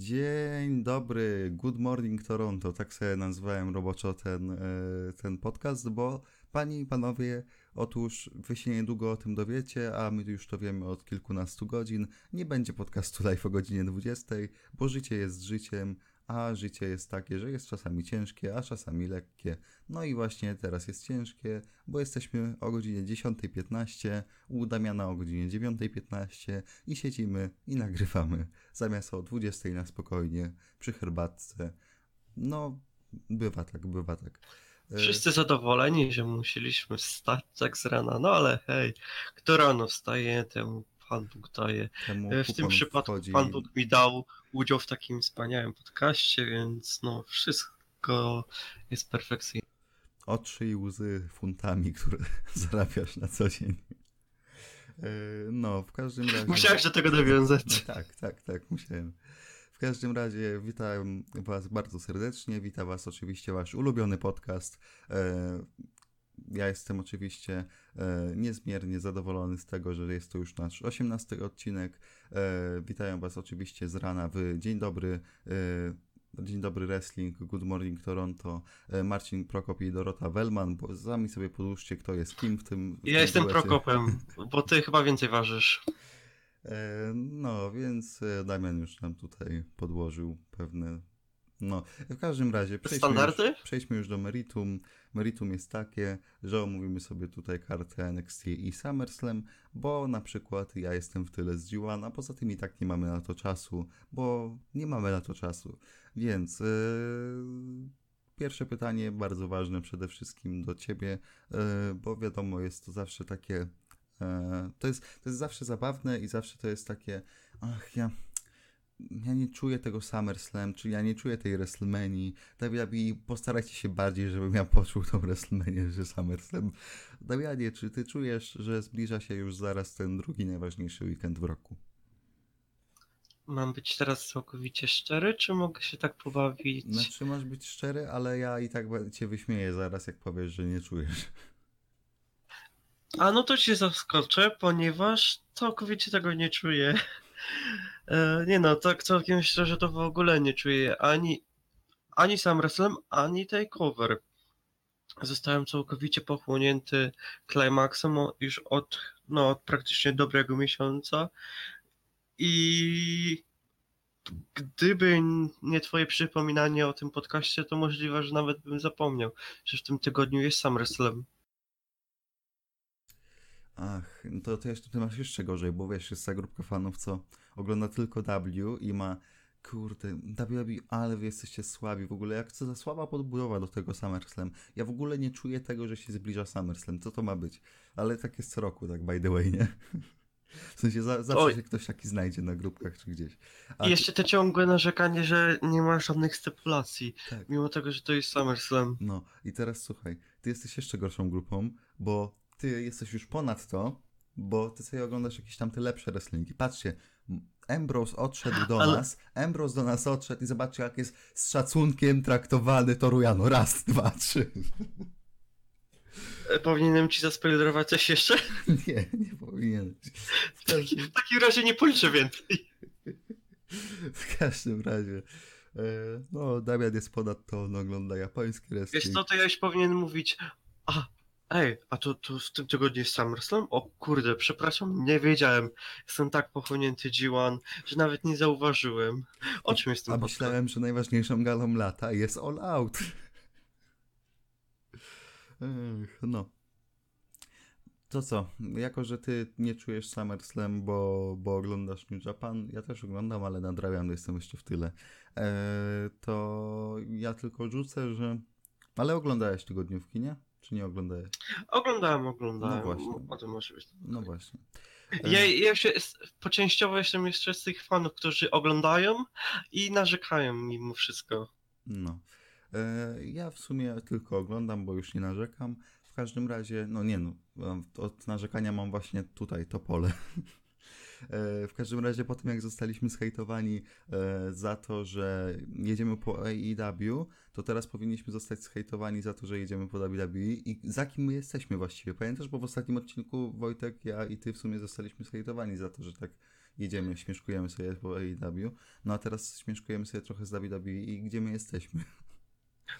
Dzień dobry, good morning Toronto, tak sobie nazwałem roboczo ten, e, ten podcast, bo panie i panowie, otóż wy się niedługo o tym dowiecie, a my już to wiemy od kilkunastu godzin. Nie będzie podcastu live o godzinie 20, bo życie jest życiem, a życie jest takie, że jest czasami ciężkie, a czasami lekkie. No i właśnie teraz jest ciężkie, bo jesteśmy o godzinie 10.15, u Damiana o godzinie 9.15 i siedzimy i nagrywamy zamiast o 20.00 na spokojnie przy herbatce. No, bywa tak, bywa tak. E, Wszyscy zadowoleni, że musieliśmy wstać tak z rana, no ale hej, kto rano wstaje, temu Pan Bóg daje. Temu E, W tym przypadku wchodzi- Pan Bóg mi dał udział w takim wspaniałym podcaście, więc no wszystko jest perfekcyjne. oczy i łzy funtami, które zarabiasz na co dzień. E, No, w każdym razie. Musiałeś do tego nawiązać. Tak, tak, tak, musiałem. W każdym razie witam Was bardzo serdecznie. Witam Was oczywiście Wasz ulubiony podcast. Ja jestem oczywiście e, niezmiernie zadowolony z tego, że jest to już nasz 18 odcinek. E, Witają Was oczywiście z rana w Dzień Dobry. e, Dzień dobry wrestling, Good Morning Toronto, Marcin Prokop i Dorota Wellman, bo sami sobie podłóżcie kto jest kim w tym. w Ja tym jestem duecie. Prokopem, bo ty chyba więcej ważysz. No, więc Damian już nam tutaj podłożył pewne. No, w każdym razie przejdźmy Standardy? już, przejdźmy już do meritum. Meritum jest takie, że omówimy sobie tutaj kartę NXT i SummerSlam, bo na przykład ja jestem w tyle z G1, a poza tym i tak nie mamy na to czasu, bo nie mamy na to czasu. Więc e, pierwsze pytanie, bardzo ważne przede wszystkim do ciebie, e, bo wiadomo, jest to zawsze takie E, To jest, to jest zawsze zabawne i zawsze to jest takie, ach, ja, ja nie czuję tego SummerSlam, czyli ja nie czuję tej WrestleManii. WWE, postarajcie się bardziej, żebym ja poczuł tą WrestleManię, że SummerSlam. Damianie, czy ty czujesz, że zbliża się już zaraz ten drugi najważniejszy weekend w roku? Mam być teraz całkowicie szczery, czy mogę się tak pobawić? Znaczy, masz być szczery, ale ja i tak cię wyśmieję zaraz, jak powiesz, że nie czujesz. A no to cię zaskoczę, ponieważ całkowicie tego nie czuję. E, nie no, tak całkiem szczerze to w ogóle nie czuję ani, ani sam wrestling, ani takeover. Zostałem całkowicie pochłonięty climaxem już od, no, od praktycznie dobrego miesiąca i gdyby nie twoje przypominanie o tym podcaście, to możliwe, że nawet bym zapomniał, że w tym tygodniu jest sam wrestling. Ach, to, to jeszcze ty masz jeszcze gorzej, bo wiesz, jest ta grupka fanów, co ogląda tylko W i ma, kurde, WWE, ale wy jesteście słabi w ogóle, jak co za słaba podbudowa do tego SummerSlam. Ja w ogóle nie czuję tego, że się zbliża SummerSlam, co to ma być? Ale tak jest co roku, tak by the way, nie? W sensie za, zawsze Oj. się ktoś taki znajdzie na grupkach czy gdzieś. A I jeszcze te ciągłe narzekanie, że nie ma żadnych stipulacji, Tak. mimo tego, że to jest SummerSlam. No i teraz słuchaj, ty jesteś jeszcze gorszą grupą, bo ty jesteś już ponad to, bo ty sobie oglądasz jakieś tam te lepsze wrestlingi. Patrzcie, Ambrose odszedł do Ale- nas, Ambrose do nas odszedł i zobaczcie jak jest z szacunkiem traktowany Torujano. Raz, dwa, trzy. E, Powinienem ci zaspoilerować coś jeszcze? Nie, nie powinieneś. W W takim, każdym, w takim razie nie policzę więcej. w każdym razie, e, no Damian jest ponad to, on ogląda japoński Wiesz wrestling. co, to ja już powinien mówić, a, ej, a to, to w tym tygodniu jest SummerSlam? O kurde, przepraszam, nie wiedziałem. Jestem tak pochłonięty G1, że nawet nie zauważyłem. O czym jest A myślałem, że najważniejszą galą lata jest All Out. Ech, no. To co, jako że ty nie czujesz SummerSlam, bo, bo oglądasz New Japan, ja też oglądam, ale nadrabiam, jestem jeszcze w tyle, e, to ja tylko rzucę, że... Ale oglądałeś tygodniówki, nie? Czy nie oglądałeś? Oglądałem, oglądałem. No właśnie. O tym może być. No właśnie. Ja, ja się, poczęściowo jestem jeszcze z tych fanów, którzy oglądają i narzekają mimo wszystko. No. E, ja w sumie tylko oglądam, bo już nie narzekam. W każdym razie, no nie no, od narzekania mam właśnie tutaj to pole. E, W każdym razie po tym jak zostaliśmy zhejtowani e, za to, że jedziemy po AEW, to teraz powinniśmy zostać zhejtowani za to, że jedziemy po WWE i za kim my jesteśmy właściwie. Pamiętasz, bo w ostatnim odcinku Wojtek, ja i ty w sumie zostaliśmy zhejtowani za to, że tak jedziemy, śmieszkujemy sobie po AEW, no a teraz śmieszkujemy sobie trochę z WWE i gdzie my jesteśmy.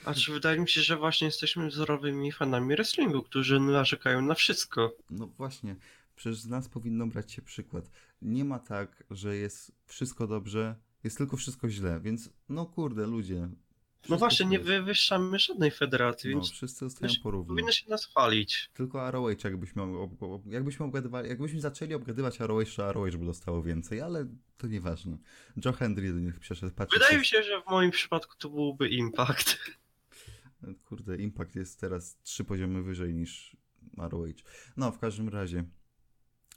A czy wydaje mi się, że właśnie jesteśmy wzorowymi fanami wrestlingu, którzy narzekają na wszystko. No właśnie, przecież z nas powinno brać się przykład. Nie ma tak, że jest wszystko dobrze, jest tylko wszystko źle, więc no kurde, ludzie. No właśnie, nie wywyższamy żadnej federacji, No, więc wszyscy zostają wiesz, porówno. powinno się nas chwalić. Tylko ROH jakbyśmy, jakbyśmy, obgadywali, jakbyśmy zaczęli obgadywać ROH, to ROH by dostało więcej, ale to nieważne. Joe Hendry do nich przeszedł. Patrzcie, Wydaje mi się, że w moim przypadku to byłby Impact. Kurde, Impact jest teraz trzy poziomy wyżej niż ROH. No, w każdym razie.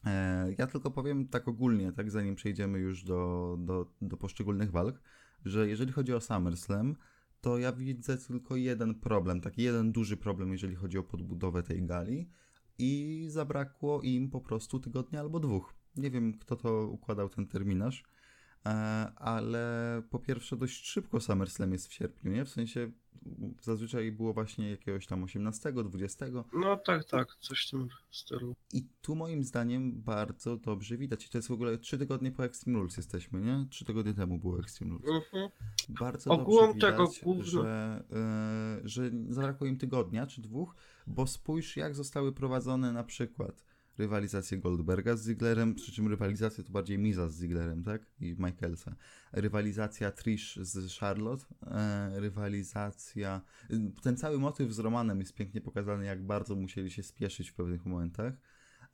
E, ja tylko powiem tak ogólnie, tak zanim przejdziemy już do, do, do poszczególnych walk, że jeżeli chodzi o SummerSlam, to ja widzę tylko jeden problem, taki jeden duży problem, jeżeli chodzi o podbudowę tej gali i zabrakło im po prostu tygodnia albo dwóch. Nie wiem, kto to układał ten terminarz, e, ale po pierwsze dość szybko SummerSlam jest w sierpniu, nie? W sensie zazwyczaj było właśnie jakiegoś tam 18, 20. No tak, tak, coś w tym stylu. I tu moim zdaniem bardzo dobrze widać. I to jest w ogóle trzy tygodnie po Extreme Rules jesteśmy, nie? Trzy tygodnie temu było Extreme Rules. Mhm. Bardzo Ogółem dobrze tego widać, że, e, że zabrakło im tygodnia czy dwóch, bo spójrz jak zostały prowadzone na przykład rywalizacje Goldberga z Zigglerem, przy czym rywalizacje to bardziej Miza z Zigglerem, tak? I Michaelsa. Rywalizacja Trish z Charlotte, e, rywalizacja... Ten cały motyw z Romanem jest pięknie pokazany, jak bardzo musieli się spieszyć w pewnych momentach.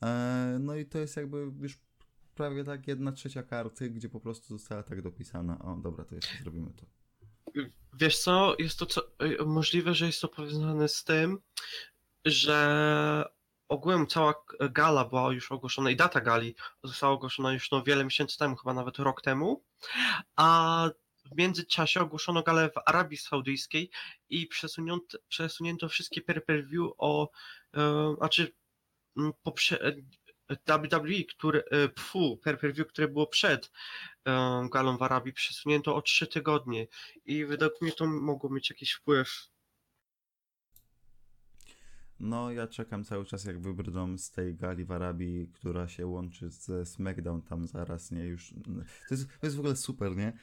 E, no i to jest jakby już prawie tak jedna trzecia karty, gdzie po prostu została tak dopisana. O, dobra, to jeszcze zrobimy to. Wiesz co, jest to co, y, możliwe, że jest to powiązane z tym, że ogółem cała gala była już ogłoszona i data gali została ogłoszona już no wiele miesięcy temu, chyba nawet rok temu, a w międzyczasie ogłoszono galę w Arabii Saudyjskiej i przesunięto, przesunięto wszystkie pay-per-view o, e, znaczy poprze, WWE, które, e, pfu, pay-per-view, które było przed e, galą w Arabii, przesunięto o trzy tygodnie i według mnie to mogło mieć jakiś wpływ. No, ja czekam cały czas, jak wybrną z tej gali w Arabii, która się łączy ze SmackDown tam zaraz, nie? Już. To jest, to jest w ogóle super, nie?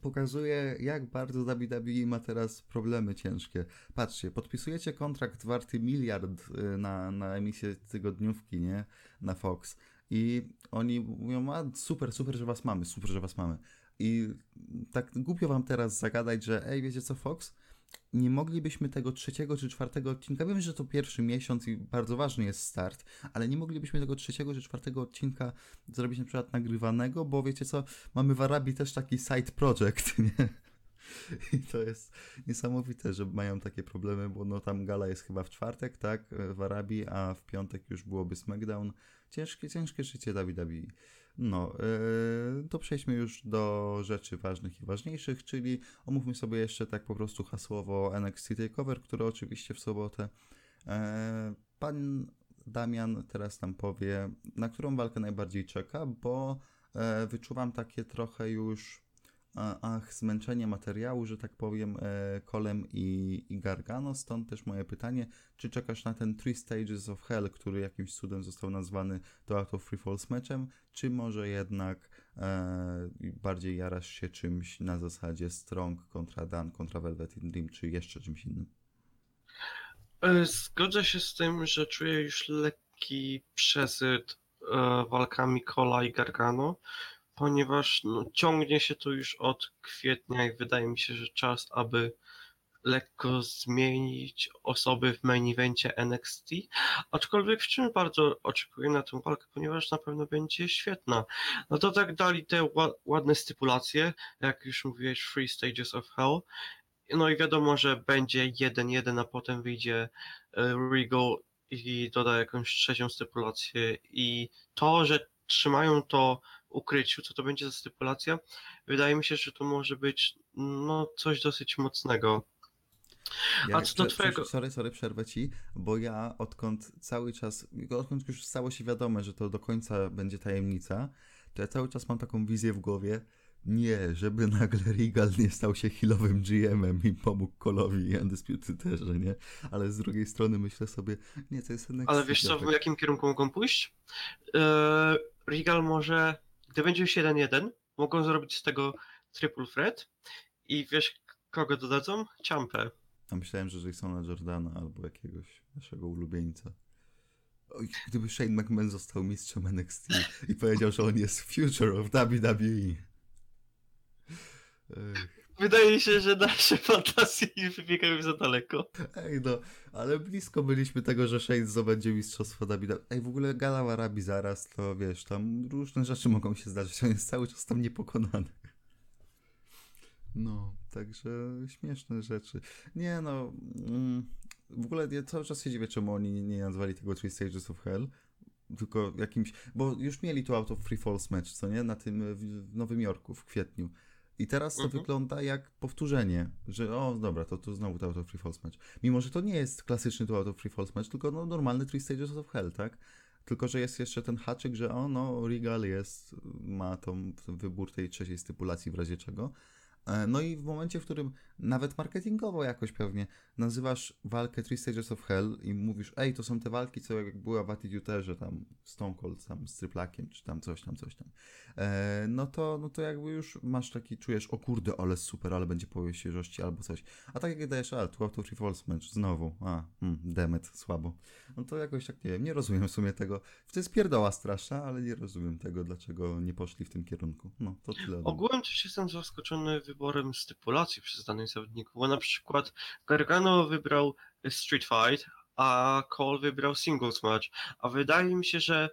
Pokazuje, jak bardzo WWE ma teraz problemy ciężkie. Patrzcie, podpisujecie kontrakt warty miliard y, na, na emisję tygodniówki, nie? Na Fox. I oni mówią, a super, super, że was mamy, super, że was mamy. I tak głupio wam teraz zagadać, że ej, wiecie co, Fox? Nie moglibyśmy tego trzeciego czy czwartego odcinka, wiem, że to pierwszy miesiąc i bardzo ważny jest start, ale nie moglibyśmy tego trzeciego czy czwartego odcinka zrobić na przykład nagrywanego, bo wiecie co, mamy w Arabii też taki side project, nie? I to jest niesamowite, że mają takie problemy, bo no tam gala jest chyba w czwartek, tak, w Arabii, a w piątek już byłoby SmackDown. Ciężkie, ciężkie życie WWE. No, yy, to przejdźmy już do rzeczy ważnych i ważniejszych, czyli omówmy sobie jeszcze tak po prostu hasłowo NXT TakeOver, które oczywiście w sobotę. E, Pan Damian teraz nam powie, na którą walkę najbardziej czeka, bo e, wyczuwam takie trochę już ach, zmęczenie materiału, że tak powiem, e, Kolem i, i Gargano. Stąd też moje pytanie, czy czekasz na ten Three Stages of Hell, który jakimś cudem został nazwany to Out of Free Falls meczem, czy może jednak e, bardziej jarasz się czymś na zasadzie Strong kontra Dan kontra Velvet in Dream, czy jeszcze czymś innym? E, Zgodzę się z tym, że czuję już lekki przesyt e, walkami Kola i Gargano, ponieważ no, ciągnie się to już od kwietnia i wydaje mi się, że czas, aby lekko zmienić osoby w main evencie NXT, aczkolwiek wciąż bardzo oczekuję na tę walkę, ponieważ na pewno będzie świetna. No to tak dali te ła- ładne stypulacje, jak już mówiłeś, Three Stages of Hell, no i wiadomo, że będzie 1-1, a potem wyjdzie e, Regal i doda jakąś trzecią stypulację. I to, że trzymają to ukryciu, co to będzie za stypulacja, wydaje mi się, że to może być no, coś dosyć mocnego. A co do twojego- Sorry, sorry, przerwę ci, bo ja odkąd cały czas, odkąd już stało się wiadome, że to do końca będzie tajemnica, to ja cały czas mam taką wizję w głowie, nie, żeby nagle Regal nie stał się healowym GM-em i pomógł Kolowi i Undisputed też, nie, ale z drugiej strony myślę sobie, nie, to jest jednak... Ale wiesz co, w jakim kierunku mogą pójść? E, Regal może gdy będzie już 1-1, mogą zrobić z tego triple threat i wiesz, kogo dodadzą? Ciampę. A myślałem, że Jasona Jordana albo jakiegoś naszego ulubieńca. Oj, gdyby Shane McMahon został mistrzem NXT i powiedział, że on jest future of WWE. Ech, Wydaje się, że nasze fantazje wybiegają za daleko. Ej no, ale blisko byliśmy tego, że Shane zdobędzie mistrzostwo WWE. Ej, w ogóle Gala Arabi zaraz, to wiesz, tam różne rzeczy mogą się zdarzyć. On jest cały czas tam niepokonany. No, także śmieszne rzeczy. Nie no, mm, w ogóle ja cały czas się dziwię, czemu oni nie nazwali tego Three Stages of Hell, tylko jakimś, bo już mieli tu Out of Free Falls match, co nie, na tym w Nowym Jorku w kwietniu. I teraz to Mhm. wygląda jak powtórzenie, że o, dobra, to, to znowu to Out of Free Falls match. Mimo, że to nie jest klasyczny tu Out of Free Falls match, tylko no, normalny Three Stages of Hell, tak? Tylko, że jest jeszcze ten haczyk, że o, no, Regal jest, ma tą wybór tej trzeciej stypulacji w razie czego. E, No i w momencie, w którym nawet marketingowo jakoś pewnie nazywasz walkę Three Stages of Hell i mówisz, ej, to są te walki, co jak była w Attitude'erze, tam Stone Cold tam z Tryplakiem, czy tam coś tam, coś tam. E, no, to, no to jakby już masz taki, czujesz, o kurde, ale super, ale będzie po świeżości albo coś. A tak jak dajesz, a, tu Out of Falls match, znowu, a, mm, demet, słabo. No to jakoś tak, nie wiem, nie rozumiem w sumie tego. To jest pierdoła straszna, ale nie rozumiem tego, dlaczego nie poszli w tym kierunku. No, to tyle. Ogółem też jestem zaskoczony wyborem stypulacji przez danych zawodników, bo na przykład Gargano wybrał Street Fight, a Cole wybrał Singles Match, a wydaje mi się, że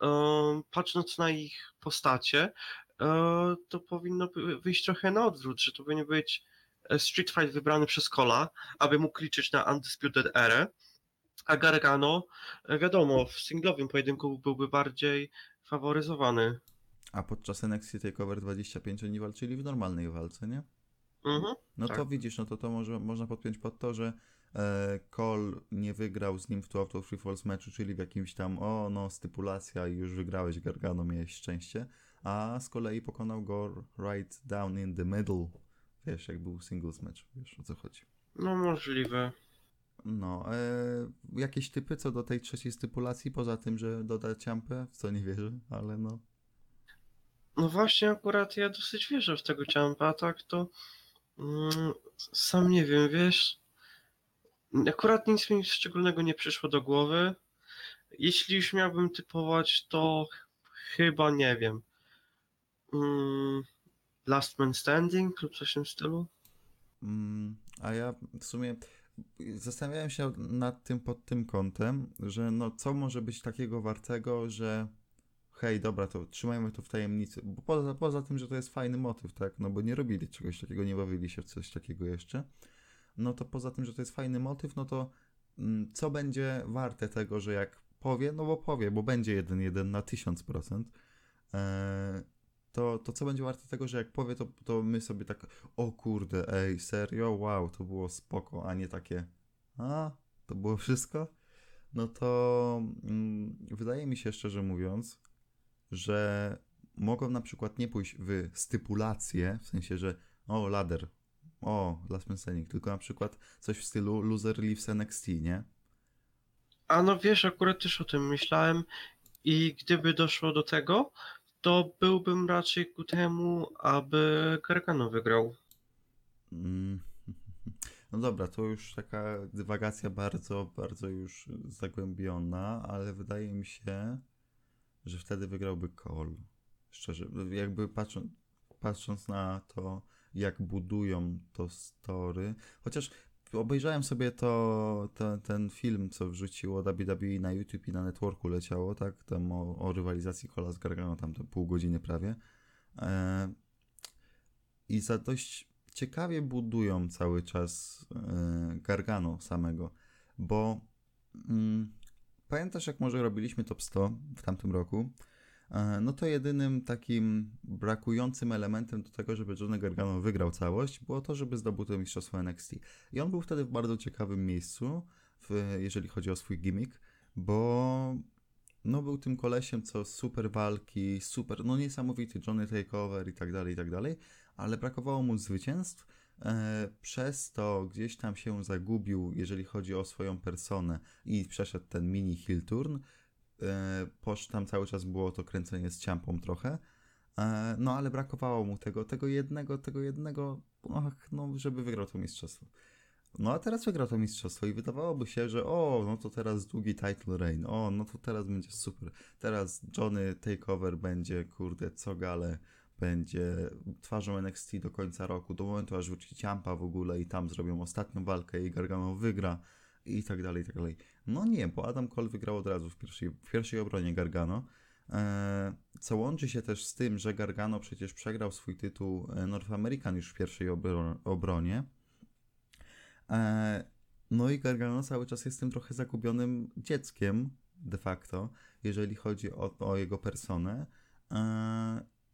em, patrząc na ich postacie, e, to powinno wyjść trochę na odwrót, że to powinien być e, Street Fight wybrany przez Cola, aby mógł liczyć na Undisputed Era, a Gargano, wiadomo, w singlowym pojedynku byłby bardziej faworyzowany. A podczas NXT TakeOver 25 oni walczyli w normalnej walce, nie? Mhm. No Tak. to widzisz, no to to może, można podpiąć pod to, że e, Cole nie wygrał z nim w tu Out of Free Falls meczu, czyli w jakimś tam, o no, stypulacja i już wygrałeś Gargano, miałeś szczęście, a z kolei pokonał go right down in the middle, wiesz, jak był singles match, wiesz o co chodzi. No możliwe. No, e, jakieś typy co do tej trzeciej stypulacji, poza tym, że doda ciampę, w co nie wierzę, ale no, No właśnie, akurat ja dosyć wierzę w tego ciampa, tak to mm, sam nie wiem, wiesz. Akurat nic mi szczególnego nie przyszło do głowy. Jeśli już miałbym typować, to chyba nie wiem. Mm, Last Man Standing lub coś w tym stylu. Mm, a ja w sumie zastanawiałem się nad tym pod tym kątem, że no co może być takiego wartego, że hej, dobra, to trzymajmy to w tajemnicy, bo poza, poza tym, że to jest fajny motyw, tak, no bo nie robili czegoś takiego, nie bawili się w coś takiego jeszcze, no to poza tym, że to jest fajny motyw, no to mm, co będzie warte tego, że jak powie, no bo powie, bo będzie 1-1 na 1000%, e, to, to co będzie warte tego, że jak powie, to, to my sobie tak, o kurde, ej, serio, wow, to było spoko, a nie takie, a, to było wszystko? No to mm, wydaje mi się, szczerze mówiąc, że mogą na przykład nie pójść w stypulację, w sensie, że o, ladder, o, last man standing, tylko na przykład coś w stylu loser leaves NXT, nie? A no wiesz, akurat też o tym myślałem i gdyby doszło do tego, to byłbym raczej ku temu, aby Gargano wygrał. Mm. No dobra, to już taka dywagacja bardzo, bardzo już zagłębiona, ale wydaje mi się, że wtedy wygrałby Cole. Szczerze, jakby patrząc, patrząc na to, jak budują to story, chociaż obejrzałem sobie to, to, ten film, co wrzuciło WWE na YouTube i na networku leciało, tak, tam o, o rywalizacji Cola z Gargano, tam to pół godziny prawie. E, I za dość ciekawie budują cały czas e, Gargano samego, bo mm, pamiętasz jak może robiliśmy top 100 w tamtym roku? E, no to jedynym takim brakującym elementem do tego, żeby Johnny Gargano wygrał całość, było to, żeby zdobył to mistrzostwo NXT. I on był wtedy w bardzo ciekawym miejscu, w, jeżeli chodzi o swój gimmick, bo no był tym kolesiem, co super walki, super, no niesamowity Johnny Takeover i tak dalej, i tak dalej, ale brakowało mu zwycięstw, przez to gdzieś tam się zagubił, jeżeli chodzi o swoją personę i przeszedł ten mini heel turn, e, posz tam cały czas było to kręcenie z ciampą trochę, E, no ale brakowało mu tego, tego jednego, tego jednego, ach, no, żeby wygrał to mistrzostwo. No a teraz wygrał to mistrzostwo i wydawałoby się, że o, no to teraz długi title reign, o, no to teraz będzie super. Teraz Johnny Takeover będzie, kurde, co gale, będzie twarzą NXT do końca roku, do momentu aż wróci Ciampa w ogóle i tam zrobią ostatnią walkę i Gargano wygra i tak dalej, i tak dalej. No nie, bo Adam Cole wygrał od razu w pierwszej, w pierwszej obronie Gargano, e, co łączy się też z tym, że Gargano przecież przegrał swój tytuł e, North American już w pierwszej obro- obronie, E, No i Gargano cały czas jest tym trochę zagubionym dzieckiem, de facto, jeżeli chodzi o, o jego personę.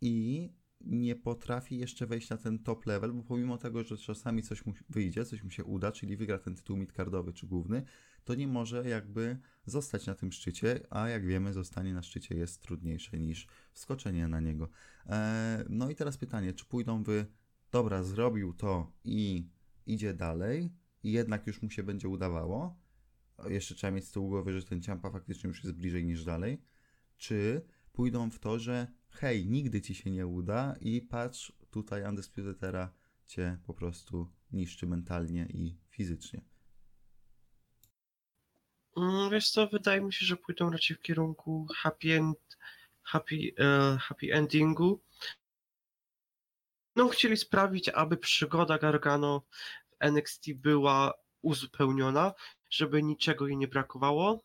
I nie potrafi jeszcze wejść na ten top level, bo pomimo tego, że czasami coś mu wyjdzie, coś mu się uda, czyli wygra ten tytuł midcardowy czy główny, to nie może jakby zostać na tym szczycie, a jak wiemy, zostanie na szczycie jest trudniejsze niż wskoczenie na niego. E, No i teraz pytanie, czy pójdą wy, dobra, zrobił to i idzie dalej, i jednak już mu się będzie udawało. Jeszcze trzeba mieć z tyłu głowy, że ten ciampa faktycznie już jest bliżej niż dalej. Czy pójdą w to, że hej, nigdy ci się nie uda i patrz, tutaj Undisputed Era cię po prostu niszczy mentalnie i fizycznie. Mm, Wiesz co, wydaje mi się, że pójdą raczej w kierunku happy, end, happy, e, happy endingu. No, chcieli sprawić, aby przygoda Gargano w NXT była uzupełniona, żeby niczego jej nie brakowało.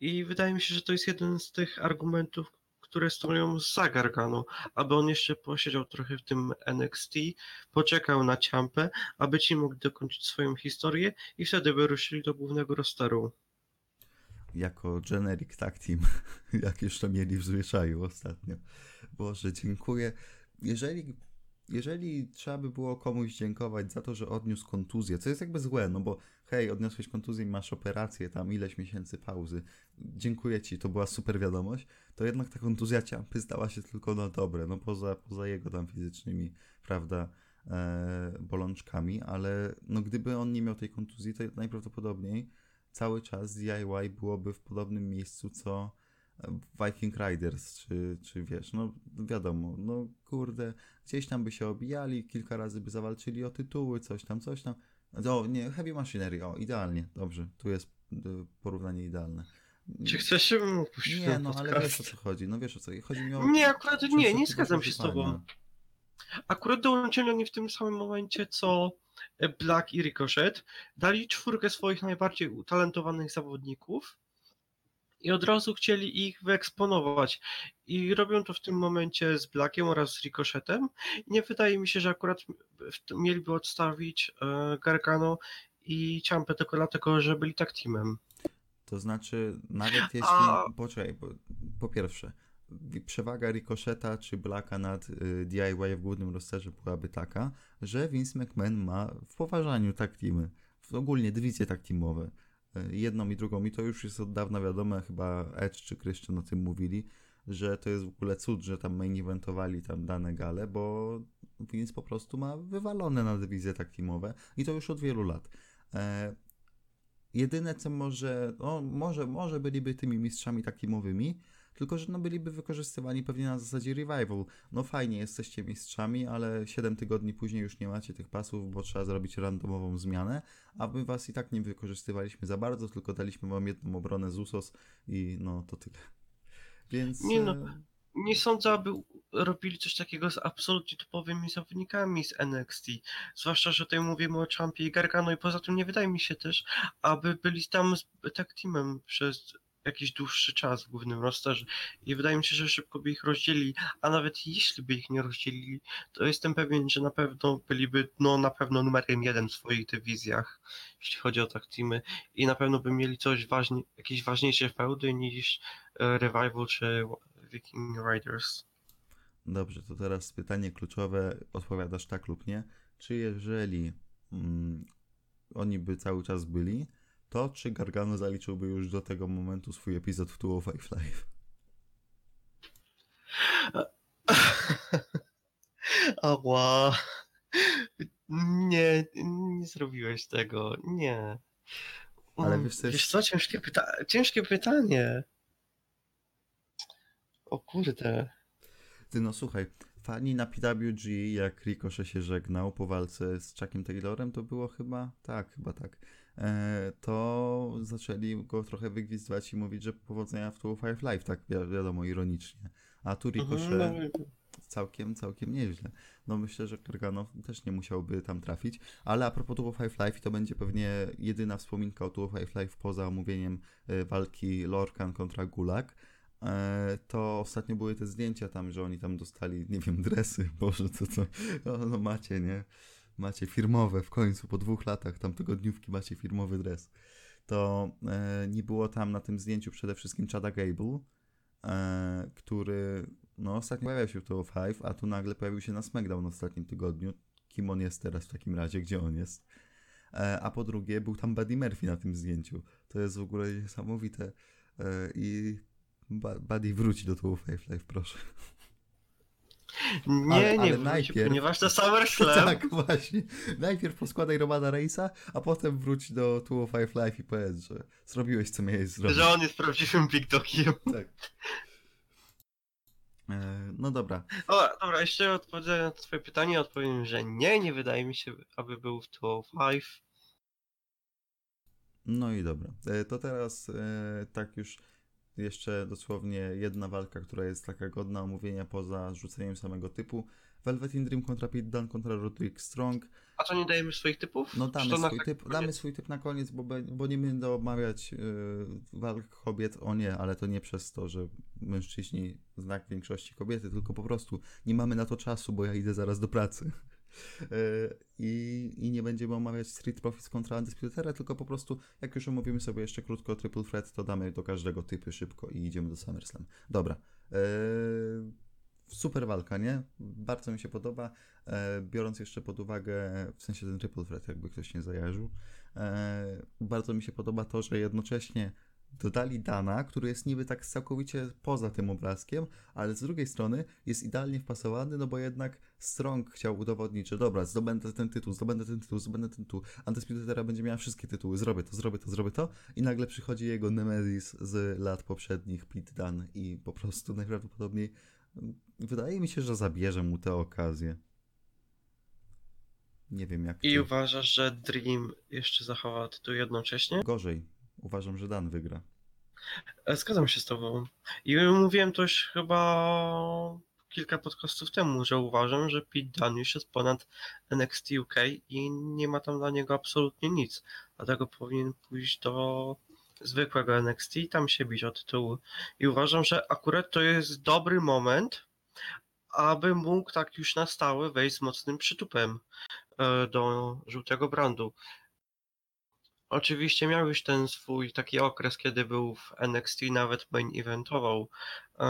I wydaje mi się, że to jest jeden z tych argumentów, które stoją za Gargano, aby on jeszcze posiedział trochę w tym NXT, poczekał na ciampę, aby ci mogli dokończyć swoją historię i wtedy by ruszyli do głównego rosteru. Jako generic tag team, jak to mieli w zwyczaju ostatnio. Boże, dziękuję. Jeżeli jeżeli trzeba by było komuś dziękować za to, że odniósł kontuzję, co jest jakby złe, no bo hej, odniosłeś kontuzję masz operację, tam ileś miesięcy pauzy, dziękuję ci, to była super wiadomość, to jednak ta kontuzja ciampy stała się tylko na dobre, no poza, poza jego tam fizycznymi, prawda, e, bolączkami, ale no gdyby on nie miał tej kontuzji, to najprawdopodobniej cały czas DIY byłoby w podobnym miejscu, co Viking Riders, czy, czy wiesz, no wiadomo, no kurde, gdzieś tam by się obijali, kilka razy by zawalczyli o tytuły, coś tam, coś tam. O, nie, Heavy Machinery, o, idealnie, dobrze, tu jest y, porównanie idealne. Czy chcesz się puścić Nie, no ale wiesz o co chodzi, no wiesz o co, chodzi mi o... Nie, akurat nie, nie zgadzam się z tobą. Akurat dołączyli oni w tym samym momencie, co Black i Ricochet. Dali czwórkę swoich najbardziej utalentowanych zawodników i od razu chcieli ich wyeksponować. I robią to w tym momencie z Blackiem oraz z Ricochetem. I nie wydaje mi się, że akurat mieliby odstawić e, Gargano i Ciampę tylko dlatego, że byli tak teamem. To znaczy, nawet jeśli. A- Poczekaj, po, po pierwsze, przewaga Ricocheta czy Blacka nad y, DIY w głównym rosterze byłaby taka, że Vince McMahon ma w poważaniu tak teamy, w ogólnie dywizje tak teamowe. Y, jedną i drugą, i to już jest od dawna wiadome, chyba Edge czy Christian o tym mówili, że to jest w ogóle cud, że tam main eventowali tam dane gale, bo Vince po prostu ma wywalone na dywizje tak teamowe i to już od wielu lat. E, Jedyne co może, no może, może byliby tymi mistrzami takimowymi, tylko że no byliby wykorzystywani pewnie na zasadzie revival. No fajnie, jesteście mistrzami, ale 7 tygodni później już nie macie tych pasów, bo trzeba zrobić randomową zmianę, a my was i tak nie wykorzystywaliśmy za bardzo, tylko daliśmy wam jedną obronę z USOS i no to tyle. Więc... Nie no, e, nie sądzę, aby robili coś takiego z absolutnie topowymi zawodnikami z NXT. Zwłaszcza, że tutaj mówimy o Champie i Gargano i poza tym nie wydaje mi się też, aby byli tam z tag teamem przez jakiś dłuższy czas w głównym rosterze. I wydaje mi się, że szybko by ich rozdzielili, a nawet jeśli by ich nie rozdzielili, to jestem pewien, że na pewno byliby no na pewno numerem jeden w swoich dywizjach, jeśli chodzi o tag teamy i na pewno by mieli coś ważnie, jakieś ważniejsze feudy niż e, Revival czy Viking Riders. Dobrze, to teraz pytanie kluczowe, odpowiadasz tak lub nie. Czy jeżeli mm, oni by cały czas byli, to czy Gargano zaliczyłby już do tego momentu swój epizod w 205 Live? Ała. Nie, nie zrobiłeś tego. Nie. Ale Mm, wiesz Wiesz co, ciężkie, pyta- ciężkie pytanie. O kurde. Ty no słuchaj, fani na PWG, jak Ricochet się żegnał po walce z Chuckiem Taylorem, to było chyba, tak, chyba tak, to zaczęli go trochę wygwizdywać i mówić, że powodzenia w 205 Live, tak wi- wiadomo, ironicznie. A tu Ricochet Mhm, no, całkiem, całkiem nieźle. No myślę, że Gargano też nie musiałby tam trafić, ale a propos 205 Live, to będzie pewnie jedyna wspominka o 205 Live poza omówieniem e, walki Lorcan kontra Gulag. E, To ostatnio były te zdjęcia tam, że oni tam dostali, nie wiem, dresy, boże, to co, no, no macie, nie? Macie firmowe w końcu, po dwóch latach tam tygodniówki macie firmowy dres. To e, nie było tam na tym zdjęciu przede wszystkim Chada Gable, e, który no ostatnio pojawiał się w Top 5, a tu nagle pojawił się na SmackDown w ostatnim tygodniu. Kim on jest teraz w takim razie, gdzie on jest? E, a po drugie, był tam Buddy Murphy na tym zdjęciu. To jest w ogóle niesamowite. E, I Buddy wróci do Top 5 Live, proszę. Nie, Ale- nie, ale najpierw- ponieważ to SummerSlam. tak, właśnie. Najpierw poskładaj Romana Reisa, a potem wróć do 205 Live i powiedz, że zrobiłeś co miałeś zrobić. Że on jest prawdziwym Big Dogiem. Tak. E, no dobra. O, dobra, jeszcze odpowiadając na twoje pytanie, odpowiem, że nie, nie wydaje mi się, aby był w 205. No i dobra. E, To teraz e, tak już jeszcze dosłownie jedna walka, która jest taka godna omówienia poza rzuceniem samego typu. Velvet in Dream kontra Pete Dunne kontra Roderick Strong. A co, nie dajemy swoich typów? No damy swój, tak typ, koniec? damy swój typ na koniec, bo, bo nie będę omawiać y, walk kobiet. O nie, ale to nie przez to, że mężczyźni znak większości kobiety, tylko po prostu nie mamy na to czasu, bo ja idę zaraz do pracy. Y, I, I nie będziemy omawiać Street Profits kontra Undisputed Era, tylko po prostu, jak już omówimy sobie jeszcze krótko Triple Threat, to damy do każdego typy szybko i idziemy do SummerSlam. Dobra. Y, super walka, nie? Bardzo mi się podoba. E, biorąc jeszcze pod uwagę, w sensie ten triple threat, jakby ktoś nie zajarzył, e, bardzo mi się podoba to, że jednocześnie dodali Dana, który jest niby tak całkowicie poza tym obrazkiem, ale z drugiej strony jest idealnie wpasowany, no bo jednak Strong chciał udowodnić, że dobra, zdobędę ten tytuł, zdobędę ten tytuł, zdobędę ten tytuł, Undisputed Era będzie miała wszystkie tytuły, zrobię to, zrobię to, zrobię to i nagle przychodzi jego Nemesis z lat poprzednich, Pete Dunne i po prostu najprawdopodobniej mm, wydaje mi się, że zabierze mu tę okazję. Nie wiem jak I ty. uważasz, że Dream jeszcze zachowa tytuł jednocześnie? Gorzej. Uważam, że Dan wygra. E, Zgadzam się z tobą. I mówiłem to już chyba kilka podcastów temu, że uważam, że Pete Dunne już jest ponad NXT UK i nie ma tam dla niego absolutnie nic. Dlatego powinien pójść do zwykłego NXT i tam się bić o tytuły. I uważam, że akurat to jest dobry moment, aby mógł tak już na stałe wejść z mocnym przytupem e, do żółtego brandu. Oczywiście miał już ten swój taki okres, kiedy był w NXT, nawet main eventował e,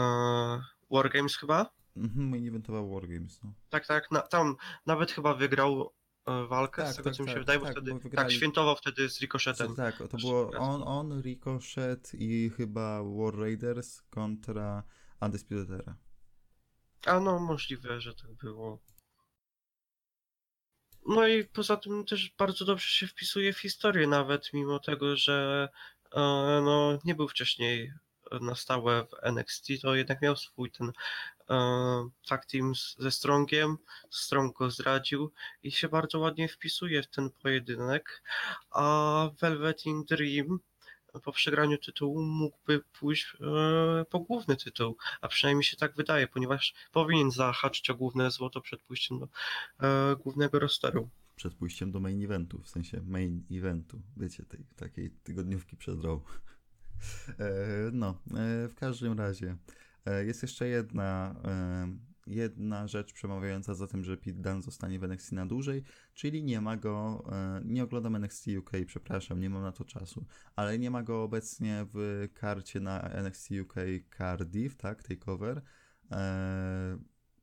Wargames chyba? Mhm, main eventował Wargames, no. Tak, tak, na, tam nawet chyba wygrał e, walkę, Tak, z tego tak, co mi się tak, wydaje, bo tak, wtedy bo tak świętował wtedy z Ricochetem. Tak, to Jeszcze było on, on, Ricochet i chyba War Raiders kontra Undisputed Era. A no, możliwe, że tak było. No i poza tym też bardzo dobrze się wpisuje w historię, nawet mimo tego, że e, no, nie był wcześniej na stałe w NXT, to jednak miał swój ten e, tag team ze Strongiem. Strong go zdradził i się bardzo ładnie wpisuje w ten pojedynek. A Velvet in Dream po przegraniu tytułu mógłby pójść e, po główny tytuł, a przynajmniej się tak wydaje, ponieważ powinien zahaczyć o główne złoto przed pójściem do e, głównego rosteru. Przed pójściem do main eventu, w sensie main eventu, wiecie, tej takiej tygodniówki przed Raw. E, No, w każdym razie jest jeszcze jedna, jedna rzecz przemawiająca za tym, że Pete Dunne zostanie w NXT na dłużej, czyli nie ma go, e, nie oglądam NXT UK, przepraszam, nie mam na to czasu, ale nie ma go obecnie w karcie na NXT UK Cardiff, tak, takeover. E,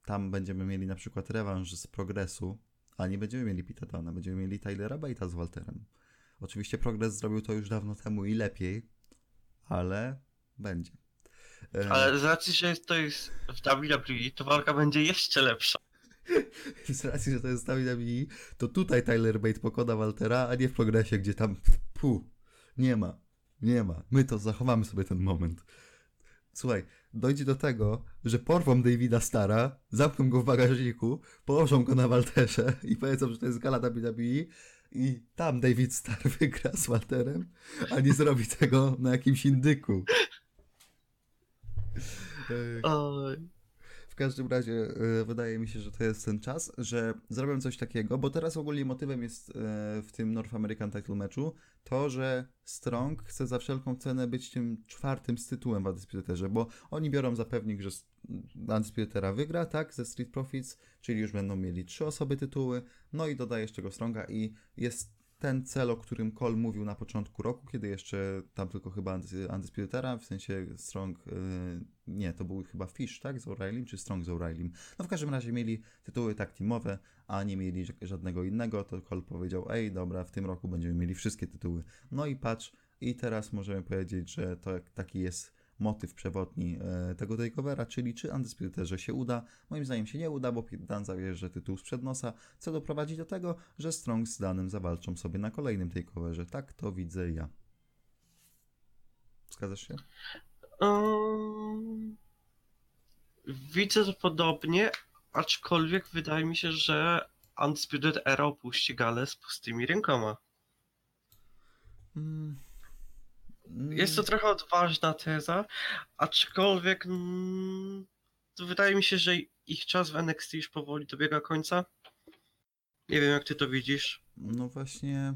Tam będziemy mieli na przykład rewanż z Progresu, a nie będziemy mieli Pita Dunna, będziemy mieli Tylera Bate'a z Walterem. Oczywiście Progress zrobił to już dawno temu i lepiej, ale będzie. Ale z racji, że to jest w WWE, to walka będzie jeszcze lepsza. Z racji, że to jest WWE, to tutaj Tyler Bate pokona Waltera, a nie w progresie, gdzie tam pu, nie ma, nie ma. My to zachowamy sobie ten moment. Słuchaj, dojdzie do tego, że porwą Davida Stara, zamkną go w bagażniku, położą go na Walterze i powiedzą, że to jest gala WWE i tam David Star wygra z Walterem, a nie zrobi tego na jakimś indyku. W każdym razie e, wydaje mi się, że to jest ten czas, że zrobią coś takiego, bo teraz ogólnie motywem jest e, w tym North American Title meczu to, że Strong chce za wszelką cenę być tym czwartym z tytułem w Undisputerze, bo oni biorą za pewnik, że Undisputera wygra, tak, ze Street Profits, czyli już będą mieli trzy osoby tytuły, no i dodajesz tego Stronga i jest ten cel, o którym Cole mówił na początku roku, kiedy jeszcze tam tylko chyba Undisputera, w sensie Strong, yy, nie, to był chyba Fish, tak, z O'Reillym, czy Strong z O'Reillym. No w każdym razie mieli tytuły tak teamowe, a nie mieli ża- żadnego innego, to Cole powiedział, ej, dobra, w tym roku będziemy mieli wszystkie tytuły. No i patrz, i teraz możemy powiedzieć, że to taki jest motyw przewodni e, tego takeovera, czyli czy Undisputerze się uda. Moim zdaniem się nie uda, bo Pete Dunne zabierze tytuł sprzed nosa, co doprowadzi do tego, że Strong z Danem zawalczą sobie na kolejnym takeoverze. Tak to widzę ja. Zgadzasz się? Um, widzę to podobnie, aczkolwiek wydaje mi się, że Undisputed Era opuści galę z pustymi rękoma. Mm. Jest to trochę odważna teza, aczkolwiek mm, wydaje mi się, że ich czas w NXT już powoli dobiega końca. Nie wiem, jak ty to widzisz. No właśnie,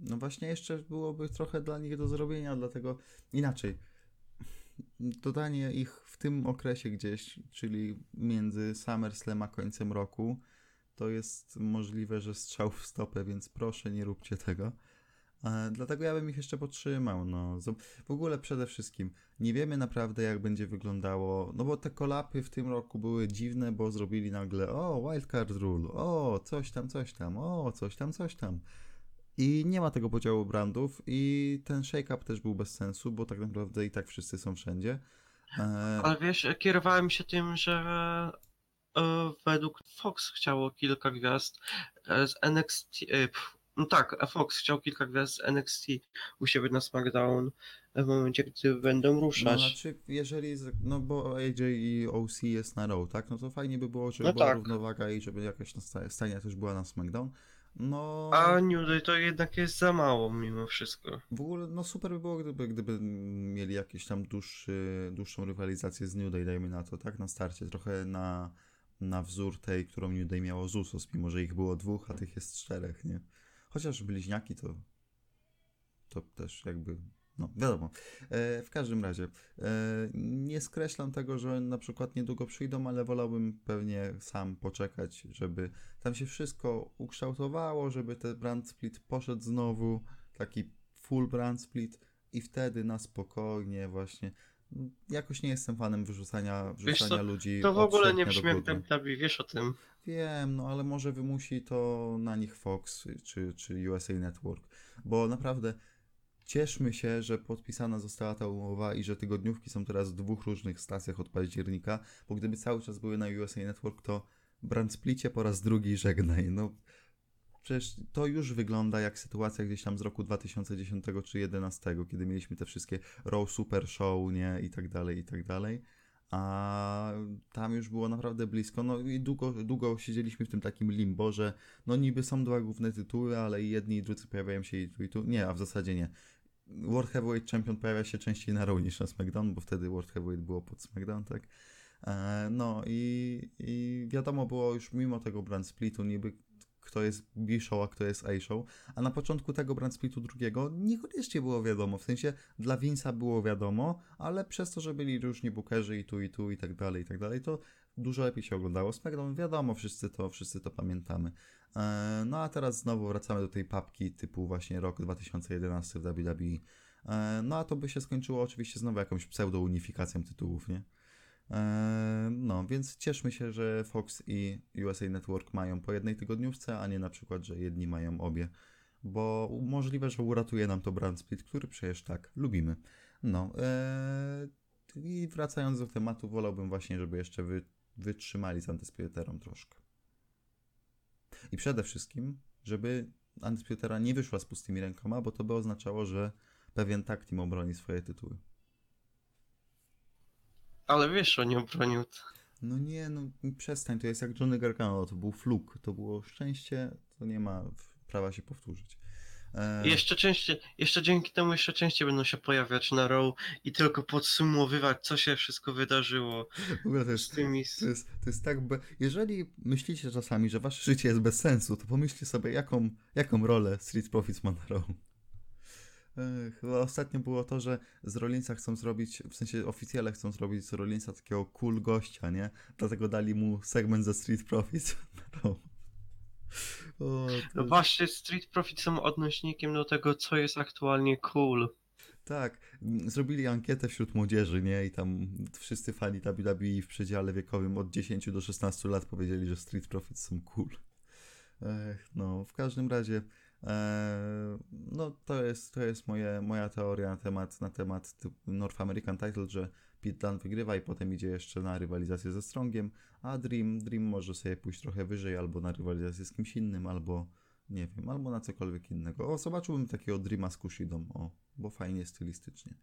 no właśnie jeszcze byłoby trochę dla nich do zrobienia, dlatego inaczej. Dodanie ich w tym okresie gdzieś, czyli między SummerSlam a końcem roku, to jest możliwe, że strzał w stopę, więc proszę nie róbcie tego. E, dlatego ja bym ich jeszcze podtrzymał. No. W ogóle przede wszystkim nie wiemy naprawdę jak będzie wyglądało, no bo te kolapy w tym roku były dziwne, bo zrobili nagle o, wildcard rule, o, coś tam, coś tam, o, coś tam, coś tam. I nie ma tego podziału brandów i ten shake-up też był bez sensu, bo tak naprawdę i tak wszyscy są wszędzie. E, Ale wiesz, kierowałem się tym, że e, według Fox chciało kilka gwiazd z NXT. No tak, Fox chciał kilka gwiazd z NXT u siebie na SmackDown w momencie, gdy będą No, ruszać. znaczy, jeżeli, no bo AJ i OC jest na Raw, tak, no to fajnie by było, żeby No była tak. równowaga i żeby jakaś stania też była na SmackDown. No, A New Day to jednak jest za mało mimo wszystko. w ogóle, no super by było, gdyby, gdyby mieli jakieś tam dłuższy, dłuższą rywalizację z New Day, dajmy na to, tak, na starcie, trochę na, na wzór tej, którą New Day miało z Usos, mimo że ich było dwóch, a tych jest czterech, nie? Chociaż bliźniaki to, to też jakby, no wiadomo. E, w każdym razie, e, nie skreślam tego, że na przykład niedługo przyjdą, ale wolałbym pewnie sam poczekać, żeby tam się wszystko ukształtowało, żeby ten brand split poszedł znowu, taki full brand split i wtedy na spokojnie właśnie. Jakoś nie jestem fanem wyrzucania, wyrzucania co, ludzi To w ogóle nie brzmi jak. WWE, wiesz o tym. Wiem, no ale może wymusi to na nich Fox czy, czy USA Network, bo naprawdę cieszmy się, że podpisana została ta umowa i że tygodniówki są teraz w dwóch różnych stacjach od października, bo gdyby cały czas były na USA Network, to brand splicie po raz drugi żegnaj. No przecież to już wygląda jak sytuacja gdzieś tam z roku 2010 czy 2011, kiedy mieliśmy te wszystkie Raw Super Show, nie, i tak dalej, i tak dalej. A tam już było naprawdę blisko. No i długo, długo siedzieliśmy w tym takim limbo, że no niby są dwa główne tytuły, ale i jedni i drudzy pojawiają się i tu i tu. Nie, a w zasadzie nie. World Heavyweight Champion pojawia się częściej na Raw niż na SmackDown, bo wtedy World Heavyweight było pod SmackDown, tak? E, no i, i wiadomo było już mimo tego brand splitu niby kto jest B-show, a kto jest A-show, a na początku tego brand splitu drugiego niekoniecznie było wiadomo, w sensie dla Vince'a było wiadomo, ale przez to, że byli różni bookerzy i tu i tu i tak dalej, i tak dalej, to dużo lepiej się oglądało. SmackDown wiadomo, wszyscy to, wszyscy to pamiętamy. E, no a teraz znowu wracamy do tej papki typu właśnie rok 2011 w WWE. E, no a to by się skończyło oczywiście znowu jakąś pseudo-unifikacją tytułów, nie? E, No, więc cieszmy się, że Fox i USA Network mają po jednej tygodniówce, a nie na przykład, że jedni mają obie, bo możliwe, że uratuje nam to brand split, który przecież tak lubimy. No, e, i wracając do tematu, wolałbym właśnie, żeby jeszcze wy, wytrzymali z Antyspioterą troszkę. I przede wszystkim, żeby Antyspiotera nie wyszła z pustymi rękoma, bo to by oznaczało, że pewien tak team obroni swoje tytuły. Ale wiesz, on nie obronił. No nie, no przestań, to jest jak Johnny Gargano, to był fluk, to było szczęście, to nie ma prawa się powtórzyć. E, Jeszcze częściej, jeszcze dzięki temu jeszcze częściej będą się pojawiać na Raw i tylko podsumowywać, co się wszystko wydarzyło w ogóle to z jest, tymi... to jest, to jest tak, be... jeżeli myślicie czasami, że wasze życie jest bez sensu, to pomyślcie sobie, jaką, jaką rolę Street Profits ma na Raw. E, Chyba ostatnio było to, że z Rollinsa chcą zrobić, w sensie oficjale chcą zrobić z Rollinsa takiego cool gościa, nie? Dlatego dali mu segment ze Street Profits Raw. O, No właśnie, Street Profit są odnośnikiem do tego, co jest aktualnie cool. Tak, zrobili ankietę wśród młodzieży, nie? I tam wszyscy fani WWE w przedziale wiekowym od 10 do 16 lat powiedzieli, że Street Profits są cool. Ech, no, w każdym razie, no to jest, to jest moje, moja teoria na temat, na temat North American Title, że Dunne wygrywa i potem idzie jeszcze na rywalizację ze Strongiem, a Dream, Dream może sobie pójść trochę wyżej albo na rywalizację z kimś innym, albo nie wiem, albo na cokolwiek innego. O, zobaczyłbym takiego Dreama z Kushidą, o, bo fajnie stylistycznie.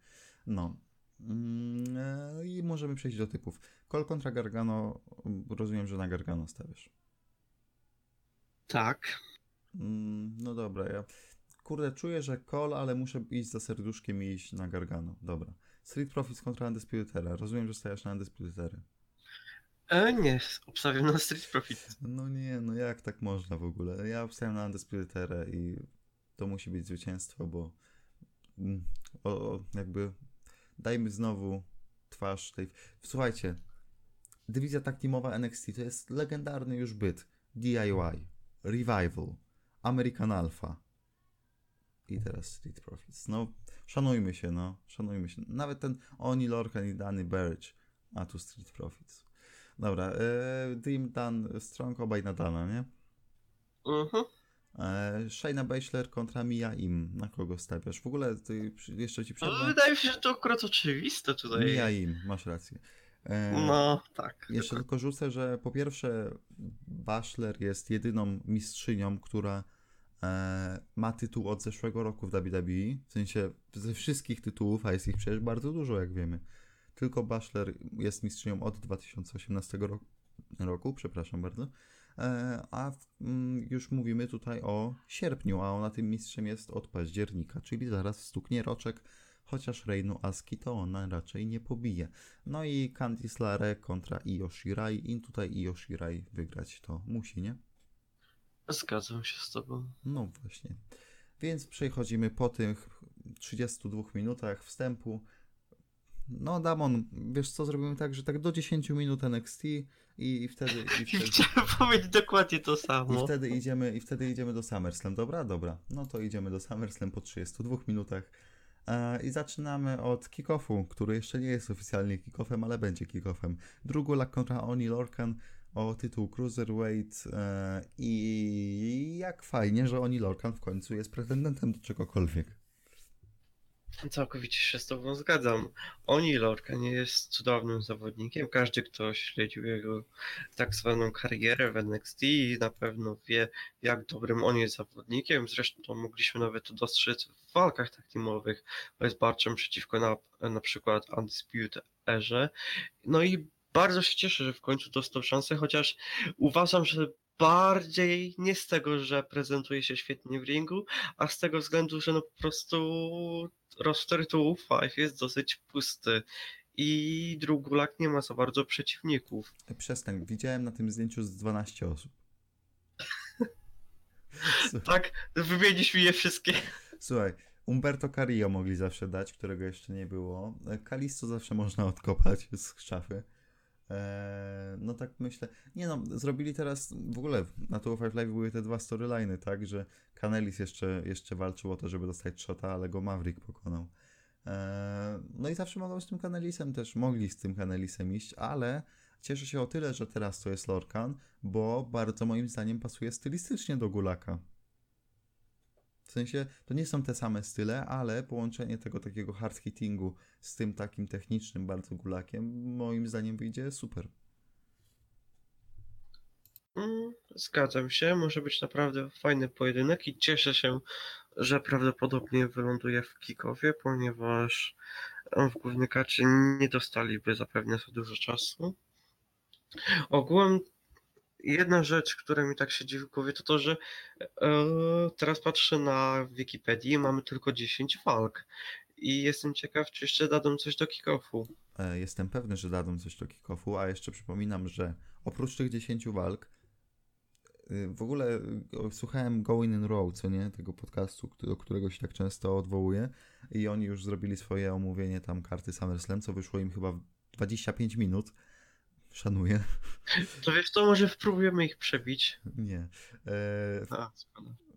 No. Mm, e, I możemy przejść do typów. Cole kontra Gargano, rozumiem, że na Gargano stawiasz. Tak. Mm, no dobra, ja kurde czuję, że Cole, ale muszę iść za serduszkiem i iść na Gargano. Dobra. Street Profits kontra Undisputed Era. Rozumiem, że stawiasz na Undisputed Era. E, nie, obstawiam na Street Profit. No nie, no jak tak można w ogóle? Ja obstawiam na Undisputed Era i to musi być zwycięstwo, bo mm, o, o, jakby dajmy znowu twarz tej... Słuchajcie, dywizja tak teamowa NXT to jest legendarny już byt. DIY, Revival, American Alpha i teraz Street Profits. No, szanujmy się, no, szanujmy się. Nawet ten Oni Lorcan i Danny Burch, a tu Street Profits. Dobra, e, Dream Dan Strong, obaj na Dana, nie? Mhm. E, Shayna Baszler kontra Mia Im. Na kogo stawiasz? W ogóle ty, jeszcze ci No, przerwę. wydaje mi się, że to akurat oczywiste tutaj. Mia Im, masz rację. E, No, tak. Jeszcze tylko rzucę, że po pierwsze Baszler jest jedyną mistrzynią, która e, ma tytuł od zeszłego roku w WWE. W sensie ze wszystkich tytułów, a jest ich przecież bardzo dużo, jak wiemy. Tylko Baszler jest mistrzynią od 2018 roku, roku przepraszam bardzo. E, a mm, już mówimy tutaj o sierpniu, a ona tym mistrzem jest od października, czyli zaraz stuknie roczek, chociaż Reinu Aski to ona raczej nie pobije. No i Candice LaRe kontra Io Shirai i tutaj Io Shirai wygrać to musi, nie? Zgadzam się z tobą. No właśnie. Więc przechodzimy po tych 32 minutach wstępu. No Damon, wiesz co, zrobimy tak, że tak do 10 minut NXT i, i wtedy... I I wtedy... chciałem powiedzieć dokładnie to I samo. wtedy idziemy, i wtedy idziemy do SummerSlam. Dobra, dobra. No to idziemy do SummerSlam po 32 minutach. E, I zaczynamy od kick-offu, który jeszcze nie jest oficjalnie kick-offem, ale będzie kick-offem. Drugulak kontra Oni Lorcan o tytuł Cruiserweight e, i jak fajnie, że Oni Lorcan w końcu jest pretendentem do czegokolwiek. Całkowicie się z tobą zgadzam. Oni Lorca nie jest cudownym zawodnikiem. Każdy, kto śledził jego tak zwaną karierę w NXT na pewno wie, jak dobrym on jest zawodnikiem. Zresztą mogliśmy nawet to dostrzec w walkach tak teamowych z Barczem przeciwko na, na przykład Undisputed Erze. No i bardzo się cieszę, że w końcu dostał szansę, chociaż uważam, że bardziej nie z tego, że prezentuje się świetnie w ringu, a z tego względu, że no po prostu roster tu 5 jest dosyć pusty i Drugulak nie ma za bardzo przeciwników. Przestań, widziałem na tym zdjęciu z 12 osób. Tak, wymienisz mi je wszystkie. Słuchaj, Umberto Carrillo mogli zawsze dać, którego jeszcze nie było. Kalisto zawsze można odkopać z szafy. Eee, no tak myślę. Nie no, zrobili teraz w ogóle na Tour Five Live były te dwa storyliny, tak, że Kanelis jeszcze, jeszcze walczył o to, żeby dostać shota, ale go Maverick pokonał. Eee, no i zawsze mogą z tym Kanelisem też, mogli z tym Kanelisem iść, ale cieszę się o tyle, że teraz to jest Lorcan, bo bardzo moim zdaniem pasuje stylistycznie do Gulaka. W sensie, to nie są te same style, ale połączenie tego takiego hard hittingu z tym takim technicznym bardzo gulakiem, moim zdaniem wyjdzie super. Mm, Zgadzam się, może być naprawdę fajny pojedynek i cieszę się, że prawdopodobnie wyląduje w kickoffie, ponieważ w głównej karcie nie dostaliby zapewne za dużo czasu. Ogółem jedna rzecz, która mi tak siedzi w głowie, to to, że e, teraz patrzę na Wikipedii i mamy tylko 10 walk. I jestem ciekaw, czy jeszcze dadzą coś do kick-offu. E, Jestem pewny, że dadzą coś do kick-offu, a jeszcze przypominam, że oprócz tych 10 walk, y, w ogóle y, słuchałem Going in Row, co nie, tego podcastu, do którego się tak często odwołuję i oni już zrobili swoje omówienie tam karty SummerSlam, co wyszło im chyba w 25 minut. Szanuję. To wiesz co, może spróbujemy ich przebić. Nie. E, A.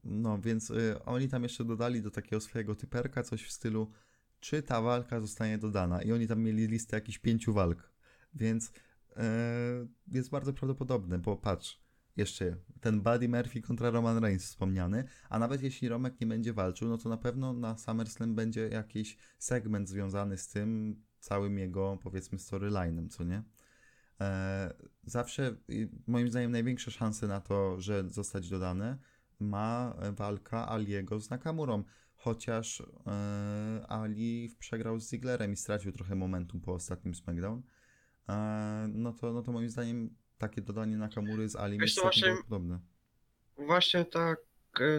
No, więc y, oni tam jeszcze dodali do takiego swojego typerka coś w stylu, czy ta walka zostanie dodana. I oni tam mieli listę jakichś pięciu walk. Więc e, jest bardzo prawdopodobne, bo patrz, jeszcze ten Buddy Murphy kontra Roman Reigns wspomniany, a nawet jeśli Romek nie będzie walczył, no to na pewno na SummerSlam będzie jakiś segment związany z tym całym jego, powiedzmy, storylinem, co nie? E, zawsze, moim zdaniem, największe szanse na to, że zostać dodane, ma walka Aliego z Nakamurą. Chociaż e, Ali przegrał z Zigglerem i stracił trochę momentum po ostatnim SmackDown. E, no, to, no to moim zdaniem takie dodanie Nakamury z Ali jest właśnie- prawdopodobne. Właśnie tak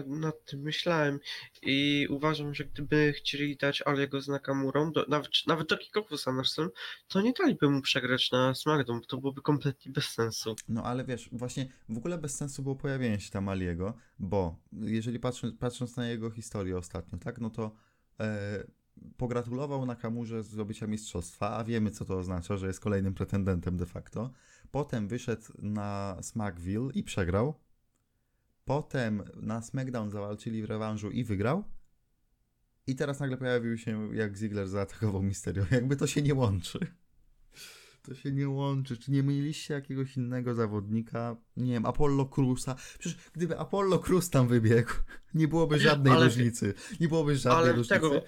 nad tym myślałem i uważam, że gdyby chcieli dać Aliego z Nakamurą, do, nawet, nawet do kick-offu SummerSlam, to nie daliby mu przegrać na SmackDown, to byłoby kompletnie bez sensu. No ale wiesz, właśnie w ogóle bez sensu było pojawienie się tam Aliego, bo jeżeli patrząc, patrząc na jego historię ostatnio, tak, no to e, pogratulował Nakamurze zdobycia mistrzostwa, a wiemy co to oznacza, że jest kolejnym pretendentem de facto. Potem wyszedł na Smackville i przegrał. Potem na SmackDown zawalczyli w rewanżu i wygrał. I teraz nagle pojawił się, jak Ziggler zaatakował Mysterio. Jakby to się nie łączy. To się nie łączy. Czy nie mieliście jakiegoś innego zawodnika? Nie wiem, Apollo Cruza. Przecież gdyby Apollo Cruz tam wybiegł, nie byłoby żadnej Ale- różnicy. Nie byłoby żadnej Ale różnicy. tego,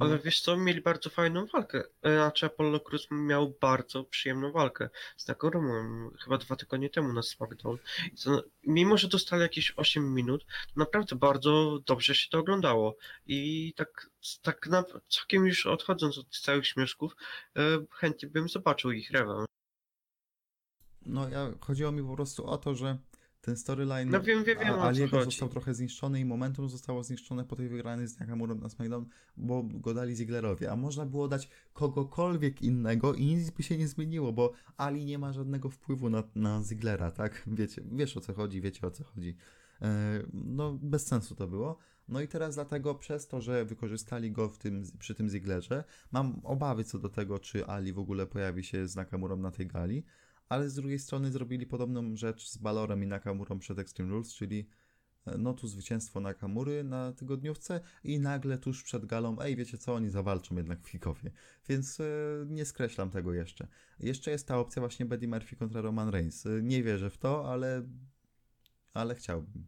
ale wiesz co, mieli bardzo fajną walkę. Znaczy Apollo Cruz miał bardzo przyjemną walkę z Nakamurą chyba dwa tygodnie temu na SmackDown. I to, mimo, że dostali jakieś 8 minut, to naprawdę bardzo dobrze się to oglądało. I tak, tak na, całkiem już odchodząc od całych śmieszków, e, chętnie bym zobaczył ich rewanż. no ja, chodziło mi po prostu o to, że ten storyline No wiem, wiem, wiem, Aliego został trochę zniszczony i momentum zostało zniszczone po tej wygranej z Nakamurą na SmackDown, bo go dali Zigglerowi, a można było dać kogokolwiek innego i nic by się nie zmieniło, bo Ali nie ma żadnego wpływu na, na Ziglera, tak? Wiecie, wiesz o co chodzi, wiecie o co chodzi. E, no, bez sensu to było. No i teraz dlatego przez to, że wykorzystali go w tym, przy tym Ziglerze, mam obawy co do tego, czy Ali w ogóle pojawi się z Nakamurą na tej gali, ale z drugiej strony zrobili podobną rzecz z Balorem i Nakamurą przed Extreme Rules, czyli e, no tu zwycięstwo Nakamury na tygodniówce i nagle tuż przed galą, ej wiecie co, oni zawalczą jednak w kickoffie, więc e, nie skreślam tego jeszcze. Jeszcze jest ta opcja właśnie Buddy Murphy kontra Roman Reigns. E, nie wierzę w to, ale ale chciałbym.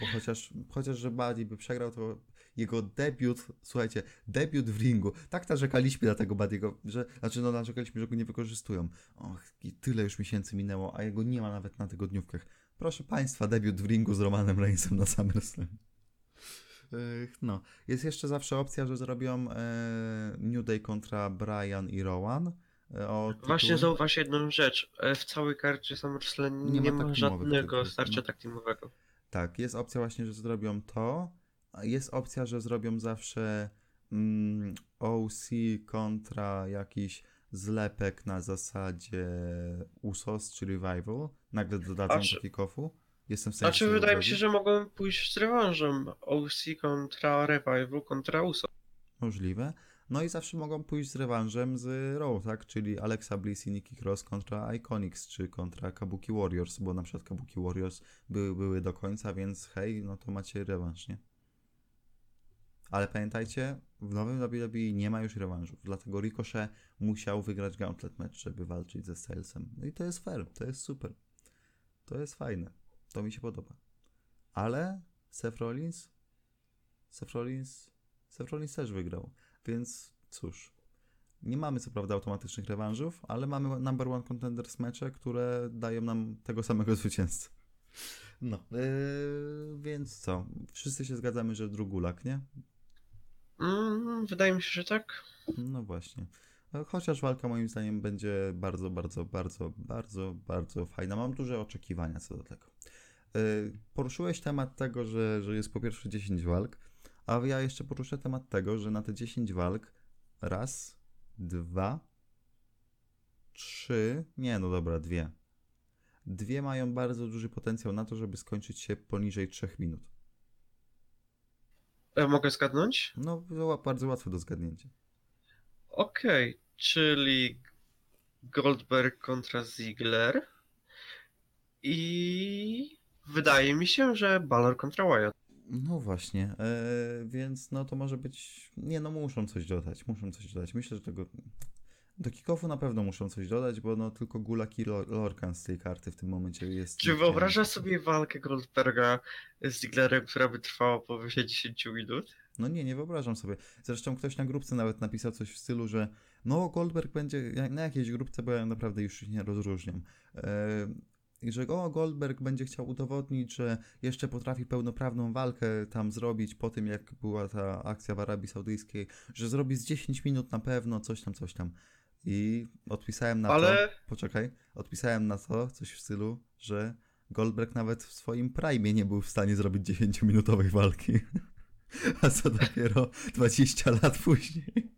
Bo chociaż, chociaż, że Buddy by przegrał, to jego debiut, słuchajcie, debiut w ringu, tak narzekaliśmy na tego Buddy'ego, że, znaczy no narzekaliśmy, że go nie wykorzystują. Och, i tyle już miesięcy minęło, a jego nie ma nawet na tygodniówkach. Proszę Państwa, debiut w ringu z Romanem Reignsem na SummerSlam. No, jest jeszcze zawsze opcja, że zrobią e, New Day kontra Brian i Rowan. E, o Właśnie zauważ jedną rzecz. E, W całej karcie SummerSlam Nie nie, ma ma, żadnego starcia tak teamowego. Tak, jest opcja właśnie, że zrobią to. Jest opcja, że zrobią zawsze mm, OC kontra jakiś zlepek na zasadzie USOS czy Revival. Nagle dodadzą A czy- do kick-offu. Jestem w stanie Znaczy wydaje mi się, że mogą pójść z rewanżem. OC kontra Revival kontra USO. Możliwe. No i zawsze mogą pójść z rewanżem z Raw, tak? Czyli Alexa Bliss i Nikki Cross kontra Iconics, czy kontra Kabuki Warriors, bo na przykład Kabuki Warriors były, były do końca, więc hej, no to macie rewanż, nie? Ale pamiętajcie, w nowym WWE nie ma już rewanżów, dlatego Ricochet musiał wygrać Gauntlet Match, żeby walczyć ze Stylesem. No i to jest fair, to jest super. To jest fajne. To mi się podoba. Ale Seth Rollins? Seth Rollins? Seth Rollins też wygrał. Więc cóż, nie mamy co prawda automatycznych rewanżów, ale mamy number one contenders mecze, które dają nam tego samego zwycięzcę. No, yy, więc co? Wszyscy się zgadzamy, że Drugulak, nie? Mm, wydaje mi się, że tak. No właśnie. Chociaż walka moim zdaniem będzie bardzo, bardzo, bardzo, bardzo, bardzo fajna. Mam duże oczekiwania co do tego. E, Poruszyłeś temat tego, że, że jest po pierwsze 10 walk, a ja jeszcze poruszę temat tego, że na te 10 walk raz, dwa, trzy, nie no dobra, dwie. Dwie mają bardzo duży potencjał na to, żeby skończyć się poniżej 3 minut. E, mogę zgadnąć? No, to bardzo łatwe do zgadnięcia. Okej, czyli Goldberg kontra Ziggler i wydaje mi się, że Balor kontra Wyatt. No właśnie, e, więc no to może być. Nie, no muszą coś dodać, muszą coś dodać. Myślę, że tego. Do kick-offu na pewno muszą coś dodać, bo no tylko Gulak i Lor- Lorcan z tej karty w tym momencie jest. Czy wyobrażasz sobie walkę Goldberga z Zigglerem, która by trwała powyżej 10 minut? No nie, nie wyobrażam sobie. Zresztą ktoś na grupce nawet napisał coś w stylu, że no Goldberg będzie na jakiejś grupce, bo ja naprawdę już nie rozróżniam. E, I że o, Goldberg będzie chciał udowodnić, że jeszcze potrafi pełnoprawną walkę tam zrobić po tym, jak była ta akcja w Arabii Saudyjskiej, że zrobi z 10 minut na pewno, coś tam, coś tam. I odpisałem na Ale- to, poczekaj, odpisałem na to coś w stylu, że Goldberg nawet w swoim prime nie był w stanie zrobić 10-minutowej walki. A co dopiero 20 lat później.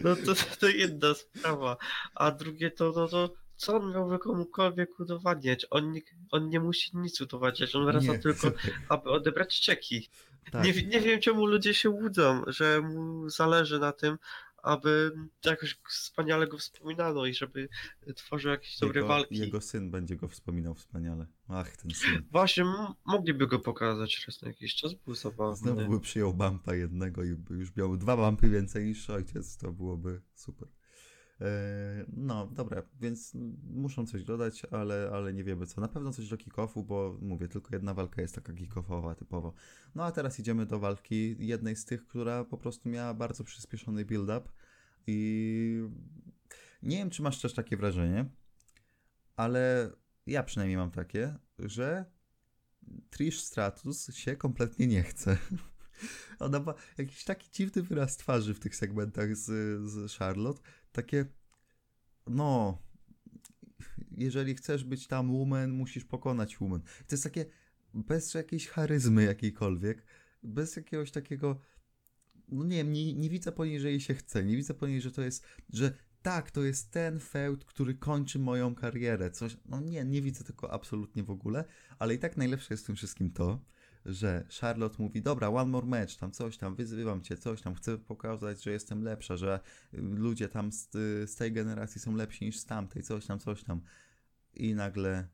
No to, to jedna sprawa. A drugie to, no to co on miałby komukolwiek udowadniać? On nie, on nie musi nic udowadniać, on wraca Nie, tylko, aby odebrać czeki. tak. Nie, nie wiem, czemu ludzie się łudzą, że mu zależy na tym, aby jakoś wspaniale go wspominano i żeby tworzył jakieś dobre jego, walki. Jego syn będzie go wspominał wspaniale. Ach, ten syn. Właśnie, mogliby go pokazać raz na jakiś czas, był Znowu zabawny. by przyjął bumpa jednego i już miał dwa bumpy więcej niż ojciec. To byłoby super. E, No, dobra, więc muszą coś dodać, ale, ale nie wiemy co. Na pewno coś do kick-offu, bo mówię, tylko jedna walka jest taka kick-offowa typowo. No a teraz idziemy do walki jednej z tych, która po prostu miała bardzo przyspieszony build-up i nie wiem, czy masz też takie wrażenie, ale ja przynajmniej mam takie, że Trish Stratus się kompletnie nie chce. Ona ma jakiś taki dziwny wyraz twarzy w tych segmentach z, z Charlotte. Takie, no, jeżeli chcesz być tam woman, musisz pokonać woman. To jest takie bez jakiejś charyzmy jakiejkolwiek, bez jakiegoś takiego, no nie wiem, nie, nie widzę po niej, że jej się chce, nie widzę po niej, że to jest, że tak, to jest ten feud, który kończy moją karierę, coś, no nie, nie widzę tego absolutnie w ogóle, ale i tak najlepsze jest w tym wszystkim to, że Charlotte mówi, dobra, one more match, tam coś tam, wyzywam cię, coś tam, chcę pokazać, że jestem lepsza, że y, ludzie tam z, y, z tej generacji są lepsi niż z tamtej, coś tam, coś tam. I nagle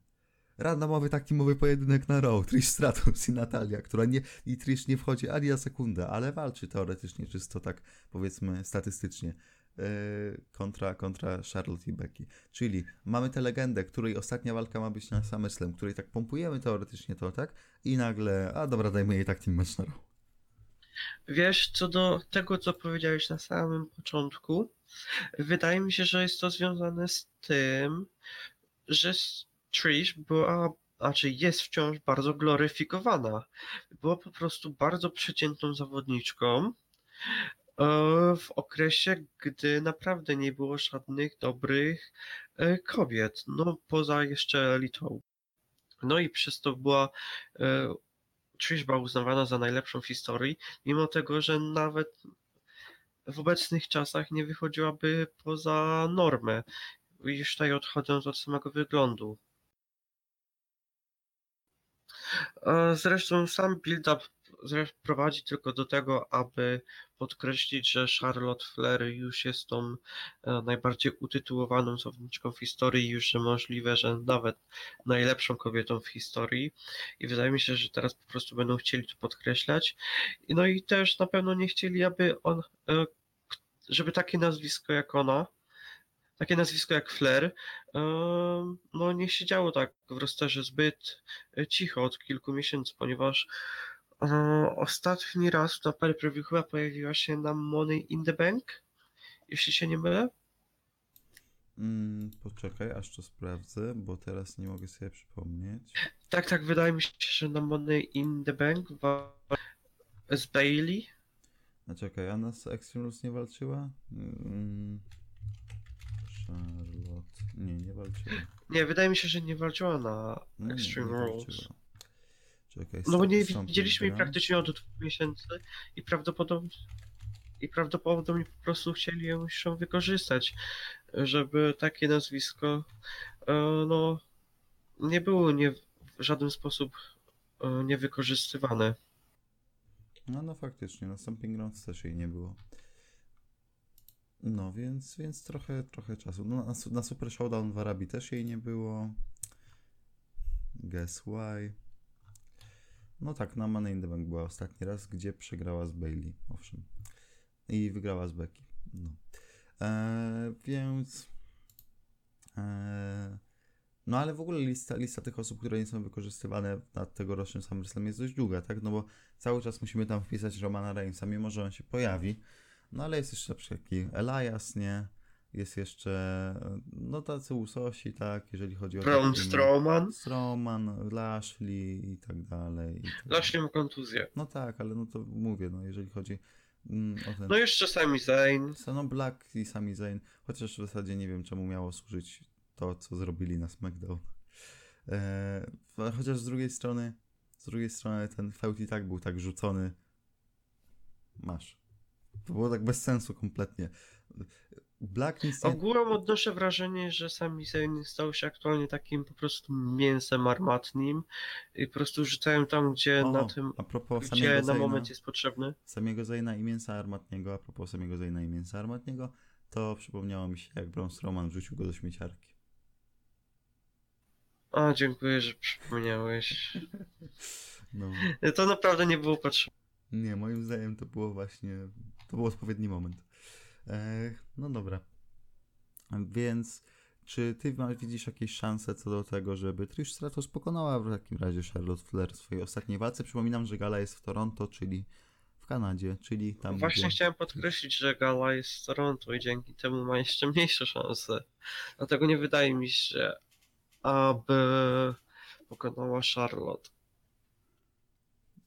randomowy takimowy pojedynek na Raw, Trish Stratus i Natalia, która nie, i Trish nie wchodzi ani na sekundę, ale walczy teoretycznie, czysto tak powiedzmy statystycznie. Yy, Kontra, kontra Charlotte i Becky. Czyli mamy tę legendę, której ostatnia walka ma być na SummerSlam, której tak pompujemy teoretycznie to, tak? I nagle, a dobra, dajmy jej tak team match. Wiesz, co do tego, co powiedziałeś na samym początku, wydaje mi się, że jest to związane z tym, że Trish była, znaczy jest wciąż bardzo gloryfikowana. Była po prostu bardzo przeciętną zawodniczką w okresie, gdy naprawdę nie było żadnych dobrych e, kobiet, no poza jeszcze elitą. No i przez to była e, Trish była uznawana za najlepszą w historii, mimo tego, że nawet w obecnych czasach nie wychodziłaby poza normę, już tutaj odchodząc od samego wyglądu. E, Zresztą sam build-up prowadzi tylko do tego, aby podkreślić, że Charlotte Flair już jest tą e, najbardziej utytułowaną zawodniczką w historii, już możliwe, że nawet najlepszą kobietą w historii. I wydaje mi się, że teraz po prostu będą chcieli to podkreślać. No i też na pewno nie chcieli, aby on, e, żeby takie nazwisko jak ona, takie nazwisko jak Flair, e, no nie siedziało tak w rosterze zbyt e, cicho od kilku miesięcy, ponieważ e, ostatni raz na pay per chyba pojawiła się na Money in the Bank, jeśli się nie mylę. Mm, poczekaj, aż to sprawdzę, bo teraz nie mogę sobie przypomnieć. Tak, tak, wydaje mi się, że na Money in the Bank z Bailey. A czekaj, a nas Extreme Rules nie walczyła? Mm, Charlotte. Nie, nie walczyła. Nie, wydaje mi się, że nie walczyła na No nie, Extreme Rules. Czekaj, No bo nie widzieliśmy jej praktycznie od dwóch miesięcy i prawdopodobnie i prawdopodobnie po prostu chcieli ją wykorzystać, żeby takie nazwisko e, no nie było nie, w żaden sposób e, niewykorzystywane. No, no faktycznie, na Stomping Grounds też jej nie było. No, więc, więc trochę, trochę czasu. No, na, na Super Showdown w Arabii też jej nie było. Guess why? No tak, na Money in the Bank była ostatni raz, gdzie przegrała z Bailey, owszem. I wygrała z Becky. No. Eee, więc... Eee, no ale w ogóle lista, lista tych osób, które nie są wykorzystywane na tegorocznym SummerSlam jest dość długa, tak? No bo cały czas musimy tam wpisać Romana Reignsa, mimo że on się pojawi. No ale jest jeszcze na przykład taki Elias, nie? Jest jeszcze, no tacy usosi, tak? Jeżeli chodzi o... Braun. Strowman, Strowman, Lashley i tak dalej. I tak Lashley ma kontuzję. No tak, ale no to mówię, no jeżeli chodzi mm, o ten... No jeszcze Sami Zayn. No Black i Sami Zayn, chociaż w zasadzie nie wiem czemu miało służyć to, co zrobili na SmackDown. Eee, chociaż z drugiej strony, z drugiej strony ten feud i tak był tak rzucony. Masz. To było tak bez sensu kompletnie. Black nic nie... Ogółem odnoszę wrażenie, że Sami Zayn stał się aktualnie takim po prostu mięsem armatnim i po prostu rzucają tam, gdzie O, na tym, a propos gdzie na Zayna, moment jest potrzebny. samego Zayna i mięsa armatniego, a propos samego Zayna i mięsa armatniego, to przypomniało mi się, jak Braun Strowman wrzucił go do śmieciarki. A, dziękuję, że przypomniałeś. No. To naprawdę nie było potrzebne. Nie, moim zdaniem to było właśnie, to był odpowiedni moment. No dobra. Więc, czy ty widzisz jakieś szanse co do tego, żeby Trish Stratus pokonała w takim razie Charlotte Flair w swojej ostatniej walce? Przypominam, że gala jest w Toronto, czyli w Kanadzie, czyli tam, Właśnie gdzie... chciałem podkreślić, że Gala jest z Toronto i dzięki temu ma jeszcze mniejsze szanse. Dlatego nie wydaje mi się, aby pokonała Charlotte.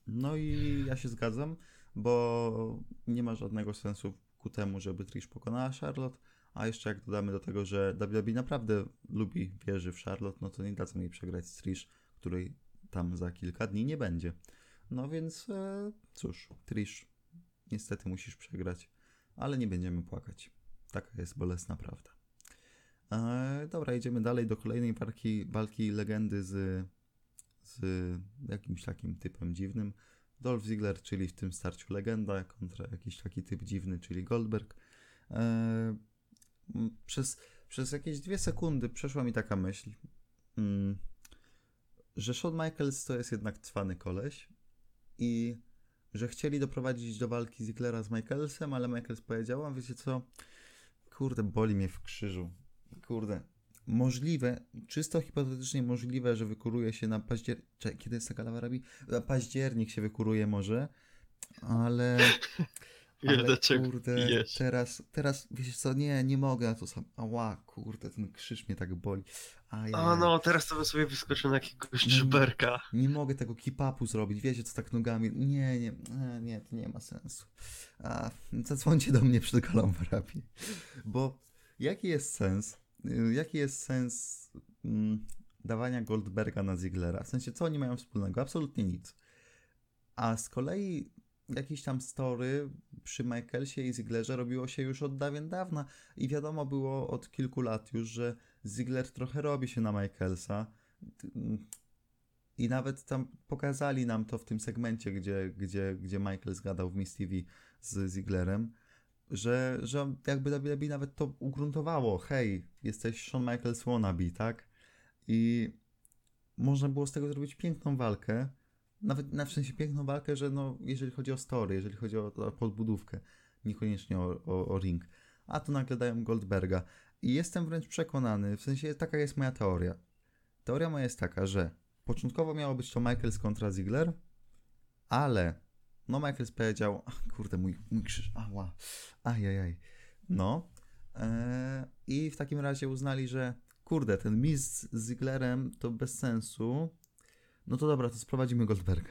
No i ja się zgadzam, bo nie ma żadnego sensu ku temu, żeby Trish pokonała Charlotte, a jeszcze jak dodamy do tego, że WWE naprawdę lubi, wierzy w Charlotte, no to nie dadzą jej przegrać z Trish, której tam za kilka dni nie będzie. No więc e, cóż, Trish, niestety musisz przegrać, ale nie będziemy płakać. Taka jest bolesna prawda. E, dobra, idziemy dalej do kolejnej walki, walki legendy z, z jakimś takim typem dziwnym. Dolph Ziggler, czyli w tym starciu legenda, kontra jakiś taki typ dziwny, czyli Goldberg. E, m, przez, przez jakieś dwie sekundy przeszła mi taka myśl, mm, że Shawn Michaels to jest jednak cwany koleś i że chcieli doprowadzić do walki Zigglera z Michaelsem, ale Michaels powiedział, wiecie co, kurde, boli mnie w krzyżu. Kurde, możliwe, czysto hipotetycznie możliwe, że wykuruje się na październik. Kiedy jest taka Arabii? Na październik się wykuruje może, ale. Ale kurde, teraz, teraz, wiecie co, nie, nie mogę na to sam. Ała, kurde, ten krzyż mnie tak boli. Ajaj. A no, teraz to bym sobie wyskoczył na jakiegoś No, żeberka. Nie mogę tego keep-upu zrobić, wiecie, co tak nogami. Nie, nie, nie, nie, to nie ma sensu. A, zadzwońcie do mnie przed galą w. Bo jaki jest sens, jaki jest sens mm, dawania Goldberga na Ziglera? W sensie, co oni mają wspólnego? Absolutnie nic. A z kolei jakiś tam story przy Michaelsie i Ziglerze robiło się już od dawien dawna i wiadomo było od kilku lat już, że Ziggler trochę robi się na Michaelsa. I nawet tam pokazali nam to w tym segmencie, gdzie, gdzie, gdzie Michael zgadał w Miss TV z Zigglerem, że, że jakby WWE nawet to ugruntowało. Hej, jesteś Shawn Michaels wannabe, tak? I można było z tego zrobić piękną walkę. Nawet na w sensie piękną walkę, że no, jeżeli chodzi o story, jeżeli chodzi o, o podbudówkę, niekoniecznie o, o, o ring. A tu nagle dają Goldberga. I jestem wręcz przekonany, w sensie taka jest moja teoria. Teoria moja jest taka, że początkowo miało być to Michaels kontra Ziggler, ale no Michaels powiedział, "Ach, kurde, mój, mój krzyż, ała, ajajaj. No. Eee, I w takim razie uznali, że kurde, ten mistrz z Zigglerem to bez sensu. No to dobra, to sprowadzimy Goldberga.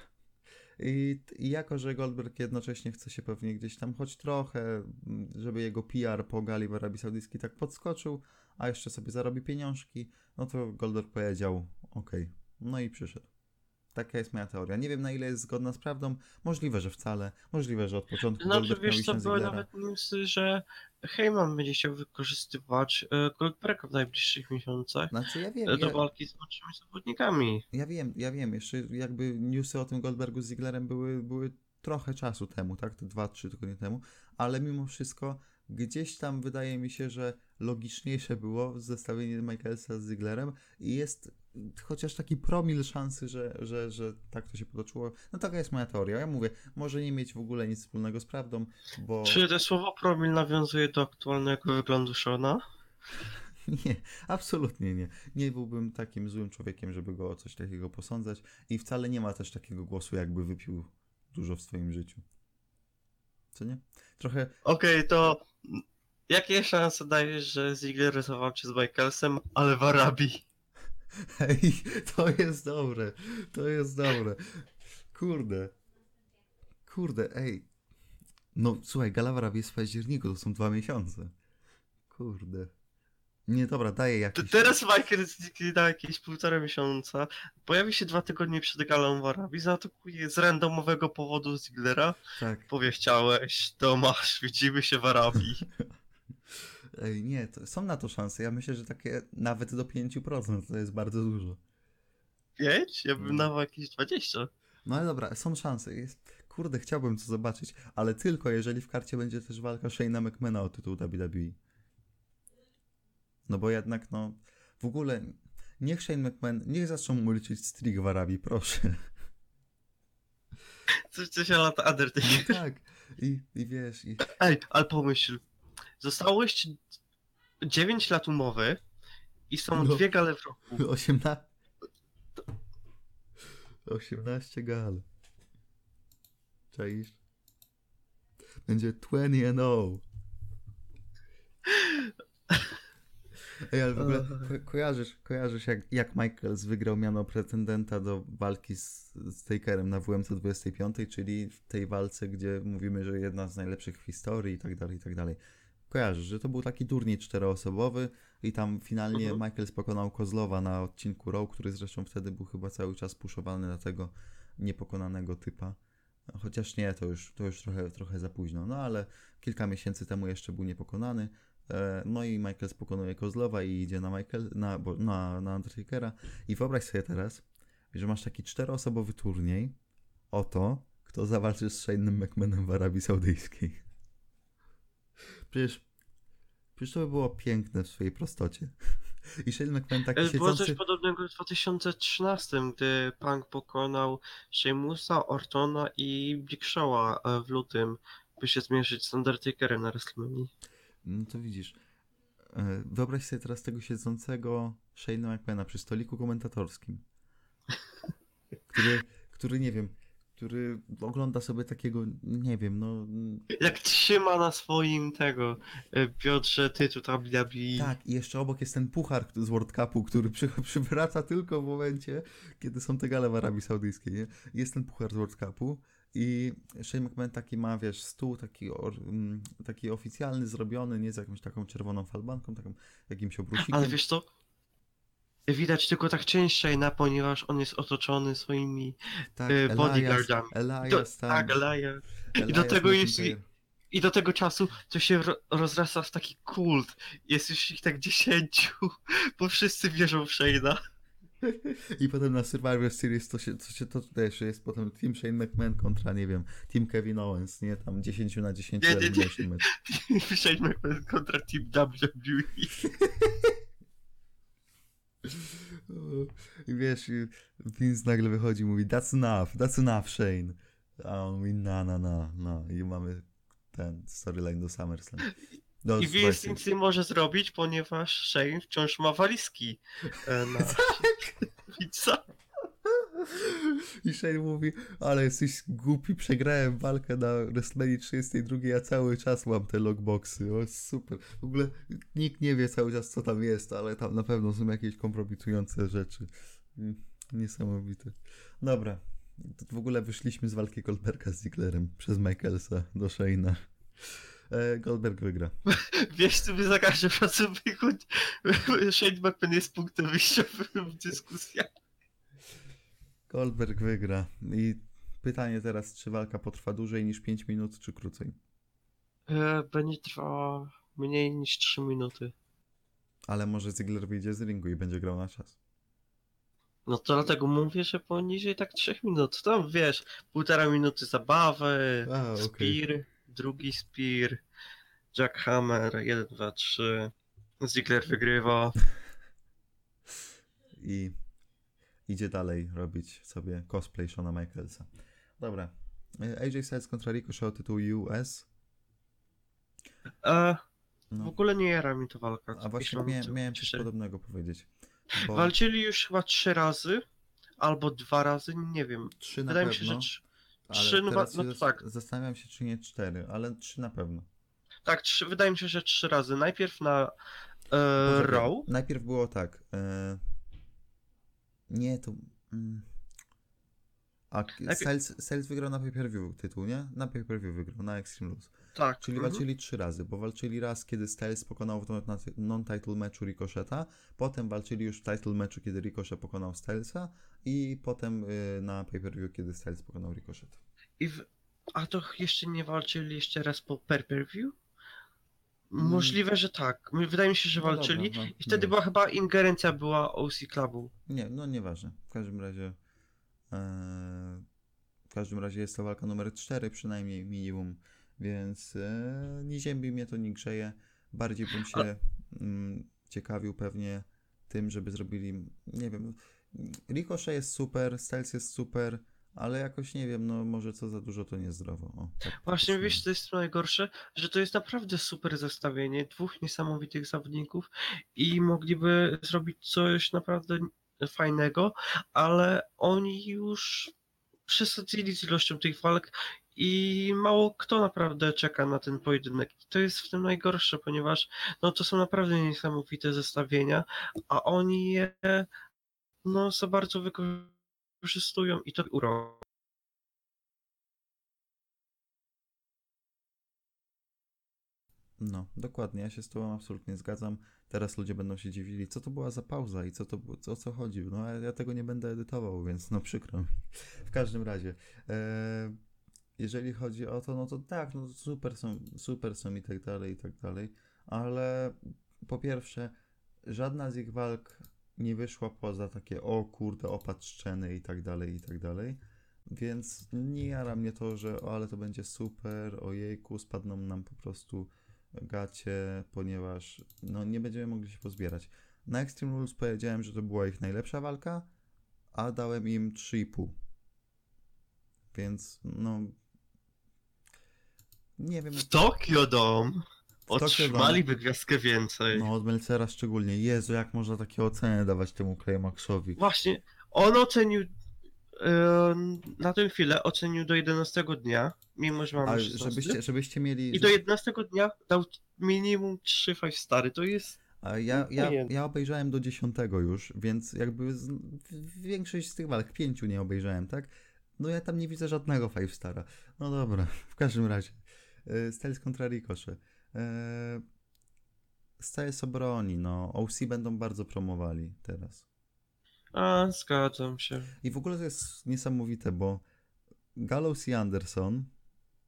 I, I jako, że Goldberg jednocześnie chce się pewnie gdzieś tam choć trochę, m, żeby jego PR po gali w Arabii Saudyjskiej tak podskoczył, a jeszcze sobie zarobi pieniążki, no to Goldberg powiedział, okej, no i przyszedł. Taka jest moja teoria. Nie wiem na ile jest zgodna z prawdą. Możliwe, że wcale. Możliwe, że od początku Znaczy, wiesz na były nawet newsy, że Heyman będzie chciał wykorzystywać e, Goldberga w najbliższych miesiącach Znaczy ja wiem, e, do ja, walki z młodszymi zawodnikami. ja wiem, ja wiem. Jeszcze jakby newsy o tym Goldbergu z Zigglerem były, były trochę czasu temu, tak? To dwa, trzy tygodnie temu. Ale mimo wszystko gdzieś tam wydaje mi się, że logiczniejsze było zestawienie Michaelsa z Zigglerem i jest chociaż taki promil szansy, że, że, że tak to się potoczyło. No taka jest moja teoria. Ja mówię, może nie mieć w ogóle nic wspólnego z prawdą, bo... Czy to słowo promil nawiązuje do aktualnego wyglądu Shona? Nie, absolutnie nie. Nie byłbym takim złym człowiekiem, żeby go o coś takiego posądzać i wcale nie ma też takiego głosu, jakby wypił dużo w swoim życiu. Co nie? Trochę, Okej, to jakie szanse dajesz, że Ziggler zawalczy z Michaelsem, ale w Arabii? hej, to jest dobre, to jest dobre. Kurde. Kurde, ej. No słuchaj, Gala w Arabii jest w październiku, to są dwa miesiące. Kurde. Nie, dobra, daję To jakiś... teraz Michael zniknie na jakieś półtora miesiąca, pojawi się dwa tygodnie przed galą w Arabii, zaatakuje z randomowego powodu Ziglera, Tak. powie chciałeś, to masz, widzimy się w Arabii. Ej, nie, to są na to szanse. Ja myślę, że takie nawet do 5% to jest bardzo dużo. Pięć? Ja bym No. dawał jakieś 20. No ale dobra, są szanse. Jest... Kurde, chciałbym to zobaczyć, ale tylko jeżeli w karcie będzie też walka Shane'a McMahona o tytuł WWE. No bo jednak, no, w ogóle niech Shane McMahon, niech zaczną mu liczyć strik w Arabii, proszę. Coś, coś lata No Undertaker. tak, i, i wiesz, i... Ej, ale pomyśl, zostało jeszcze 9 lat umowy i są No. dwie gale w roku. 18... 18 gal. Czaisz? Będzie 20 and 0. Ej, ale w ogóle ko- kojarzysz, kojarzysz jak, jak Michaels wygrał miano pretendenta do walki z, z Takerem na WMC 25, czyli w tej walce, gdzie mówimy, że jedna z najlepszych w historii i tak dalej, i tak dalej. Kojarzysz, że to był taki turniej czteroosobowy i tam finalnie Mhm. Michaels pokonał Kozlowa na odcinku Raw, który zresztą wtedy był chyba cały czas puszowany na tego niepokonanego typa. Chociaż nie, to już, to już trochę, trochę za późno. No ale kilka miesięcy temu jeszcze był niepokonany. E, No i Michaels pokonuje Kozlowa i idzie na Michael, na, na, na Undertakera. I wyobraź sobie teraz, że masz taki czteroosobowy turniej o to, kto zawalczy z Shane'em McMahonem w Arabii Saudyjskiej. Przecież, przecież to by było piękne w swojej prostocie. I Shane McMahon taki E, Było siedzący... coś podobnego w 2013, gdy Punk pokonał Sheamusa, Ortona i Big Show'a e, w lutym, by się zmierzyć z Undertakerem na WrestleMania. No to widzisz. E, Wyobraź sobie teraz tego siedzącego Shane'a McMahona przy stoliku komentatorskim. Który, który nie wiem, który ogląda sobie takiego, nie wiem, no. Jak trzyma na swoim tego e, biodrze tytuł WWE. Tak, i jeszcze obok jest ten puchar z World Cupu, który przy, przywraca tylko w momencie, kiedy są te gale w Arabii Saudyjskiej, nie? Jest ten puchar z World Cupu i Shane McMahon taki ma, wiesz, stół taki, or, mm, taki oficjalny, zrobiony, nie z jakąś taką czerwoną falbanką, taką jakimś obrusikiem. Ale wiesz co? Widać tylko tak część Shane'a, ponieważ on jest otoczony swoimi tak, e, bodyguardami. Elias, Do, tam, tak, Elias. Elias do tego McIntyre. I do tego czasu to się ro rozrasta w taki kult. Jest już ich tak dziesięciu, bo wszyscy wierzą w Shane'a. I potem na Survivor Series to się, to się to też jest potem Team Shane McMahon kontra, nie wiem, Team Kevin Owens, nie? Tam 10 na 10 Nie, nie, nie. Shane McMahon kontra Team WWE. I wiesz, i Vince nagle wychodzi i mówi that's enough, that's enough Shane. A on mówi na, na, na, na. I mamy ten storyline do SummerSlam. Do I Survivor Vince nic nie może zrobić, ponieważ Shane wciąż ma walizki e, na Vince'a. I Shane mówi, ale jesteś głupi, przegrałem walkę na WrestleMania 32, ja cały czas mam te logboxy, o super. W ogóle nikt nie wie cały czas co tam jest, ale tam na pewno są jakieś kompromitujące rzeczy. Mm, Niesamowite. Dobra, W ogóle wyszliśmy z walki Goldberga z Zigglerem przez Michaelsa do Shane'a. E, Goldberg wygra. Wiesz, sobie za każdym razem wychodzi. Shane McMahon jest punktem wyjściowym w dyskusjach. Goldberg wygra. I pytanie teraz, czy walka potrwa dłużej niż 5 minut, czy krócej? E, Będzie trwała mniej niż 3 minuty. Ale może Ziggler wyjdzie z ringu i będzie grał na czas. No to dlatego mówię, że poniżej tak 3 minut. Tam wiesz, półtora minuty zabawy, A, okej. spear, drugi spear, jackhammer, 1, 2, 3. Ziggler wygrywa. I idzie dalej robić sobie cosplay Shona Michaelsa. Dobra. E, AJ Styles kontra Ricochet o tytuł US. E, w No. ogóle nie jara mi to walka. A właśnie miałem, miałem coś podobnego powiedzieć. Bo Walczyli już chyba trzy razy, albo dwa razy, nie wiem. trzy na Wydaje mi pewno. się, że trzy, no, no tak. Zastanawiam się, czy nie cztery, ale trzy na pewno. tak, trzy, wydaje mi się, że trzy razy. Najpierw na e, Raw. Najpierw było tak. E... Nie, to. Mm. A Styles, Styles wygrał na pay-per-view tytuł, nie? Na pay-per-view wygrał, na Extreme Rules. Tak. Czyli mhm. walczyli trzy razy, bo walczyli raz, kiedy Styles pokonał w non- non-title meczu Ricocheta, potem walczyli już w title meczu, kiedy Ricochet pokonał Stylesa i potem y, na pay-per-view, kiedy Styles pokonał Ricochet. I w... A to jeszcze nie walczyli jeszcze raz po per-per-view? Mm. Możliwe, że tak. Wydaje mi się, że No dobra, walczyli. no, I wtedy była chyba ingerencja była OC Clubu. Nie, no nieważne. W każdym razie e, w każdym razie jest to walka numer 4 przynajmniej minimum, więc e, nie ziębi mnie to, nie grzeje. Bardziej bym się mm, ciekawił pewnie tym, żeby zrobili, nie wiem, Ricochet jest super, Styles jest super, ale jakoś nie wiem, no może co za dużo to niezdrowo. O, tak Właśnie powiedzmy. wiesz, co jest najgorsze? Że to jest naprawdę super zestawienie dwóch niesamowitych zawodników i mogliby zrobić coś naprawdę fajnego, ale oni już przesadzili z ilością tych walk i mało kto naprawdę czeka na ten pojedynek. I to jest w tym najgorsze, ponieważ no to są naprawdę niesamowite zestawienia, a oni je no za bardzo wykorzystują i to urok. No, dokładnie, ja się z Tobą absolutnie zgadzam. Teraz ludzie będą się dziwili, co to była za pauza i co to było, o co chodzi. No, ja tego nie będę edytował, więc no przykro mi. W każdym razie, e, jeżeli chodzi o to, no to tak, no super są, super są i tak dalej, i tak dalej, ale po pierwsze, żadna z ich walk nie wyszła poza takie, o kurde, opad szczeny i tak dalej, i tak dalej. Więc nie jara mnie to, że o, ale to będzie super, ojejku, spadną nam po prostu gacie, ponieważ no, nie będziemy mogli się pozbierać. Na Extreme Rules powiedziałem, że to była ich najlepsza walka, a dałem im 3,5. Więc no. Nie wiem. W Tokio Dome otrzymaliby gwiazdkę więcej. No od Melcera szczególnie. Jezu, jak można takie oceny dawać temu Climaxowi. Właśnie, on ocenił e, na tę chwilę ocenił do 11 dnia, mimo że mamy Ale 16. żebyście, żebyście mieli. I do 11 dnia dał minimum 3 5 stary, to jest A ja, ja, ja obejrzałem do 10 już, więc jakby z, większość z tych walk, pięciu nie obejrzałem, tak? No ja tam nie widzę żadnego five stara. No dobra, w każdym razie. E, Styles kontra Ricochet. E, Styles obroni, no. OC będą bardzo promowali teraz. A, zgadzam się. I w ogóle to jest niesamowite, bo Gallows i Anderson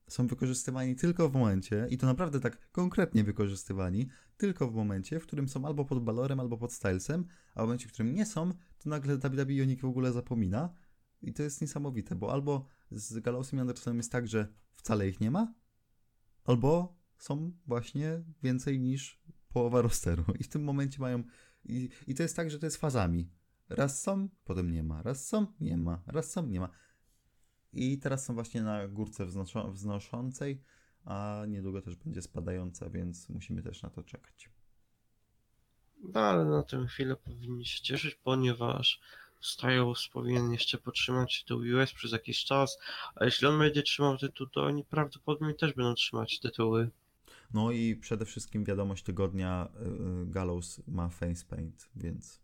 są wykorzystywani tylko w momencie, i to naprawdę tak konkretnie wykorzystywani, tylko w momencie, w którym są albo pod Balorem, albo pod Stylesem, a w momencie, w którym nie są, to nagle WWE o nich w ogóle zapomina. I to jest niesamowite, bo albo z Gallowsem i Andersonem jest tak, że wcale ich nie ma, albo są właśnie więcej niż połowa rosteru. I w tym momencie mają. I, I to jest tak, że to jest fazami. Raz są, potem nie ma. Raz są, nie ma. Raz są, nie ma. I teraz są właśnie na górce wznoszo- wznoszącej, a niedługo też będzie spadająca, więc musimy też na to czekać. No ale na tę chwilę powinni się cieszyć, ponieważ Styles powinien jeszcze potrzymać tytuł US przez jakiś czas, a jeśli on będzie trzymał tytuł, to oni prawdopodobnie też będą trzymać tytuły. No i przede wszystkim wiadomość tygodnia y, Gallows ma face paint, więc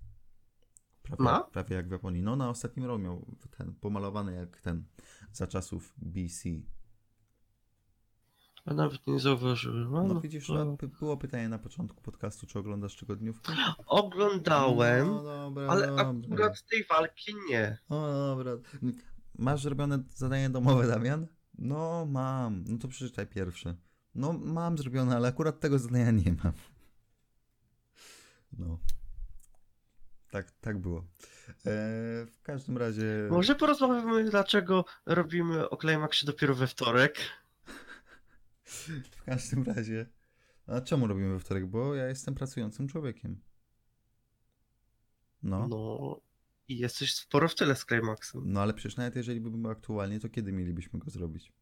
prawie, Ma? prawie jak w Japonii. No na ostatnim roku miał ten pomalowany jak ten za czasów BC. A nawet nie zauważyłem. A, No widzisz, to- no, było pytanie na początku podcastu, czy oglądasz tygodniówkę? Oglądałem, No dobra, ale dobra. akurat tej walki nie. O, dobra. Masz zrobione zadanie domowe, Damian? No, mam. No to przeczytaj pierwsze. No, mam zrobione, ale akurat tego zadania nie mam. No. Tak, tak było. E, w każdym razie. Może porozmawiamy, dlaczego robimy o Climaxie dopiero we wtorek. W każdym razie. A czemu robimy we wtorek? Bo ja jestem pracującym człowiekiem. No. No i jesteś sporo w tyle z Climaxem. No ale przecież nawet jeżeli by było aktualnie, to kiedy mielibyśmy go zrobić?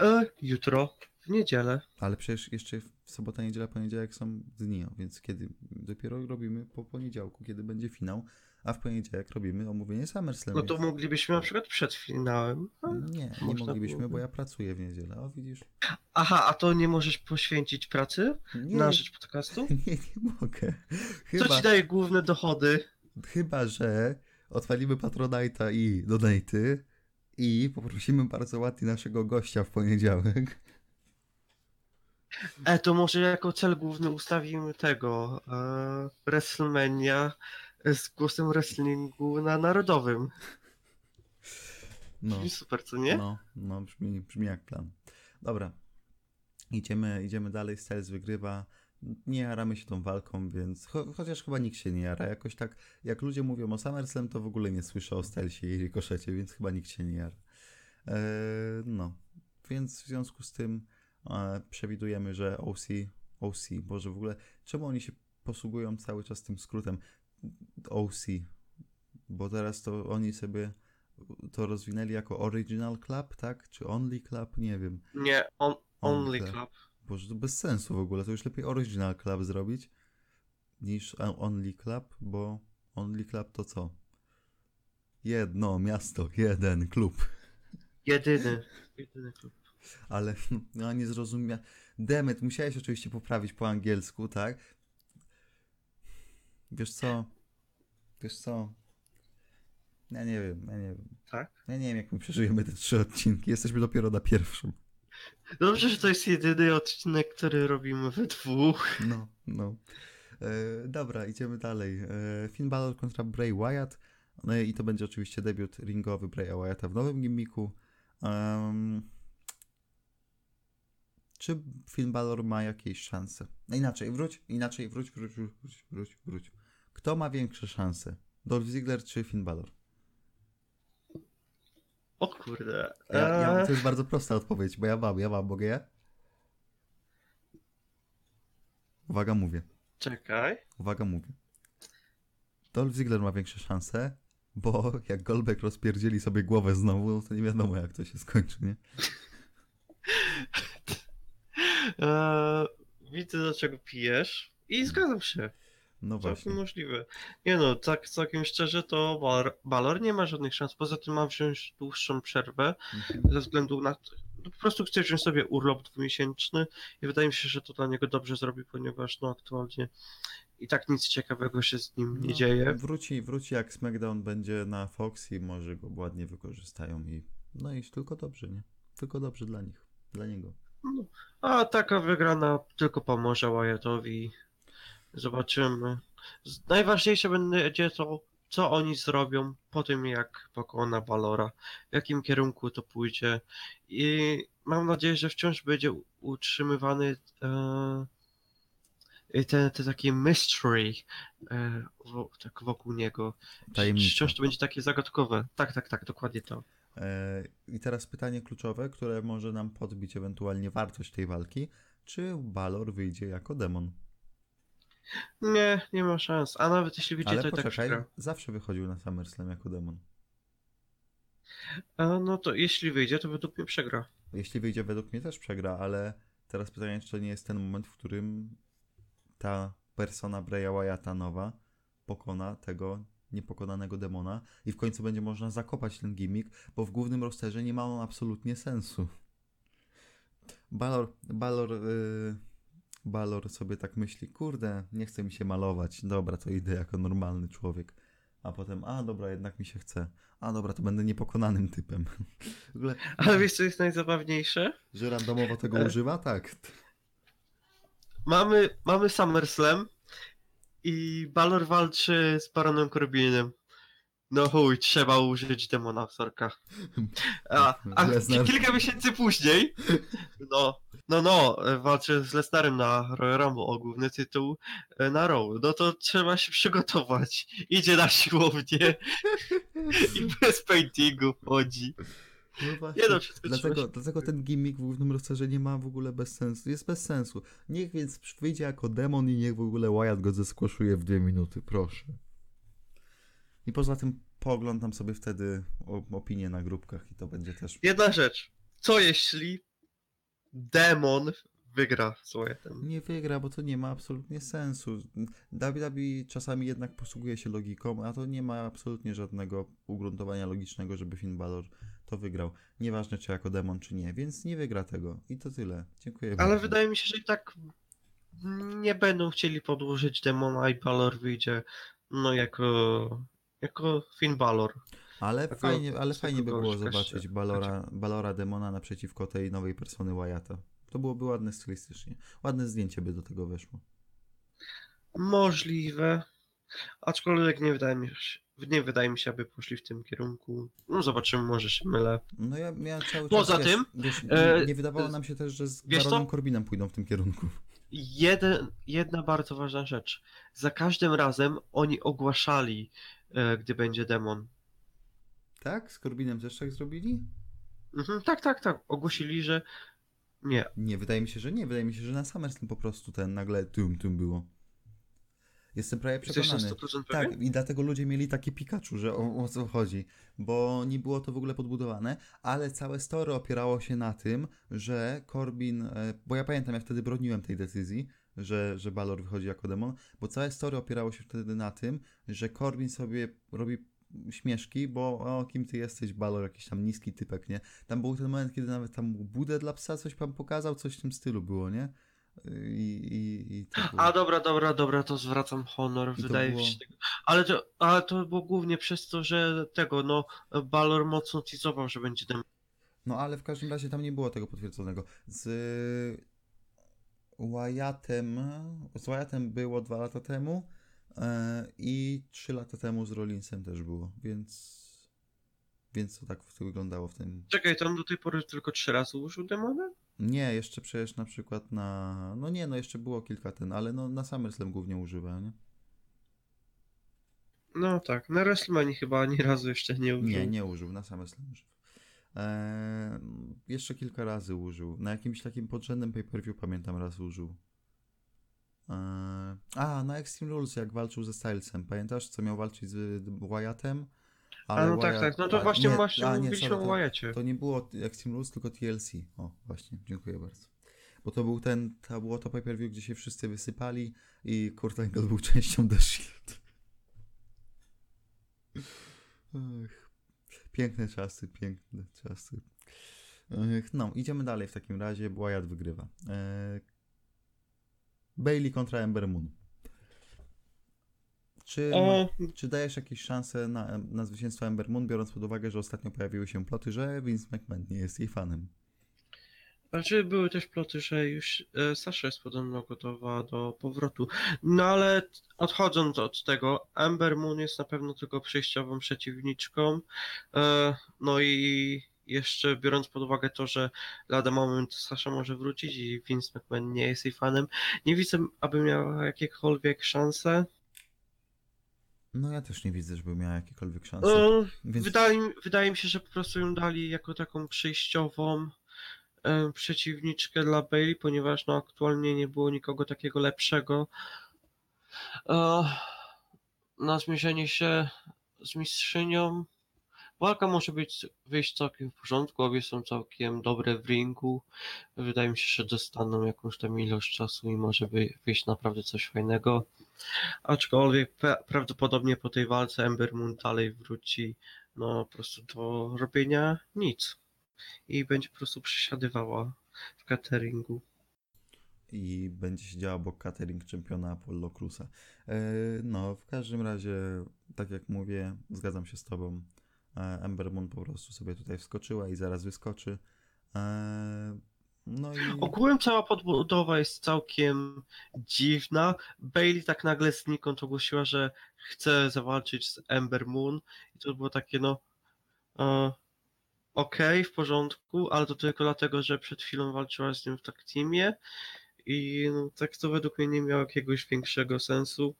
E, jutro, w niedzielę. Ale przecież jeszcze w sobota, niedziela, poniedziałek są dni, o, więc kiedy dopiero robimy po poniedziałku, kiedy będzie finał, a w poniedziałek robimy omówienie SummerSlam. No to moglibyśmy na przykład przed finałem. Nie, nie moglibyśmy, bo ja pracuję w niedzielę. O, widzisz? Aha, a to nie możesz poświęcić pracy Nie, na rzecz podcastu? nie, nie mogę. Co Chyba, ci daje główne dochody? chyba, że odpalimy Patronite'a i Donaty i poprosimy bardzo ładnie naszego gościa w poniedziałek. E, to może jako cel główny ustawimy tego e, WrestleMania z głosem wrestlingu na narodowym. No. Brzmi super, co nie? No, no brzmi, brzmi jak plan. Dobra. Idziemy, idziemy dalej. Styles wygrywa. Nie jaramy się tą walką, więc cho chociaż chyba nikt się nie jara. Jakoś tak, jak ludzie mówią o SummerSlam, to w ogóle nie słyszę o Stylesie i Rikoszecie, więc chyba nikt się nie jara. Eee, no, więc w związku z tym e, przewidujemy, że OC, OC, Boże w ogóle, czemu oni się posługują cały czas tym skrótem OC? Bo teraz to oni sobie to rozwinęli jako Original Club, tak? Czy Only Club? Nie wiem. Nie, on, Only Club. Club. Boże, to bez sensu w ogóle. To już lepiej Original Club zrobić niż Only Club, bo Only Club to co? Jedno miasto, jeden klub. Jedyny. Jedyny klub. Ale no nie zrozumia. Demet, musiałeś oczywiście poprawić po angielsku, tak? Wiesz co? Wiesz co? Ja nie wiem, ja nie wiem. Tak? Ja nie wiem, jak my przeżyjemy te trzy odcinki. Jesteśmy dopiero na pierwszym. Dobrze, że to jest jedyny odcinek, który robimy we dwóch. No, no. E, dobra, idziemy dalej. E, Finn Balor kontra Bray Wyatt. No i to będzie oczywiście debiut ringowy Braya Wyatta w nowym gimmiku. Em, czy Finn Balor ma jakieś szanse? No inaczej, wróć, inaczej, wróć, wróć, wróć, wróć, wróć. Kto ma większe szanse? Dolph Ziggler czy Finn Balor? O kurde. Ja, ja, Eee, to jest bardzo prosta odpowiedź, bo ja mam, ja mam, mogę ja? Uwaga, mówię. Czekaj. Uwaga, mówię. Dolph Ziggler ma większe szanse, bo jak Goldberg rozpierdzieli sobie głowę znowu, no to nie wiadomo jak to się skończy, nie? Eee, widzę, dlaczego pijesz. I zgadzam się. No właśnie. Całkiem możliwe. Nie no, tak całkiem szczerze to Balor, nie ma żadnych szans. Poza tym ma wziąć dłuższą przerwę Mhm. ze względu na. No, po prostu chce wziąć sobie urlop dwumiesięczny i wydaje mi się, że to dla niego dobrze zrobi, ponieważ no aktualnie i tak nic ciekawego się z nim nie No, dzieje. Wróci, wróci jak SmackDown będzie na Fox i może go ładnie wykorzystają i no i tylko dobrze, nie? Tylko dobrze dla nich, dla niego. A taka wygrana tylko pomoże Wyattowi. Zobaczymy. Najważniejsze będzie to, co oni zrobią po tym, jak pokona Valora, w jakim kierunku to pójdzie. I mam nadzieję, że wciąż będzie utrzymywany e, ten, ten taki mystery e, wo, tak wokół niego. Tajemnica. Wciąż to będzie takie zagadkowe. Tak, tak, tak, dokładnie to. E, I teraz pytanie kluczowe, które może nam podbić ewentualnie wartość tej walki. Czy Balor wyjdzie jako demon? Nie, nie ma szans. A nawet jeśli wyjdzie, Ale to tak poczekaj, przegra. zawsze wychodził na SummerSlam jako demon. A, no to jeśli wyjdzie, to według mnie przegra. Jeśli wyjdzie, według mnie też przegra, ale teraz pytanie, czy to nie jest ten moment, w którym ta persona Breya Wyatta nowa pokona tego niepokonanego demona i w końcu będzie można zakopać ten gimmick, bo w głównym rosterze nie ma on absolutnie sensu. Balor, Balor, yy, Balor sobie tak myśli, kurde, nie chce mi się malować, dobra, to idę jako normalny człowiek. A potem, a dobra, jednak mi się chce. A dobra, to będę niepokonanym typem. Ogóle, Ale wiesz co jest najzabawniejsze? że randomowo tego E. używa? Tak. Mamy, mamy SummerSlam i Balor walczy z Baronem Corbinem. No chuj, trzeba użyć demona w sorkach. A, a Lesnar. kilka miesięcy później, no, no, no, e, walczy z Lesnarem na Royal Rumble o główny tytuł e, na Raw. No to trzeba się przygotować. Idzie na siłownię i bez paintingu chodzi. No właśnie. Nie no, wszystko Dlatego, dlatego ten gimmick w głównym rosterze nie ma w ogóle bez sensu. Jest bez sensu. Niech więc wyjdzie jako demon i niech w ogóle Wyatt go zeskłoszuje w dwie minuty, proszę. I poza tym pooglądam sobie wtedy opinie na grupkach i to będzie też... Jedna rzecz. Co jeśli demon wygra z Wyattem? Nie wygra, bo to nie ma absolutnie sensu. WWE czasami jednak posługuje się logiką, a to nie ma absolutnie żadnego ugruntowania logicznego, żeby Finn Balor to wygrał. Nieważne czy jako demon, czy nie, więc nie wygra tego. I to tyle. Dziękuję Ale bardzo. wydaje mi się, że i tak nie będą chcieli podłożyć demona i Balor wyjdzie no jako, jako Finn Balor. Ale Jako fajnie, ale fajnie by było zobaczyć. Balora, Balora Demona naprzeciwko tej nowej persony Wyatta. To byłoby ładne stylistycznie. Ładne zdjęcie by do tego weszło. Możliwe. Aczkolwiek nie wydaje mi się, nie wydaje mi się, aby poszli w tym kierunku. No zobaczymy, może się mylę. No ja, ja cały Poza czas, tym, wiesz, e, nie wydawało nam się też, że z? Baronem Corbinem pójdą w tym kierunku. Jeden, jedna bardzo ważna rzecz. Za każdym razem oni ogłaszali, e, gdy będzie demon. Tak? Z Corbinem też tak zrobili? Mhm, tak, tak, tak. Ogłosili, że nie. Nie, wydaje mi się, że nie. Wydaje mi się, że na SummerSlam po prostu ten nagle tum tum było. Jestem prawie przekonany. 100% pewien? Tak, i dlatego ludzie mieli takie Pikachu, że o, o co chodzi, bo nie było to w ogóle podbudowane, ale całe story opierało się na tym, że Corbin, e, bo ja pamiętam, jak wtedy broniłem tej decyzji, że, że Balor wychodzi jako demon, bo całe story opierało się wtedy na tym, że Corbin sobie robi śmieszki, bo o, kim ty jesteś, Balor, jakiś tam niski typek, nie? Tam był ten moment, kiedy nawet tam budę dla psa coś pan pokazał, coś w tym stylu było, nie? I, i, i było... A dobra, dobra, dobra, to zwracam honor, I wydaje było- mi się. Ale to, ale to było głównie przez to, że tego, no, Balor mocno teasował, że będzie demon. No ale w każdym razie tam nie było tego potwierdzonego. Z Wyattem, z Wyattem było dwa lata temu e, i trzy lata temu z Rollinsem też było, więc więc to tak wyglądało w tym. Czekaj, to on do tej pory tylko trzy razy użył demona? Nie, jeszcze przecież na przykład na, no nie, no jeszcze było kilka ten, ale no na SummerSlam głównie używa, nie? No tak, na WrestleMania chyba ani razu jeszcze nie użył. Nie, nie użył, na SummerSlam użył. Eee, jeszcze kilka razy użył. Na jakimś takim podrzędnym pay-per-view pamiętam raz użył. Eee, a, na Extreme Rules jak walczył ze Stylesem. Pamiętasz, co miał walczyć z Wyattem? A no tak, Wyatt- tak, no to a, właśnie, nie, właśnie a, nie, mówiliśmy sorry, o to, Wyacie. to nie było Extreme Rules, tylko TLC. O, właśnie, dziękuję bardzo. Bo to był ten, to było to pay-per-view, gdzie się wszyscy wysypali i Kurt Angle był częścią The Shield. Ech, piękne czasy, piękne czasy. Ech, no, idziemy dalej w takim razie, bo Wyatt wygrywa. Bailey kontra Ember Moon. Czy, O, czy dajesz jakieś szanse na, na zwycięstwo Ember Moon, biorąc pod uwagę, że ostatnio pojawiły się ploty, że Vince McMahon nie jest jej fanem? Znaczy były też ploty, że już e, Sasha jest podobno gotowa do powrotu. No ale odchodząc od tego, Amber Moon jest na pewno tylko przejściową przeciwniczką. E, no i jeszcze biorąc pod uwagę to, że lada moment Sasha może wrócić i Vince McMahon nie jest jej fanem, nie widzę, aby miała jakiekolwiek szanse. No ja też nie widzę, żeby miała jakiekolwiek szanse. E, Więc Wydaje, mi- wydaje mi się, że po prostu ją dali jako taką przejściową e, przeciwniczkę dla Bailey, ponieważ no, aktualnie nie było nikogo takiego lepszego. E, na zmierzenie się z mistrzynią. Walka może być wyjść całkiem w porządku, obie są całkiem dobre w ringu. Wydaje mi się, że dostaną jakąś tam ilość czasu i może wy, wyjść naprawdę coś fajnego. Aczkolwiek pra- prawdopodobnie po tej walce Ember Moon dalej wróci no po prostu do robienia nic. I będzie po prostu przesiadywała w cateringu. i będzie siedziała obok catering czempiona Apollo Cruza. E, no, w każdym razie, tak jak mówię, zgadzam się z tobą. E, Ember Moon po prostu sobie tutaj wskoczyła i zaraz wyskoczy. No i... Ogółem cała podbudowa jest całkiem dziwna. Bailey tak nagle znikąd ogłosiła, że chce zawalczyć z Ember Moon i to było takie no e, okej, w porządku, ale to tylko dlatego, że przed chwilą walczyła z nim w tak teamie i no, tak to według mnie nie miało jakiegoś większego sensu.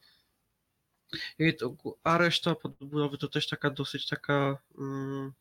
I to, a reszta podbudowy to też taka dosyć taka mm,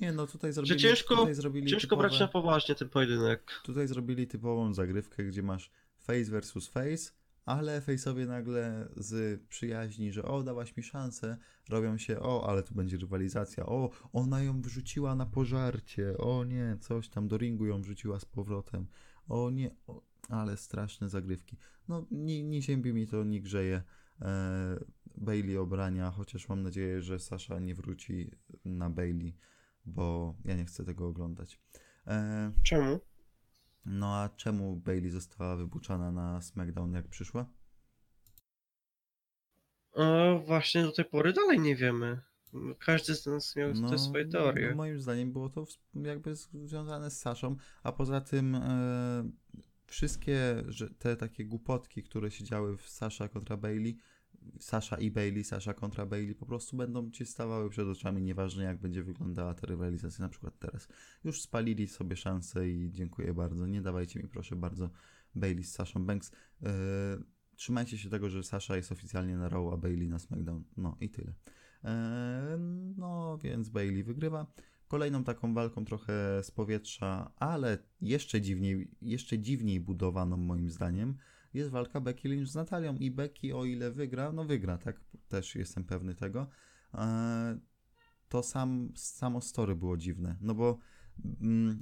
Nie, no tutaj zrobili, ciężko- tutaj zrobili ciężko brać typowe- na poważnie ten pojedynek. Tutaj zrobili typową zagrywkę, gdzie masz face versus face, ale face'owie nagle z przyjaźni, że o, dałaś mi szansę, robią się, o, ale tu będzie rywalizacja, o, ona ją wrzuciła na pożarcie, o nie, coś tam do ringu ją wrzuciła z powrotem, o nie, o, ale straszne zagrywki. No, nie, nie ziębi mi to, nie grzeje. E, Bailey obrania, chociaż mam nadzieję, że Sasha nie wróci na Bailey, bo ja nie chcę tego oglądać. E, Czemu? no a czemu Bailey została wybuczana na SmackDown jak przyszła? E, właśnie do tej pory dalej nie wiemy. Każdy z nas miał te swoje teorie. No, moim zdaniem było to jakby związane z Saszą, a poza tym e, wszystkie te takie głupotki, które się działy w Sasha kontra Bailey, Sasha i Bailey, Sasha kontra Bailey po prostu będą ci stawały przed oczami, nieważne jak będzie wyglądała ta rywalizacja na przykład teraz. Już spalili sobie szansę i dziękuję bardzo. Nie dawajcie mi proszę bardzo Bailey z Sashą Banks. E, trzymajcie się tego, że Sasha jest oficjalnie na Raw, a Bailey na SmackDown. No i tyle. E, no więc Bailey wygrywa. Kolejną taką walką trochę z powietrza, ale jeszcze dziwniej, jeszcze dziwniej budowaną moim zdaniem, jest walka Becky Lynch z Natalią i Becky o ile wygra, no wygra, tak? Też jestem pewny tego. E, to sam, samo story było dziwne, no bo mm,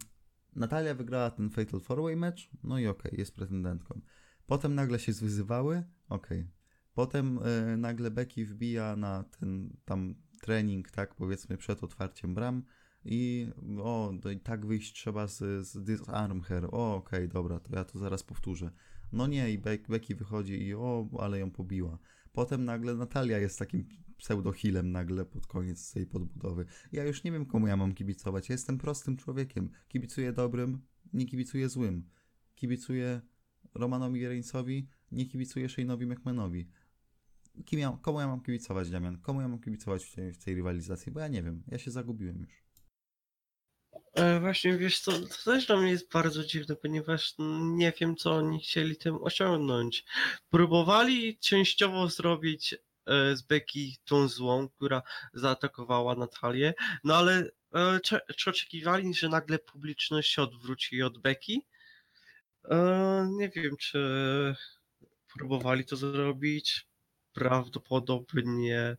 Natalia wygrała ten Fatal 4-Way match, no i okej, jest pretendentką. Potem nagle się zwyzywały, okej. Potem e, nagle Becky wbija na ten tam trening, tak powiedzmy przed otwarciem bram i o, to i tak wyjść trzeba z, z disarm her. O, okej, dobra, to ja to zaraz powtórzę. No nie, i Be- Becky wychodzi i o, ale ją pobiła. Potem nagle Natalia jest takim pseudohilem nagle pod koniec tej podbudowy. Ja już nie wiem, komu ja mam kibicować. Ja jestem prostym człowiekiem. Kibicuję dobrym, nie kibicuję złym. Kibicuję Romanowi Reignsowi, nie kibicuję Shane'owi McMahonowi. Kim ja, komu ja mam kibicować, Damian? Komu ja mam kibicować w tej, w tej rywalizacji? Bo ja nie wiem. Ja się zagubiłem już. E, właśnie wiesz to też dla mnie jest bardzo dziwne, ponieważ nie wiem co oni chcieli tym osiągnąć. Próbowali częściowo zrobić e, z Becky tą złą, która zaatakowała Natalię, no ale e, czy, czy oczekiwali, że nagle publiczność się odwróci od Becky? Nie wiem, czy próbowali to zrobić. Prawdopodobnie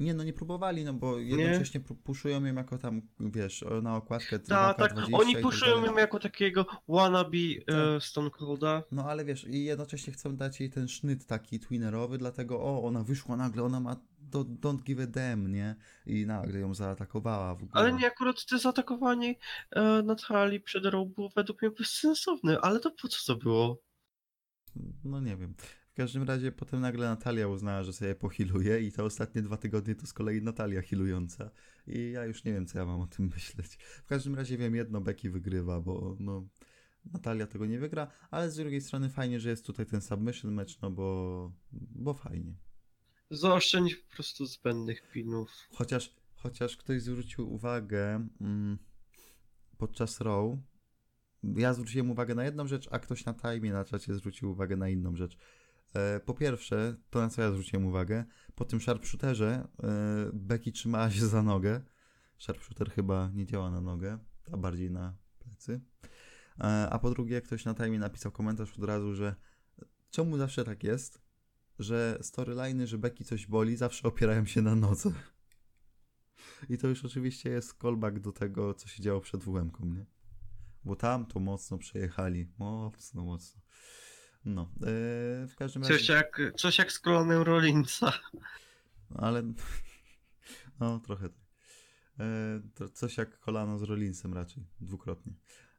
Nie, no nie próbowali, no bo jednocześnie nie? puszują ją jako tam, wiesz, na okładkę Tak, tak. 2K20 Oni tak puszują ją jako takiego wannabe e, Tak. Stone Colda. No ale wiesz, i jednocześnie chcą dać jej ten sznyt taki twinerowy, dlatego o, ona wyszła nagle, ona ma do, don't give a damn, nie? I nagle ją zaatakowała w ogóle. Ale nie, akurat to zaatakowanie e, Natalii przed Raw było według mnie bezsensowne, ale to po co to było? No nie wiem. W każdym razie potem nagle Natalia uznała, że sobie pohiluje i te ostatnie dwa tygodnie to z kolei Natalia hilująca. I ja już nie wiem, co ja mam o tym myśleć. W każdym razie wiem jedno, Becky wygrywa, bo no Natalia tego nie wygra, ale z drugiej strony fajnie, że jest tutaj ten submission match, no bo, bo fajnie. Zaoszczędź po prostu zbędnych pinów. Chociaż, chociaż ktoś zwrócił uwagę mm, podczas Raw, ja zwróciłem uwagę na jedną rzecz, a ktoś na tajmie na czacie zwrócił uwagę na inną rzecz. E, Po pierwsze, to na co ja zwróciłem uwagę, po tym sharpshooterze e, Becky trzymała się za nogę. Sharpshooter chyba nie działa na nogę, a bardziej na plecy. E, A po drugie, ktoś na tajmie napisał komentarz od razu, że czemu zawsze tak jest, że storyline, że Becky coś boli, zawsze opierają się na nodze. I to już oczywiście jest callback do tego, co się działo przed WM-ką, nie? Bo tam to mocno przejechali. Mocno, mocno. No, yy, w każdym razie. Coś jak, coś jak z kolonem Rollinsa. Ale. No, trochę tak. E, coś jak kolano z Rollinsem raczej, dwukrotnie.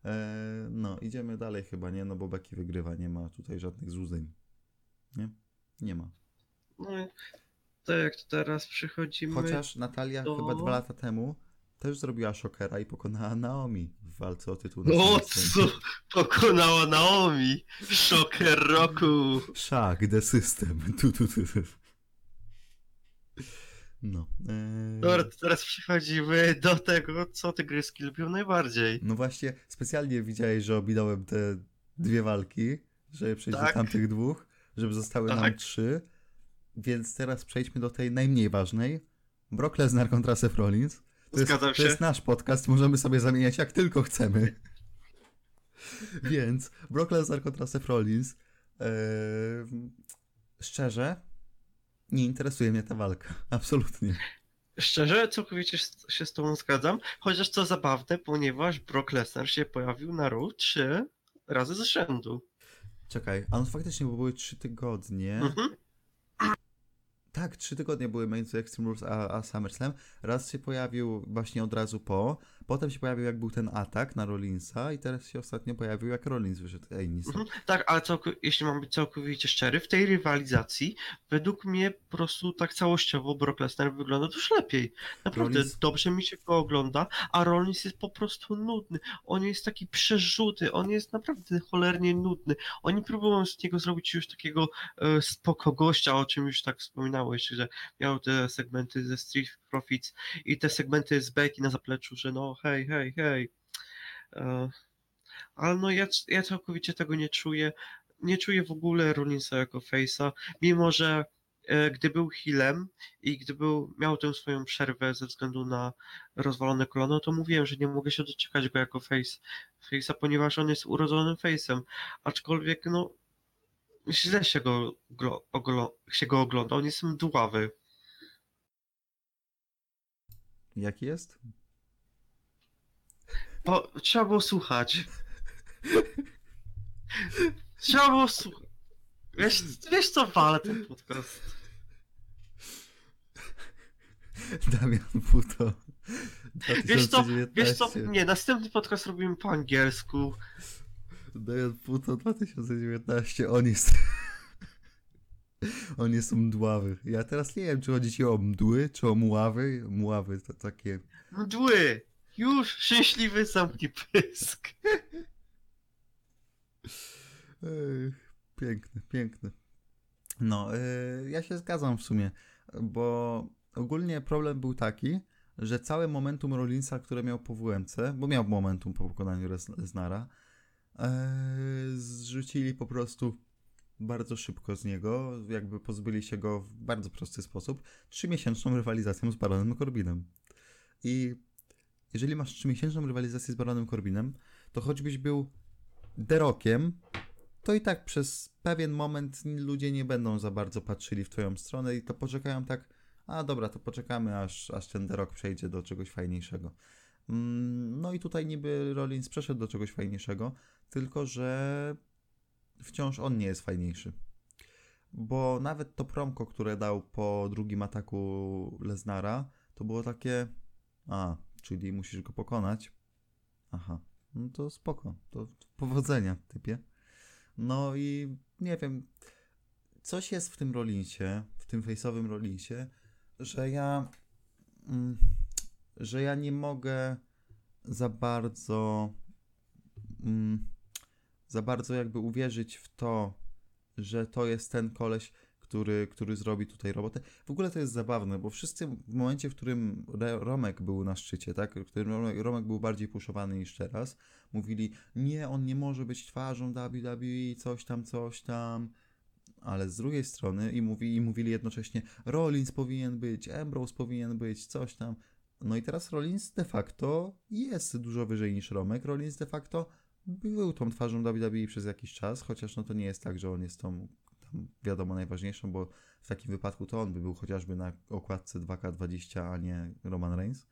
E, no, idziemy dalej chyba, nie? No bo Becky wygrywa, nie ma tutaj żadnych złudzeń. Nie? Nie ma. No tak jak teraz przychodzimy. Chociaż Natalia to- chyba dwa lata temu też zrobiła szokera i pokonała Naomi w walce o tytuł. No na co? Pokonała Naomi. Szoker roku. Szak, the system. Tu, tu, tu, tu. No. e, Dobra, teraz przechodzimy do tego, co tygryski lubią najbardziej. No właśnie, specjalnie widziałeś, że ominąłem te dwie walki, żeby przejść do Tak. tamtych dwóch, żeby zostały nam Tak. trzy. Więc teraz przejdźmy do tej najmniej ważnej. Brock Lesnar kontra Seth Rollins. To jest, Zgadzam to się. jest nasz podcast, możemy sobie zamieniać jak tylko chcemy. Więc Brock Lesnar kontra Seth Rollins. Eee, szczerze, nie interesuje mnie ta walka. Absolutnie. Szczerze, całkowicie się z tobą zgadzam. Chociaż co zabawne, ponieważ Brock Lesnar się pojawił na Raw trzy razy z rzędu. Czekaj, a no faktycznie, bo były trzy tygodnie. Mhm. Tak, trzy tygodnie były Main to Extreme Rules, a, a SummerSlam. Raz się pojawił właśnie od razu po, potem się pojawił jak był ten atak na Rollinsa i teraz się ostatnio pojawił jak Rollins wyszedł. Ej. Mhm. Tak, ale całko- jeśli mam być całkowicie szczery, w tej rywalizacji według mnie po prostu tak całościowo Brock Lesnar wygląda już lepiej. Naprawdę Rollins- dobrze mi się go ogląda, a Rollins jest po prostu nudny. On jest taki przerzuty, on jest naprawdę cholernie nudny. Oni próbują z niego zrobić już takiego e, spoko gościa, o czym już tak wspominałeś, że miał te segmenty ze Street Profits i te segmenty z Becky na zapleczu, że no hej, hej, hej. E, ale no ja, ja całkowicie tego nie czuję. Nie czuję w ogóle Rollinsa jako face'a, mimo że e, gdy był healem i gdy był, miał tę swoją przerwę ze względu na rozwalone kolano, to mówiłem, że nie mogę się doczekać go jako face, face'a, ponieważ on jest urodzonym face'em. Aczkolwiek no źle się go, glo, oglo, się go ogląda, on jest mdławy. Jaki jest? Bo trzeba było słuchać. Trzeba było słuchać. Wiesz, wiesz co wale ten podcast. Damian Puto. Wiesz co, 2019. wiesz co, nie, następny podcast robimy po angielsku. Damian Puto 2019, on jest... on jest mdławy. Ja teraz nie wiem, czy chodzi ci o mdły, czy o muławy. Muławy to takie... Mdły! Już szczęśliwy zamknij pysk. Piękny, piękny. No, y, ja się zgadzam w sumie, bo ogólnie problem był taki, że całe momentum Rollinsa, które miał po WMC, bo miał momentum po pokonaniu Lesnara, e, zrzucili po prostu bardzo szybko z niego, jakby pozbyli się go w bardzo prosty sposób, trzymiesięczną rywalizacją z Baronem Corbinem. I jeżeli masz trzymiesięczną rywalizację z Baronem Corbinem, to choćbyś był Derokiem, to i tak przez pewien moment ludzie nie będą za bardzo patrzyli w twoją stronę i to poczekają tak, a dobra, to poczekamy aż, aż ten rok przejdzie do czegoś fajniejszego. Mm, No i tutaj niby Rollins przeszedł do czegoś fajniejszego, tylko że wciąż on nie jest fajniejszy. Bo nawet to promko, które dał po drugim ataku Lesnara, to było takie, a, czyli musisz go pokonać. Aha, no to spoko, to powodzenia, typie. No i nie wiem, coś jest w tym Rollinsie, w tym face'owym Rollinsie, że ja, mm, że ja nie mogę za bardzo, mm, za bardzo jakby uwierzyć w to, że to jest ten koleś, który, który zrobi tutaj robotę. W ogóle to jest zabawne, bo wszyscy w momencie, w którym Romek był na szczycie, tak, w którym Romek był bardziej puszowany niż teraz, mówili, nie, on nie może być twarzą WWE, coś tam, coś tam. Ale z drugiej strony i, mówi, i mówili jednocześnie, Rollins powinien być, Ambrose powinien być, coś tam. No i teraz Rollins de facto jest dużo wyżej niż Romek. Rollins de facto był tą twarzą WWE przez jakiś czas, chociaż no to nie jest tak, że on jest tą tam wiadomo najważniejszą, bo w takim wypadku to on by był chociażby na okładce 2K20, a nie Roman Reigns.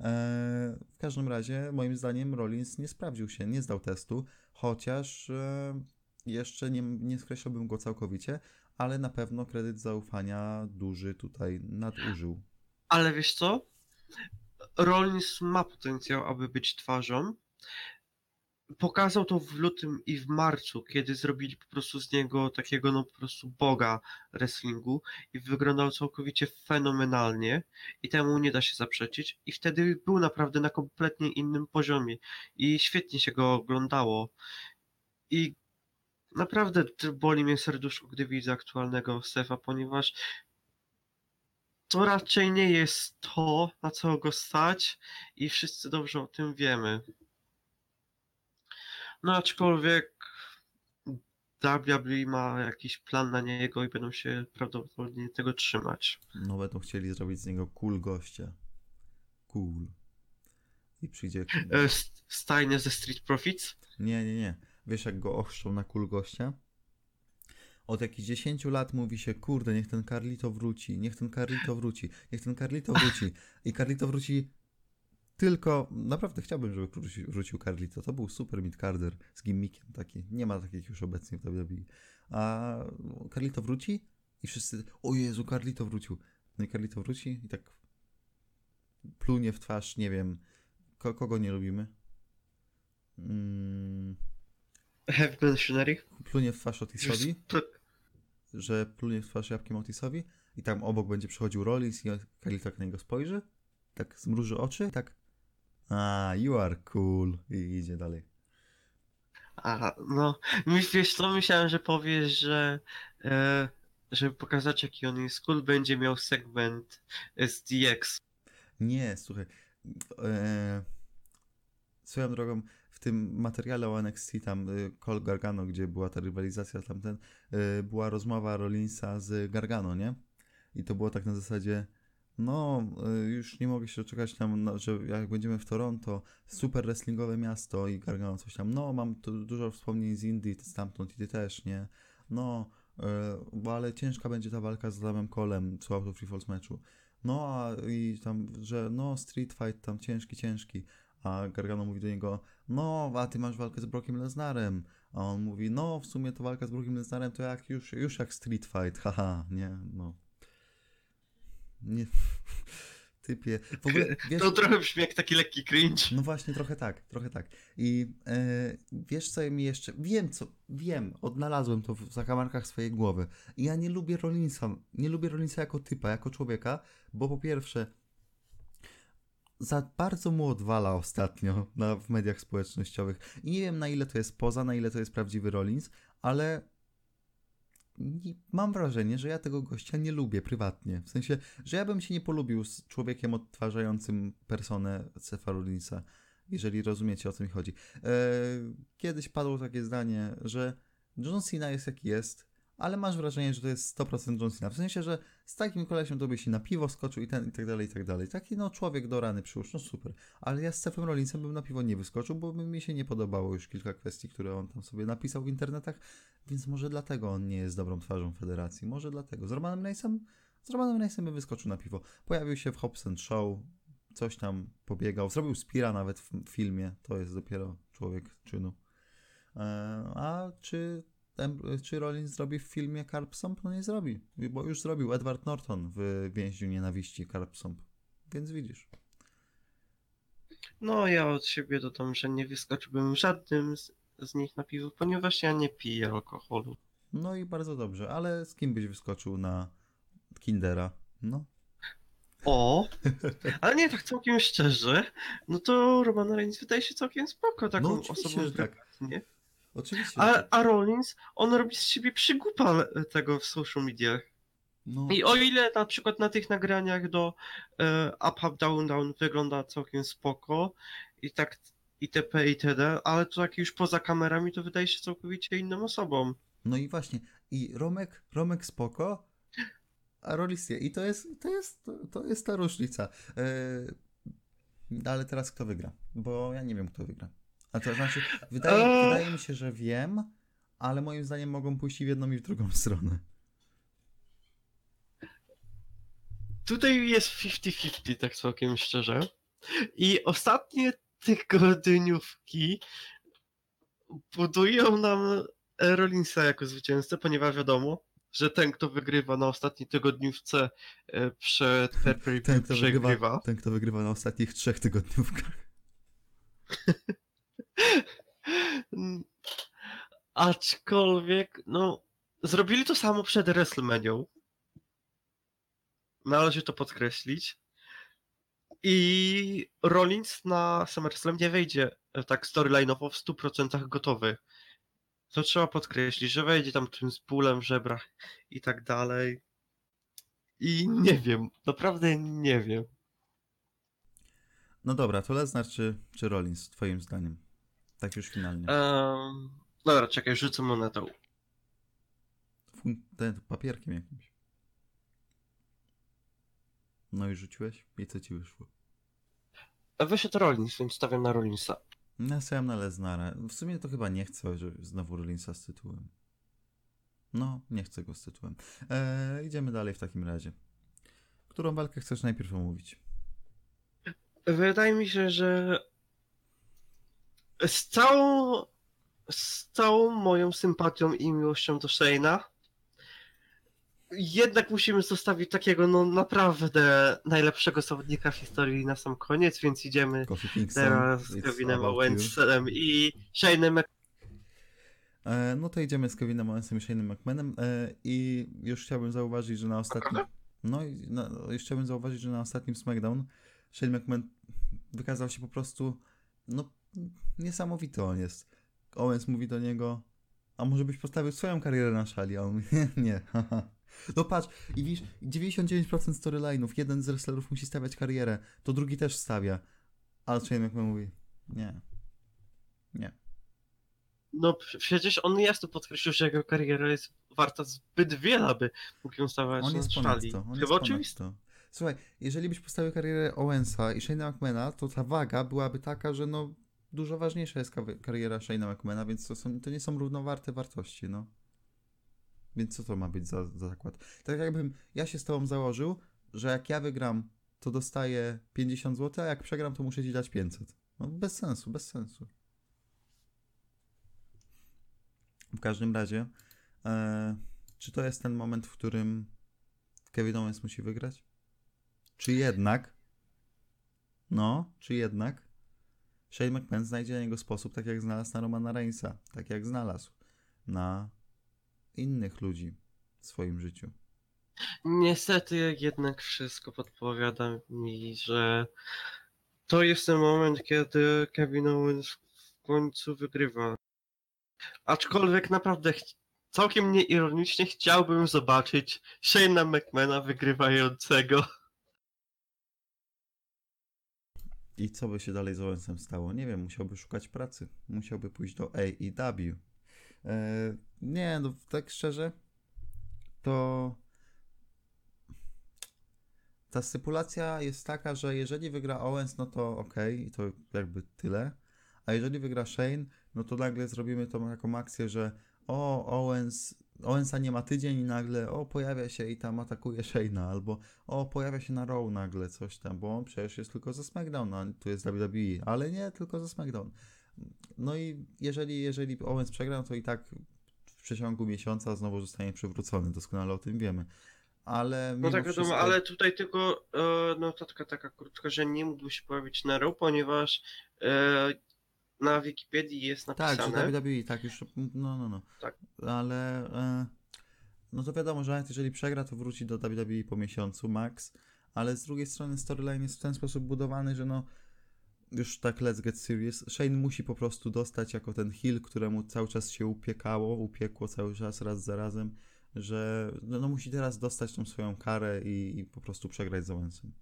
Eee, w każdym razie, moim zdaniem, Rollins nie sprawdził się, nie zdał testu, chociaż e, jeszcze nie, nie skreślałbym go całkowicie, ale na pewno kredyt zaufania duży tutaj nadużył. Ale wiesz co? Rollins ma potencjał, aby być twarzą. Pokazał to w lutym i w marcu, kiedy zrobili po prostu z niego takiego no po prostu boga wrestlingu i wyglądał całkowicie fenomenalnie i temu nie da się zaprzeczyć i wtedy był naprawdę na kompletnie innym poziomie i świetnie się go oglądało i naprawdę boli mnie serduszko, gdy widzę aktualnego Stefa, ponieważ to raczej nie jest to, na co go stać i wszyscy dobrze o tym wiemy. No aczkolwiek WWE ma jakiś plan na niego i będą się prawdopodobnie tego trzymać. No będą chcieli zrobić z niego cool gościa. Cool. I przyjdzie... E, Stajnie ze Street Profits? Nie, nie, nie. Wiesz jak go ochrzczą na cool gościa? Od jakichś 10 lat mówi się, kurde, niech ten Carlito wróci, niech ten Carlito wróci, niech ten Carlito wróci. I Carlito wróci tylko, naprawdę chciałbym, żeby wróci- wrócił Carlito. To był super midcarder z gimmickiem taki. Nie ma takich już obecnie w WWE. A Carlito wróci i wszyscy, o Jezu, Carlito wrócił. No i Carlito wróci i tak plunie w twarz, nie wiem, ko- kogo nie lubimy? Mm, Have Machinery? plunie w twarz Otisowi, że plunie w twarz jabłkiem Otisowi i tam obok będzie przechodził Rollins i Kali tak na niego spojrzy, tak zmruży oczy, tak a, you are cool i idzie dalej. A, no, mi- wiesz co, myślałem, że powiesz, że e, żeby pokazać jaki on jest cool, będzie miał segment z DX. Nie, słuchaj, e, swoją drogą w tym materiale o NXT tam y, Cole Gargano, gdzie była ta rywalizacja tamten, y, była rozmowa Rollinsa z Gargano, nie? I to było tak na zasadzie, no y, już nie mogę się doczekać tam, no, że jak będziemy w Toronto, super wrestlingowe miasto i Gargano coś tam, no mam tu dużo wspomnień z Indii, stamtąd i ty też, nie? No, y, bo ale ciężka będzie ta walka z Adamem Colem, co to Free Falls meczu. No a i tam, że no street fight tam ciężki, ciężki. A Gargano mówi do niego, no a ty masz walkę z Brockiem Lesnarem. A on mówi, no w sumie to walka z Brockiem Lesnarem to jak już, już jak street fight, haha, nie, no. Nie, typie. W ogóle, wiesz, To trochę brzmi jak taki lekki cringe. no właśnie, trochę tak, trochę tak. I e, wiesz co mi jeszcze, wiem co, wiem, odnalazłem to w zakamarkach swojej głowy. I ja nie lubię Rollinsa, nie lubię Rollinsa jako typa, jako człowieka, bo po pierwsze, za bardzo mu odwala ostatnio na, w mediach społecznościowych. I nie wiem na ile to jest poza, na ile to jest prawdziwy Rollins, ale mam wrażenie, że ja tego gościa nie lubię prywatnie. W sensie, że ja bym się nie polubił z człowiekiem odtwarzającym personę Sefa Rollinsa, jeżeli rozumiecie o co mi chodzi. E, kiedyś padło takie zdanie, że John Cena jest jaki jest, ale masz wrażenie, że to jest 100% John Cena. W sensie, że z takim kolesiem to byś i na piwo skoczył i ten i tak dalej, i tak dalej. Taki no człowiek do rany przyłóż, no super. Ale ja z Sefem Rollinsem bym na piwo nie wyskoczył, bo by mi się nie podobało już kilka kwestii, które on tam sobie napisał w internetach, więc może dlatego on nie jest dobrą twarzą federacji. Może dlatego. Z Romanem Reignsem, z Romanem Reignsem by wyskoczył na piwo. Pojawił się w Hobbs Show, coś tam pobiegał, zrobił Spira nawet w filmie, to jest dopiero człowiek czynu. E, a czy, em, czy Rollins zrobi w filmie Carp Stomp? No nie zrobi, bo już zrobił Edward Norton w Więźniu Nienawiści Carp Stomp. Więc widzisz. No ja od siebie dodam, że nie wyskoczyłbym żadnym z, z nich na piwo, ponieważ ja nie piję alkoholu. No i bardzo dobrze, ale z kim byś wyskoczył na Kindera? No. O, ale nie tak całkiem szczerze, no to Roman Reigns wydaje się całkiem spoko taką No osobą że tak. prywatnie. Oczywiście. A, tak. a Rollins, on robi z siebie przygłupa tego w social mediach. No, I o ile na przykład na tych nagraniach do e, Up, Up, Down, Down wygląda całkiem spoko i tak itp. itd., ale to tak już poza kamerami to wydaje się całkowicie inną osobą. no i właśnie. I Romek, Romek spoko, a Rollins nie. I to jest, to jest, to, jest ta różnica. Yy, ale teraz kto wygra? Bo ja nie wiem, kto wygra. A to znaczy, wydaje, wydaje mi się, że wiem, ale moim zdaniem mogą pójść i w jedną i w drugą stronę. Tutaj jest 50-50, tak całkiem szczerze. I ostatnie tygodniówki budują nam Rollinsa jako zwycięzcę, ponieważ wiadomo, że ten, kto wygrywa na ostatniej tygodniówce e, przed Ten, pay-per-view kto przegrywa. wygrywa, ten, kto wygrywa na ostatnich trzech tygodniówkach. Aczkolwiek, no, zrobili to samo przed WrestleManią. Należy to podkreślić. I Rollins na SummerSlam nie wejdzie e, tak storyline'owo w 100% gotowy. To trzeba podkreślić, że wejdzie tam tym z bólem w żebrach i tak dalej. I nie wiem, naprawdę nie wiem. No dobra, to Lesnar czy, czy Rollins, twoim zdaniem? Tak już finalnie. Em, dobra, czekaj, rzucę monetą. Ten, papierkiem jakimś. No i rzuciłeś? I co ci wyszło? Wyszedł Rollins, więc stawiam na Rollinsa. Ja stawiam na Lesnara. W sumie to chyba nie chcę, że znowu Rollinsa z tytułem. No, nie chcę go z tytułem. Eee, idziemy dalej w takim razie. Którą walkę chcesz najpierw omówić? Wydaje mi się, że z całą, z całą moją sympatią i miłością do Shane'a jednak musimy zostawić takiego no naprawdę najlepszego zawodnika w historii na sam koniec, więc idziemy teraz z Kevinem. Owensem i Shane'em E, no to idziemy z Kevinem Owensem i Shane'em McMahonem e, i już chciałbym zauważyć, że na ostatnim... No i na, już chciałbym zauważyć, że na ostatnim SmackDown Shane McMahon wykazał się po prostu no niesamowity on jest. Owens mówi do niego, a może byś postawił swoją karierę na szali? A on mówi, nie, nie, haha. No patrz, i widzisz, 99% storyline'ów, jeden z wrestlerów musi stawiać karierę, to drugi też stawia. A Shane McMahon mówi, nie, nie. No przecież on jasno podkreślił, że jego kariera jest warta zbyt wiele, aby mógł ją stawiać On na jest ponad szali. to. On Chyba oczywiste. Słuchaj, jeżeli byś postawił karierę Owensa i Shane'a McMahona, to ta waga byłaby taka, że no dużo ważniejsza jest kariera Shane'a McMahona, więc to, są, to nie są równowarte wartości, no. Więc co to ma być za, za zakład? Tak jakbym ja się z tobą założył, że jak ja wygram, to dostaję 50 zł, a jak przegram, to muszę ci dać 500. No bez sensu, bez sensu. W każdym razie, e, czy to jest ten moment, w którym Kevin Owens musi wygrać? Czy jednak, no, czy jednak Shane McMahon znajdzie na niego sposób, tak jak znalazł na Romana Reignsa, tak jak znalazł na innych ludzi w swoim życiu. Niestety jednak wszystko podpowiada mi, że to jest ten moment, kiedy Kevin Owens w końcu wygrywa. Aczkolwiek naprawdę całkiem nieironicznie chciałbym zobaczyć Shane'a McMahona wygrywającego. I co by się dalej z Owensem stało? Nie wiem, musiałby szukać pracy. Musiałby pójść do AEW. E, nie, no tak szczerze, to ta stypulacja jest taka, że jeżeli wygra Owens, no to okej, i to jakby tyle. A jeżeli wygra Shane, no to nagle zrobimy tą taką akcję, że o, Owens, Owensa nie ma tydzień i nagle o, pojawia się i tam atakuje Shane'a, albo o, pojawia się na Raw nagle coś tam, bo on przecież jest tylko ze SmackDown, a tu jest WWE, ale nie, tylko ze SmackDown. No i jeżeli, jeżeli Owens przegra, no to i tak w przeciągu miesiąca znowu zostanie przywrócony, doskonale o tym wiemy. Ale No tak wiadomo, wszystko- ale tutaj tylko e, notatka taka krótka, że nie mógłby się pojawić na Raw, ponieważ e, na Wikipedii jest Tak, napisane... że WWE, tak, już, no, no, no. Tak. Ale, e, no to wiadomo, że nawet jeżeli przegra, to wróci do WWE po miesiącu, max, ale z drugiej strony storyline jest w ten sposób budowany, że no, już tak let's get serious, Shane musi po prostu dostać jako ten heel, któremu cały czas się upiekało, upiekło cały czas, raz za razem, że no, no musi teraz dostać tą swoją karę i, i po prostu przegrać z Owensem.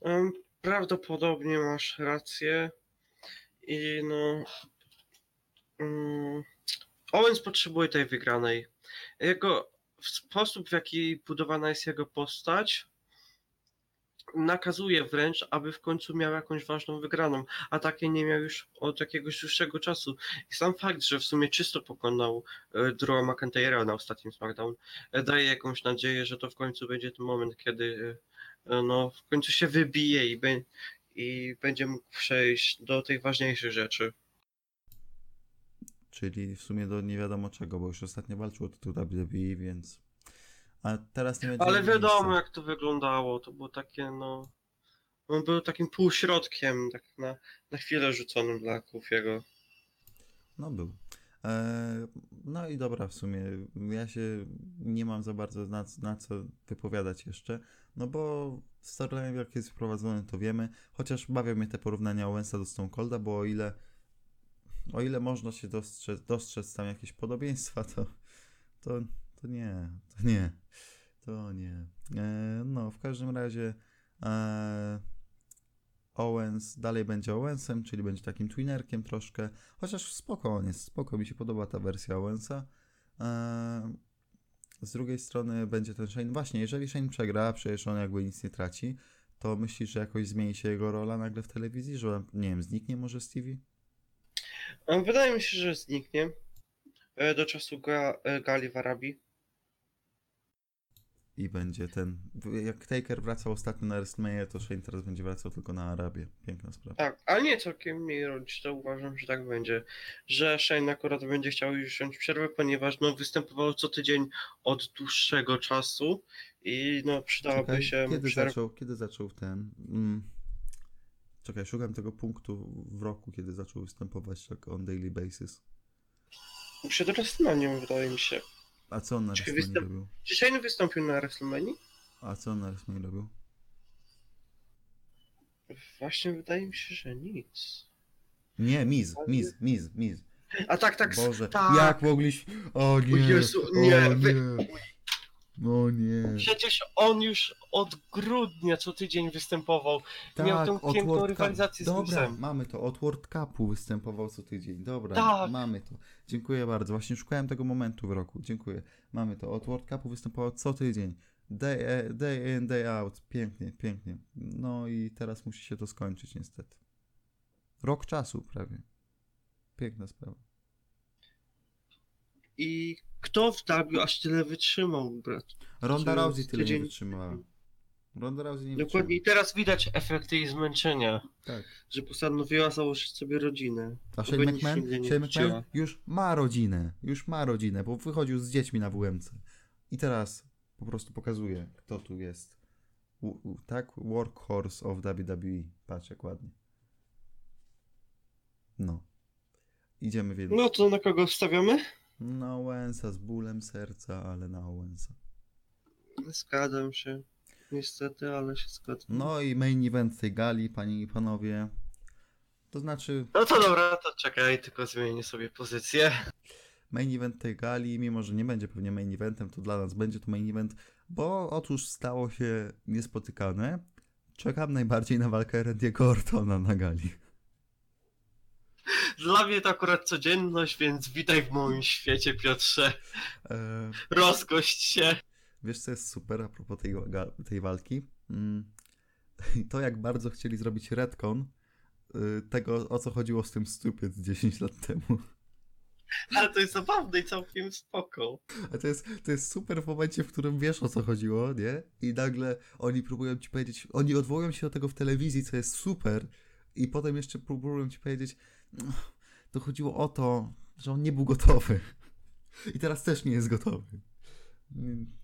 Em, Prawdopodobnie masz rację. I no. Mm, Owens potrzebuje tej wygranej. Jego sposób, w jaki budowana jest jego postać, nakazuje wręcz, aby w końcu miał jakąś ważną wygraną, a takiej nie miał już od jakiegoś dłuższego czasu. I sam fakt, że w sumie czysto pokonał e, Drewa McIntyre'a na ostatnim SmackDown, e, daje jakąś nadzieję, że to w końcu będzie ten moment, kiedy e, no, w końcu się wybije i, i będzie mógł przejść do tych ważniejszych rzeczy. Czyli w sumie do nie wiadomo czego, bo już ostatnio walczył o tytuł WWE, więc... A teraz nie będzie Ale miejsca. wiadomo, jak to wyglądało. To było takie, no. On był takim półśrodkiem, tak na, na chwilę rzuconym dla Kofiego. No był. E, no i dobra, w sumie ja się nie mam za bardzo na, na co wypowiadać jeszcze, no bo storyline jak jest wprowadzony to wiemy, chociaż bawią mnie te porównania Owensa do Stone Colda, bo o ile o ile można się dostrzec, dostrzec tam jakieś podobieństwa, to, to, to nie, to nie, to nie. E, no, w każdym razie e, Owens dalej będzie Owensem, czyli będzie takim twinerkiem troszkę, chociaż spoko on jest, spoko, mi się podoba ta wersja Owensa. E, z drugiej strony będzie ten Shane, właśnie, jeżeli Shane przegra, przecież on jakby nic nie traci, to myślisz, że jakoś zmieni się jego rola nagle w telewizji, że nie wiem, zniknie może Stevie? E, Wydaje mi się, że zniknie e, do czasu ga, gali w Arabii. I będzie ten. Jak Taker wracał ostatnio na WrestleMania, to Shane teraz będzie wracał tylko na Arabię. Piękna sprawa. Tak, ale nie całkiem mniej rodzić, to uważam, że tak będzie. Że Shane akurat będzie chciał już wziąć przerwę, ponieważ no, występował co tydzień od dłuższego czasu i no przydałoby Czekaj, się kiedy, przerwa. zaczął, kiedy zaczął ten. Mm, czekaj, szukam tego punktu w roku, kiedy zaczął występować tak on daily basis. Przed WrestleMania wydaje mi się. A co on na Czy występ- robił? Czy Shane wystąpił na WrestleMania? A co on na WrestleMania robił? Właśnie wydaje mi się, że nic. Nie, Miz, Miz, Miz, Miz. A tak, tak, Boże, tak. jak mogliśmy... O nie, Jezu, o nie, nie, wy- o nie. Przecież on już od grudnia co tydzień występował. Miał tą od piękną World Cup- rywalizację z Dobra, mamy to. Od World Cupu występował co tydzień. Dobra, Tak. mamy to. Dziękuję bardzo. Właśnie szukałem tego momentu w roku. Dziękuję. Mamy to. Od World Cupu występował co tydzień. Day, day in, day out. Pięknie, pięknie. No i teraz musi się to skończyć niestety. Rok czasu prawie. Piękna sprawa. I kto w W aż tyle wytrzymał, brat? Ronda Czy Rousey tyle nie tydzień- wytrzymała. Ronda Rousey nie Dokładnie. I teraz widać efekty jej zmęczenia, Tak. że postanowiła założyć sobie rodzinę. A Shane McMahon, nie Shane. McMahon już ma rodzinę. Już ma rodzinę, bo wychodził z dziećmi na WMC. I teraz po prostu pokazuje, kto tu jest. U, u, tak? Workhorse of WWE. Patrz jak ładnie. No. Idziemy więc. No to na kogo wstawiamy? Na Owensa z bólem serca, ale na Owensa. Zgadzam się. Niestety, ale się zgadzam. No i main event tej gali, panie i panowie. To znaczy, No to dobra, to czekaj, tylko zmienię sobie pozycję. main event tej gali, mimo że nie będzie pewnie main eventem, to dla nas będzie to main event, bo otóż stało się niespotykane. Czekam najbardziej na walkę Randy'ego Ortona na gali. Dla mnie to akurat codzienność, więc witaj w moim świecie, Piotrze. E, Rozgość się. wiesz co jest super a propos tej, tej walki? Mm, to jak bardzo chcieli zrobić retcon y, tego, o co chodziło z tym Stupid 10 lat temu. Ale to jest zabawne i całkiem spoko. A to jest, to jest super w momencie, w którym wiesz o co chodziło, nie? I nagle oni próbują ci powiedzieć, oni odwołują się do tego w telewizji, co jest super, i potem jeszcze próbują ci powiedzieć, "No, to chodziło o to, że on nie był gotowy. I teraz też nie jest gotowy.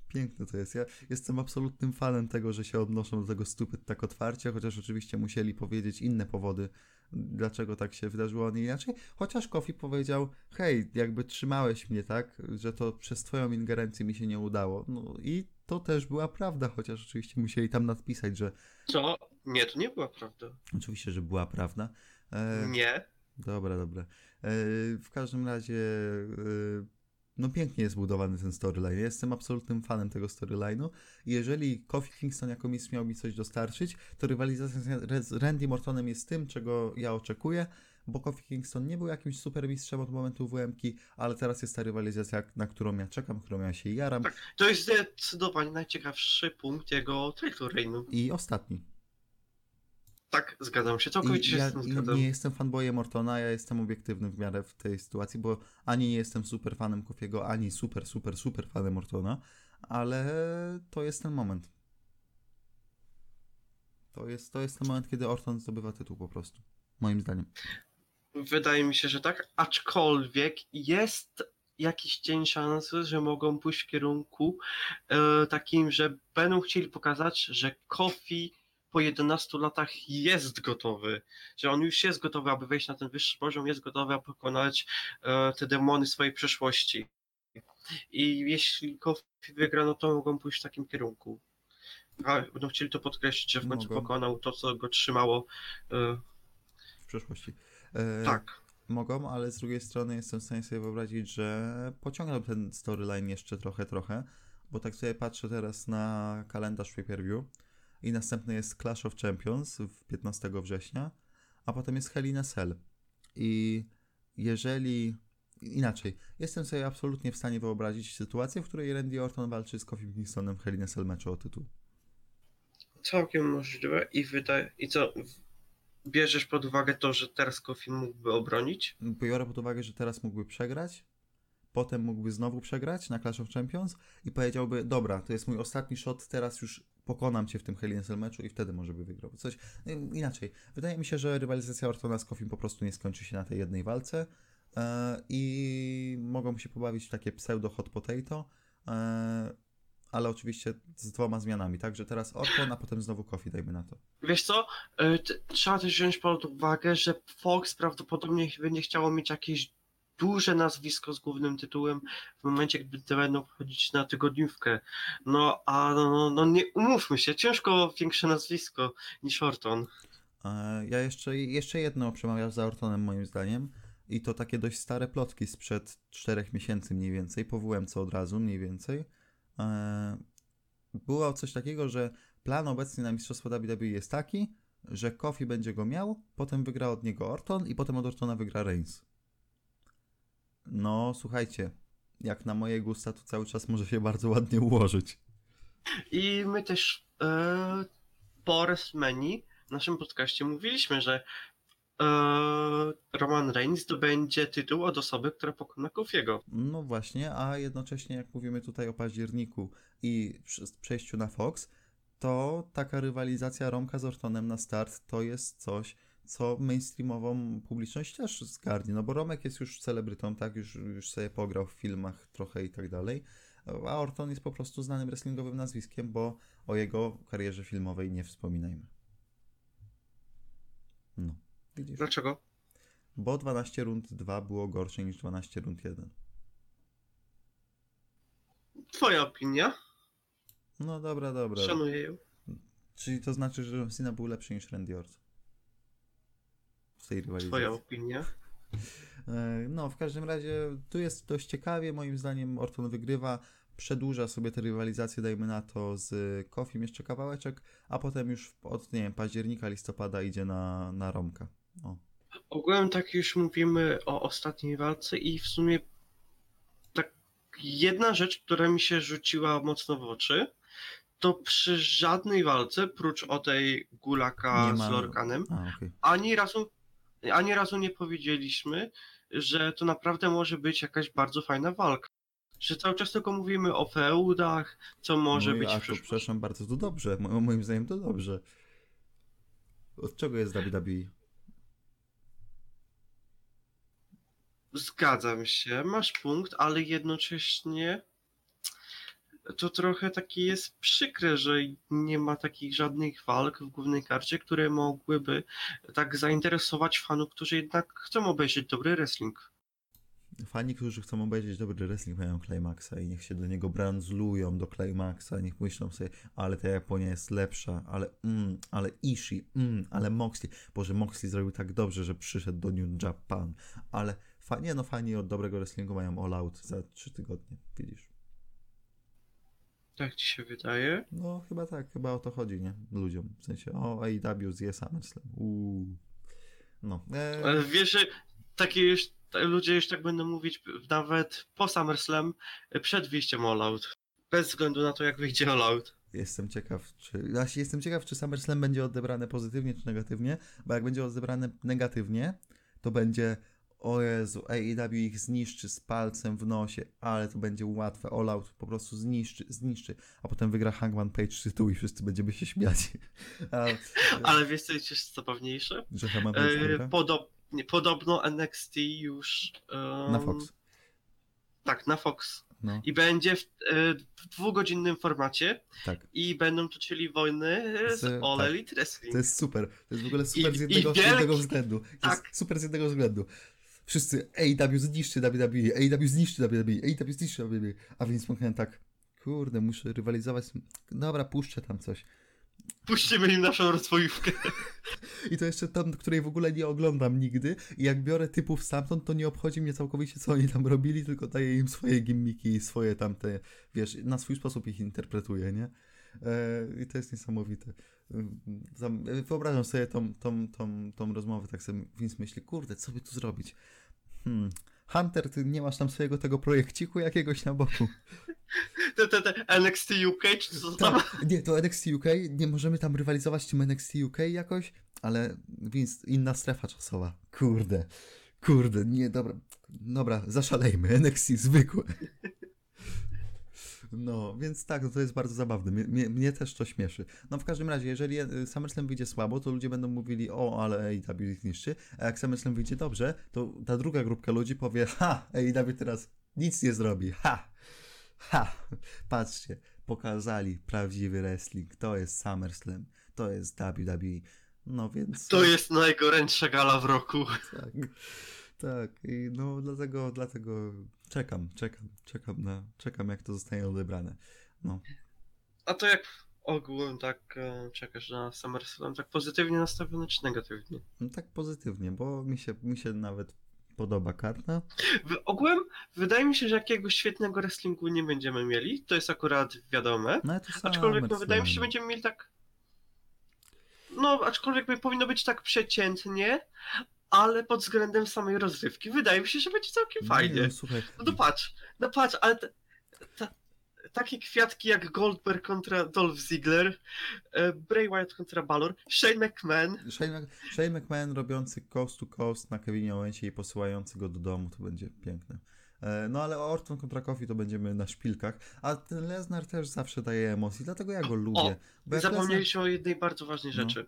Piękne to jest. Ja jestem absolutnym fanem tego, że się odnoszą do tego stupid tak otwarcie, chociaż oczywiście musieli powiedzieć inne powody, dlaczego tak się wydarzyło, a nie inaczej. Chociaż Kofi powiedział, hej, jakby trzymałeś mnie tak, że to przez twoją ingerencję mi się nie udało. No i to też była prawda, chociaż oczywiście musieli tam nadpisać, że Co? Nie, to nie była prawda. oczywiście, że była prawda. E, Nie. Dobra, dobra. E, w każdym razie, e, no pięknie jest budowany ten storyline. Jestem absolutnym fanem tego storyline'u. Jeżeli Kofi Kingston jako mistrz miał mi coś dostarczyć, to rywalizacja z- Randy Mortonem jest tym, czego ja oczekuję, bo Kofi Kingston nie był jakimś super mistrzem od momentu WM-ki, ale teraz jest ta rywalizacja, na którą ja czekam, którą ja się jaram. Tak. To jest zdecydowanie najciekawszy punkt jego title reignu. I ostatni. Tak, zgadzam się, całkowicie się ja z tym zgadzam. nie jestem fanboyem Mortona, ja jestem obiektywny w miarę w tej sytuacji, bo ani nie jestem super fanem Kofiego, ani super, super, super fanem Mortona, ale to jest ten moment. To jest, to jest ten moment, kiedy Orton zdobywa tytuł po prostu. Moim zdaniem. Wydaje mi się, że tak, aczkolwiek jest jakiś cień szansy, że mogą pójść w kierunku e, takim, że będą chcieli pokazać, że Kofi po 11 latach jest gotowy, że on już jest gotowy, aby wejść na ten wyższy poziom, jest gotowy, aby pokonać e, te demony swojej przeszłości. I jeśli Kofi wygra, no to mogą pójść w takim kierunku. A będą chcieli to podkreślić, że w końcu Mogą. pokonał to, co go trzymało. E, w przeszłości. E, tak. Mogą, ale z drugiej strony jestem w stanie sobie wyobrazić, że pociągną ten storyline jeszcze trochę, trochę, bo tak sobie patrzę teraz na kalendarz pay-per-view i następny jest Clash of Champions w 15 września, a potem jest Hell in a Cell. I jeżeli... Inaczej, jestem sobie absolutnie w stanie wyobrazić sytuację, w której Randy Orton walczy z Kofi Kingstonem w Hell in a Cell meczu o tytuł. Całkiem możliwe i wydaje. I co? Bierzesz pod uwagę to, że teraz Kofi mógłby obronić? biorę pod uwagę, że teraz mógłby przegrać, potem mógłby znowu przegrać na Clash of Champions i powiedziałby, dobra, to jest mój ostatni shot, teraz już pokonam cię w tym Hell in meczu i wtedy może by wygrał. Coś ym, inaczej. Wydaje mi się, że rywalizacja Ortona z Koffim po prostu nie skończy się na tej jednej walce e, i mogą się pobawić w takie pseudo hot potato, e, ale oczywiście z dwoma zmianami, tak, że teraz Orton, a potem znowu Kofi, dajmy na to. Wiesz co? Y, t- Trzeba też wziąć pod uwagę, że Fox prawdopodobnie będzie chciało mieć jakieś duże nazwisko z głównym tytułem w momencie, gdy te będą wchodzić na tygodniówkę. No a no, no, no nie umówmy się, ciężko większe nazwisko niż Orton. E, Ja jeszcze, jeszcze jedno przemawiam za Ortonem moim zdaniem i to takie dość stare plotki sprzed czterech miesięcy mniej więcej, po WMC od razu mniej więcej. E, Było coś takiego, że plan obecnie na Mistrzostwo WWE jest taki, że Kofi będzie go miał, potem wygra od niego Orton i potem od Ortona wygra Reigns. No, słuchajcie, jak na moje gusta to cały czas może się bardzo ładnie ułożyć. I my też e, po WrestleMania w naszym podcaście mówiliśmy, że e, Roman Reigns zdobędzie tytuł od osoby, która pokona Kofiego. No właśnie, a jednocześnie jak mówimy tutaj o październiku i przejściu na Fox, to taka rywalizacja Romka z Ortonem na start to jest coś, co mainstreamową publiczność też zgarnie, no bo Romek jest już celebrytą, tak, już, już sobie pograł w filmach trochę i tak dalej, a Orton jest po prostu znanym wrestlingowym nazwiskiem, bo o jego karierze filmowej nie wspominajmy. No, widzisz? Dlaczego? Bo 12 rund 2 było gorsze niż 12 rund 1. Twoja opinia? No dobra, dobra. Szanuję ją. Czyli to znaczy, że John Cena był lepszy niż Randy Orton. W tej rywalizacji. Twoja opinia. E, No, w każdym razie tu jest dość ciekawie. Moim zdaniem Orton wygrywa, przedłuża sobie tę rywalizację, dajmy na to, z Kofim jeszcze kawałeczek, a potem już od, nie wiem, października, listopada idzie na, na Romka. O. Ogółem tak już mówimy o ostatniej walce i w sumie tak jedna rzecz, która mi się rzuciła mocno w oczy, to przy żadnej walce, prócz o tej Gulaka ma- z Lorkanem, A, okej. ani razu, ani razu nie powiedzieliśmy, że to naprawdę może być jakaś bardzo fajna walka. Że cały czas tylko mówimy o feudach, co może być A w to przyszłości. przepraszam bardzo, to dobrze. Mo- Moim zdaniem to dobrze. Od czego jest WWE? Zgadzam się, masz punkt, ale jednocześnie to trochę takie jest przykre, że nie ma takich żadnych walk w głównej karcie, które mogłyby tak zainteresować fanów, którzy jednak chcą obejrzeć dobry wrestling. Fani, którzy chcą obejrzeć dobry wrestling, mają Climaxa i niech się do niego brandzlują do Climaxa, niech myślą sobie, ale ta Japonia jest lepsza, ale mm, ale Ishii, mm, ale Moxley. Boże, Moxley zrobił tak dobrze, że przyszedł do New Japan, ale fa- nie no, fani od dobrego wrestlingu mają All Out za trzy tygodnie, widzisz. Tak ci się wydaje? No, chyba tak, chyba o to chodzi, nie? Ludziom, w sensie, o, AEW zje SummerSlam, uuu. No, e, Ale wiesz, że takie już, ludzie już tak będą mówić nawet po SummerSlam przed wyjściem All Out. Bez względu na to, jak wyjdzie All Out. Jestem ciekaw, czy. Właśnie jestem ciekaw, czy SummerSlam będzie odebrane pozytywnie, czy negatywnie, bo jak będzie odebrane negatywnie, to będzie. O Jezu, AEW ich zniszczy z palcem w nosie, ale to będzie łatwe. All Out po prostu zniszczy, zniszczy, a potem wygra Hangman Page tytuł i wszyscy będziemy się śmiać. A, Ale wiesz co jest zabawniejsze? że Hangman Page E, wygra? podob, nie, podobno NXT już. em, Na Fox. Tak, na Fox. No, i będzie w, e, w dwugodzinnym formacie tak. i będą toczyli wojny z, Z- All tak. Elite Wrestling. To jest super. To jest w ogóle super I- z i jednego, z wielki- jednego względu. To tak. super z jednego względu. Wszyscy AEW zniszczy WWE, AEW zniszczy WWE, AEW zniszczy WWE. A więc McMahon tak, kurde, muszę rywalizować. z. Dobra, puszczę tam coś. Puścimy im naszą rozwojówkę. I to jeszcze tam, której w ogóle nie oglądam nigdy. I jak biorę typów stamtąd, to nie obchodzi mnie całkowicie, co oni tam robili, tylko daję im swoje gimmiki i swoje tamte, wiesz, na swój sposób ich interpretuję, nie? E, I to jest niesamowite. Zam- Wyobrażam sobie tą, tą, tą, tą rozmowę, tak sobie więc myślę, kurde, co by tu zrobić? Hmm. Hunter, ty nie masz tam swojego tego projekciku jakiegoś na boku. Te, te, te NXT UK, czy co tam? Tak, nie, to NXT UK, nie możemy tam rywalizować z tym NXT UK jakoś, ale więc inna strefa czasowa. Kurde, kurde, nie, dobra, dobra, zaszalejmy, NXT zwykłe. No, więc tak, to jest bardzo zabawne. Mnie, mnie, mnie też to śmieszy. No w każdym razie, jeżeli e, SummerSlam wyjdzie słabo, to ludzie będą mówili, o, ale AEW ich niszczy, a jak SummerSlam wyjdzie dobrze, to ta druga grupka ludzi powie, ha, AEW teraz nic nie zrobi, ha, ha, patrzcie, pokazali prawdziwy wrestling, to jest SummerSlam, to jest WWE, no więc... To jest najgorętsza gala w roku. Tak, tak. I no dlatego, dlatego czekam, czekam, czekam na, czekam jak to zostanie odebrane. No, A to jak ogółem tak e, czekasz na SummerSlam, tak pozytywnie nastawiony czy negatywnie? no tak pozytywnie, bo mi się, mi się nawet podoba karta. W, ogółem wydaje mi się, że jakiegoś świetnego wrestlingu nie będziemy mieli, to jest akurat wiadome. No to Aczkolwiek no, wydaje mi się, że będziemy mieli tak. No, aczkolwiek powinno być tak przeciętnie, ale pod względem samej rozrywki wydaje mi się, że będzie całkiem Nie, fajnie. No, słuchaj, No to patrz, no patrz, ale ta, takie kwiatki jak Goldberg kontra Dolph Ziggler, e, Bray Wyatt kontra Balor, Shane McMahon, Shane, Shane McMahon robiący coast to coast na Kevinie Owensie i posyłający go do domu, to będzie piękne. E, No ale Orton kontra Kofi to będziemy na szpilkach, a ten Lesnar też zawsze daje emocji, dlatego ja go lubię. Bo jak Lesnar- zapomnieliśmy o jednej bardzo ważnej No. rzeczy. Em,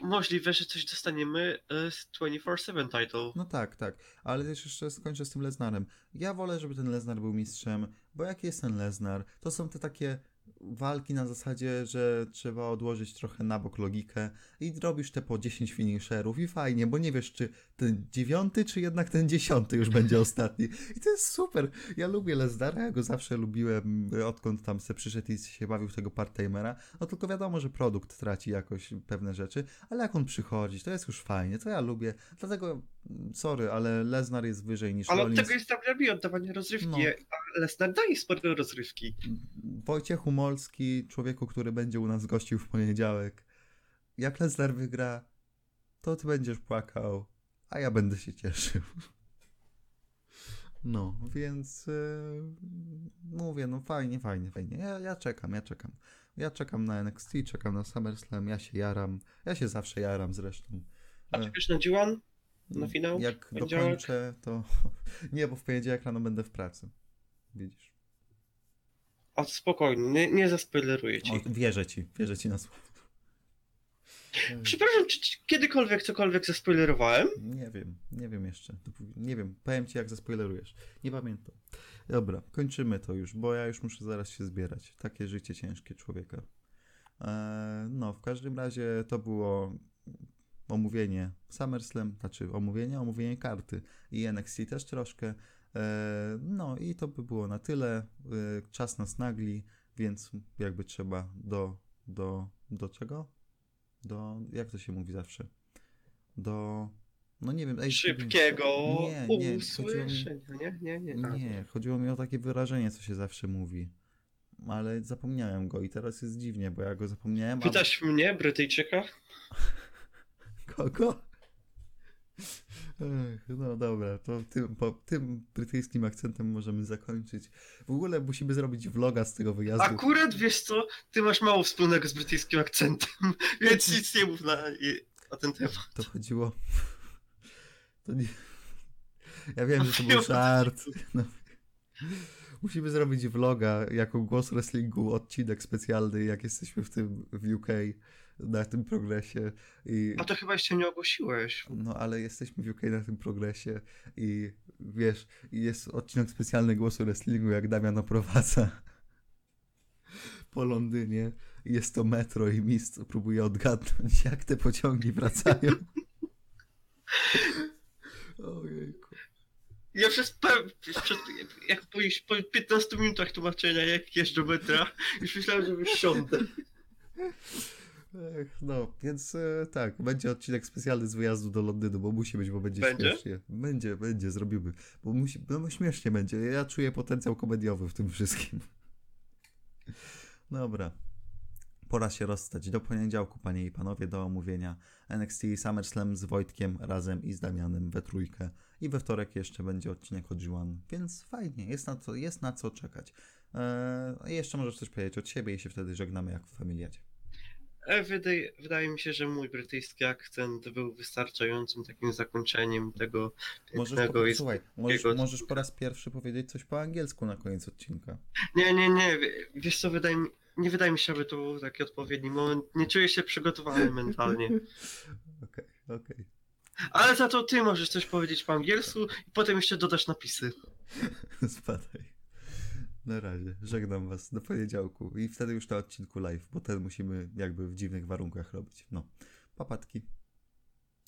możliwe, że coś dostaniemy e, z 24-7 title. No tak, tak, ale też jeszcze skończę z tym Lesnarem. Ja wolę, żeby ten Lesnar był mistrzem, bo jaki jest ten Lesnar? To są te takie walki na zasadzie, że trzeba odłożyć trochę na bok logikę i robisz te po 10 finisherów i fajnie, bo nie wiesz, czy ten dziewiąty, czy jednak ten dziesiąty już będzie ostatni. I to jest super. Ja lubię Lesnara, ja go zawsze lubiłem, odkąd tam se przyszedł i się bawił tego part-timera. No tylko wiadomo, że produkt traci jakoś pewne rzeczy, ale jak on przychodzi, to jest już fajnie, to ja lubię. Dlatego, sorry, ale Lesnar jest wyżej niż Ale od Rollins. tego jest WWE, oddawanie rozrywki, No. a Lesnar daje sporo rozrywki. Wojciech Humolski, człowieku, który będzie u nas gościł w poniedziałek. Jak Lesnar wygra, to ty będziesz płakał, a ja będę się cieszył. No, więc yy, mówię, no fajnie, fajnie, fajnie. Ja, ja czekam, ja czekam. Ja czekam na NXT, czekam na SummerSlam, ja się jaram. Ja się zawsze jaram zresztą. A E, czekasz na G1? Na finał? Jak dokończę, to... Nie, bo w poniedziałek rano będę w pracy. Widzisz. O, spokojnie, nie, nie zaspoileruję ci. O, wierzę ci, wierzę ci na słowo. Przepraszam, czy ci kiedykolwiek cokolwiek zaspoilerowałem? Nie wiem, nie wiem jeszcze. Nie wiem, powiem ci jak zaspoilerujesz. Nie pamiętam. Dobra, kończymy to już, bo ja już muszę zaraz się zbierać. Takie życie ciężkie człowieka. Eee, no, w każdym razie to było omówienie SummerSlam, znaczy omówienie, omówienie karty i NXT też troszkę. Eee, no i to by było na tyle. Eee, czas nas nagli, więc jakby trzeba do, do, do czego? Do, jak to się mówi zawsze? Do, no nie wiem, ej, Szybkiego Nie, nie, chodziło mi- usłyszenia. Nie, nie, nie. A, nie, chodziło mi o takie wyrażenie, co się zawsze mówi. Ale zapomniałem go i teraz jest dziwnie, bo ja go zapomniałem. a- Pytasz mnie, Brytyjczyka? Kogo? Ech, no dobra, to tym, po tym brytyjskim akcentem możemy zakończyć. W ogóle musimy zrobić vloga z tego wyjazdu. Akurat wiesz co, ty masz mało wspólnego z brytyjskim akcentem, więc nic nie mów na, na ten temat. To chodziło. To nie... Ja wiem, że to był żart. No. Musimy zrobić vloga jako głos wrestlingu, odcinek specjalny, jak jesteśmy w tym w UK. Na tym progresie i A to chyba jeszcze nie ogłosiłeś. no ale jesteśmy w UK na tym progresie i wiesz, jest odcinek specjalny głosu wrestlingu, jak Damian oprowadza po Londynie. Jest to metro i mistrz próbuje odgadnąć, jak te pociągi wracają. Ojejku. Ja przez, pe- przed, jak po, po 15 minutach tłumaczenia, jak jeżdżę metra, już myślałem, że wysiądę. No, więc e, tak, będzie odcinek specjalny z wyjazdu do Londynu, bo musi być, bo będzie, Będzie? śmiesznie. Będzie, będzie, zrobimy. Bo musi, no śmiesznie będzie. Ja czuję potencjał komediowy w tym wszystkim. Dobra. Pora się rozstać. Do poniedziałku, panie i panowie, do omówienia NXT SummerSlam z Wojtkiem razem i z Damianem we trójkę. I we wtorek jeszcze będzie odcinek od Juan, więc fajnie, jest na, to, jest na co czekać. Eee, jeszcze możesz coś powiedzieć od siebie i się wtedy żegnamy jak w familiacie. E, Wydaje, wydaje mi się, że mój brytyjski akcent był wystarczającym takim zakończeniem tego Możesz, po, słuchaj, możesz, możesz po raz pierwszy powiedzieć coś po angielsku na koniec odcinka. Nie, nie, nie. wie- Wiesz co, wydaje mi, nie wydaje mi się, aby to był taki odpowiedni moment. Nie czuję się przygotowany mentalnie. Okej, okej. Ale za to ty możesz coś powiedzieć po angielsku i potem jeszcze dodasz napisy. Spadaj. Na razie, żegnam was do poniedziałku i wtedy już na odcinku live, bo ten musimy jakby w dziwnych warunkach robić. No, papatki.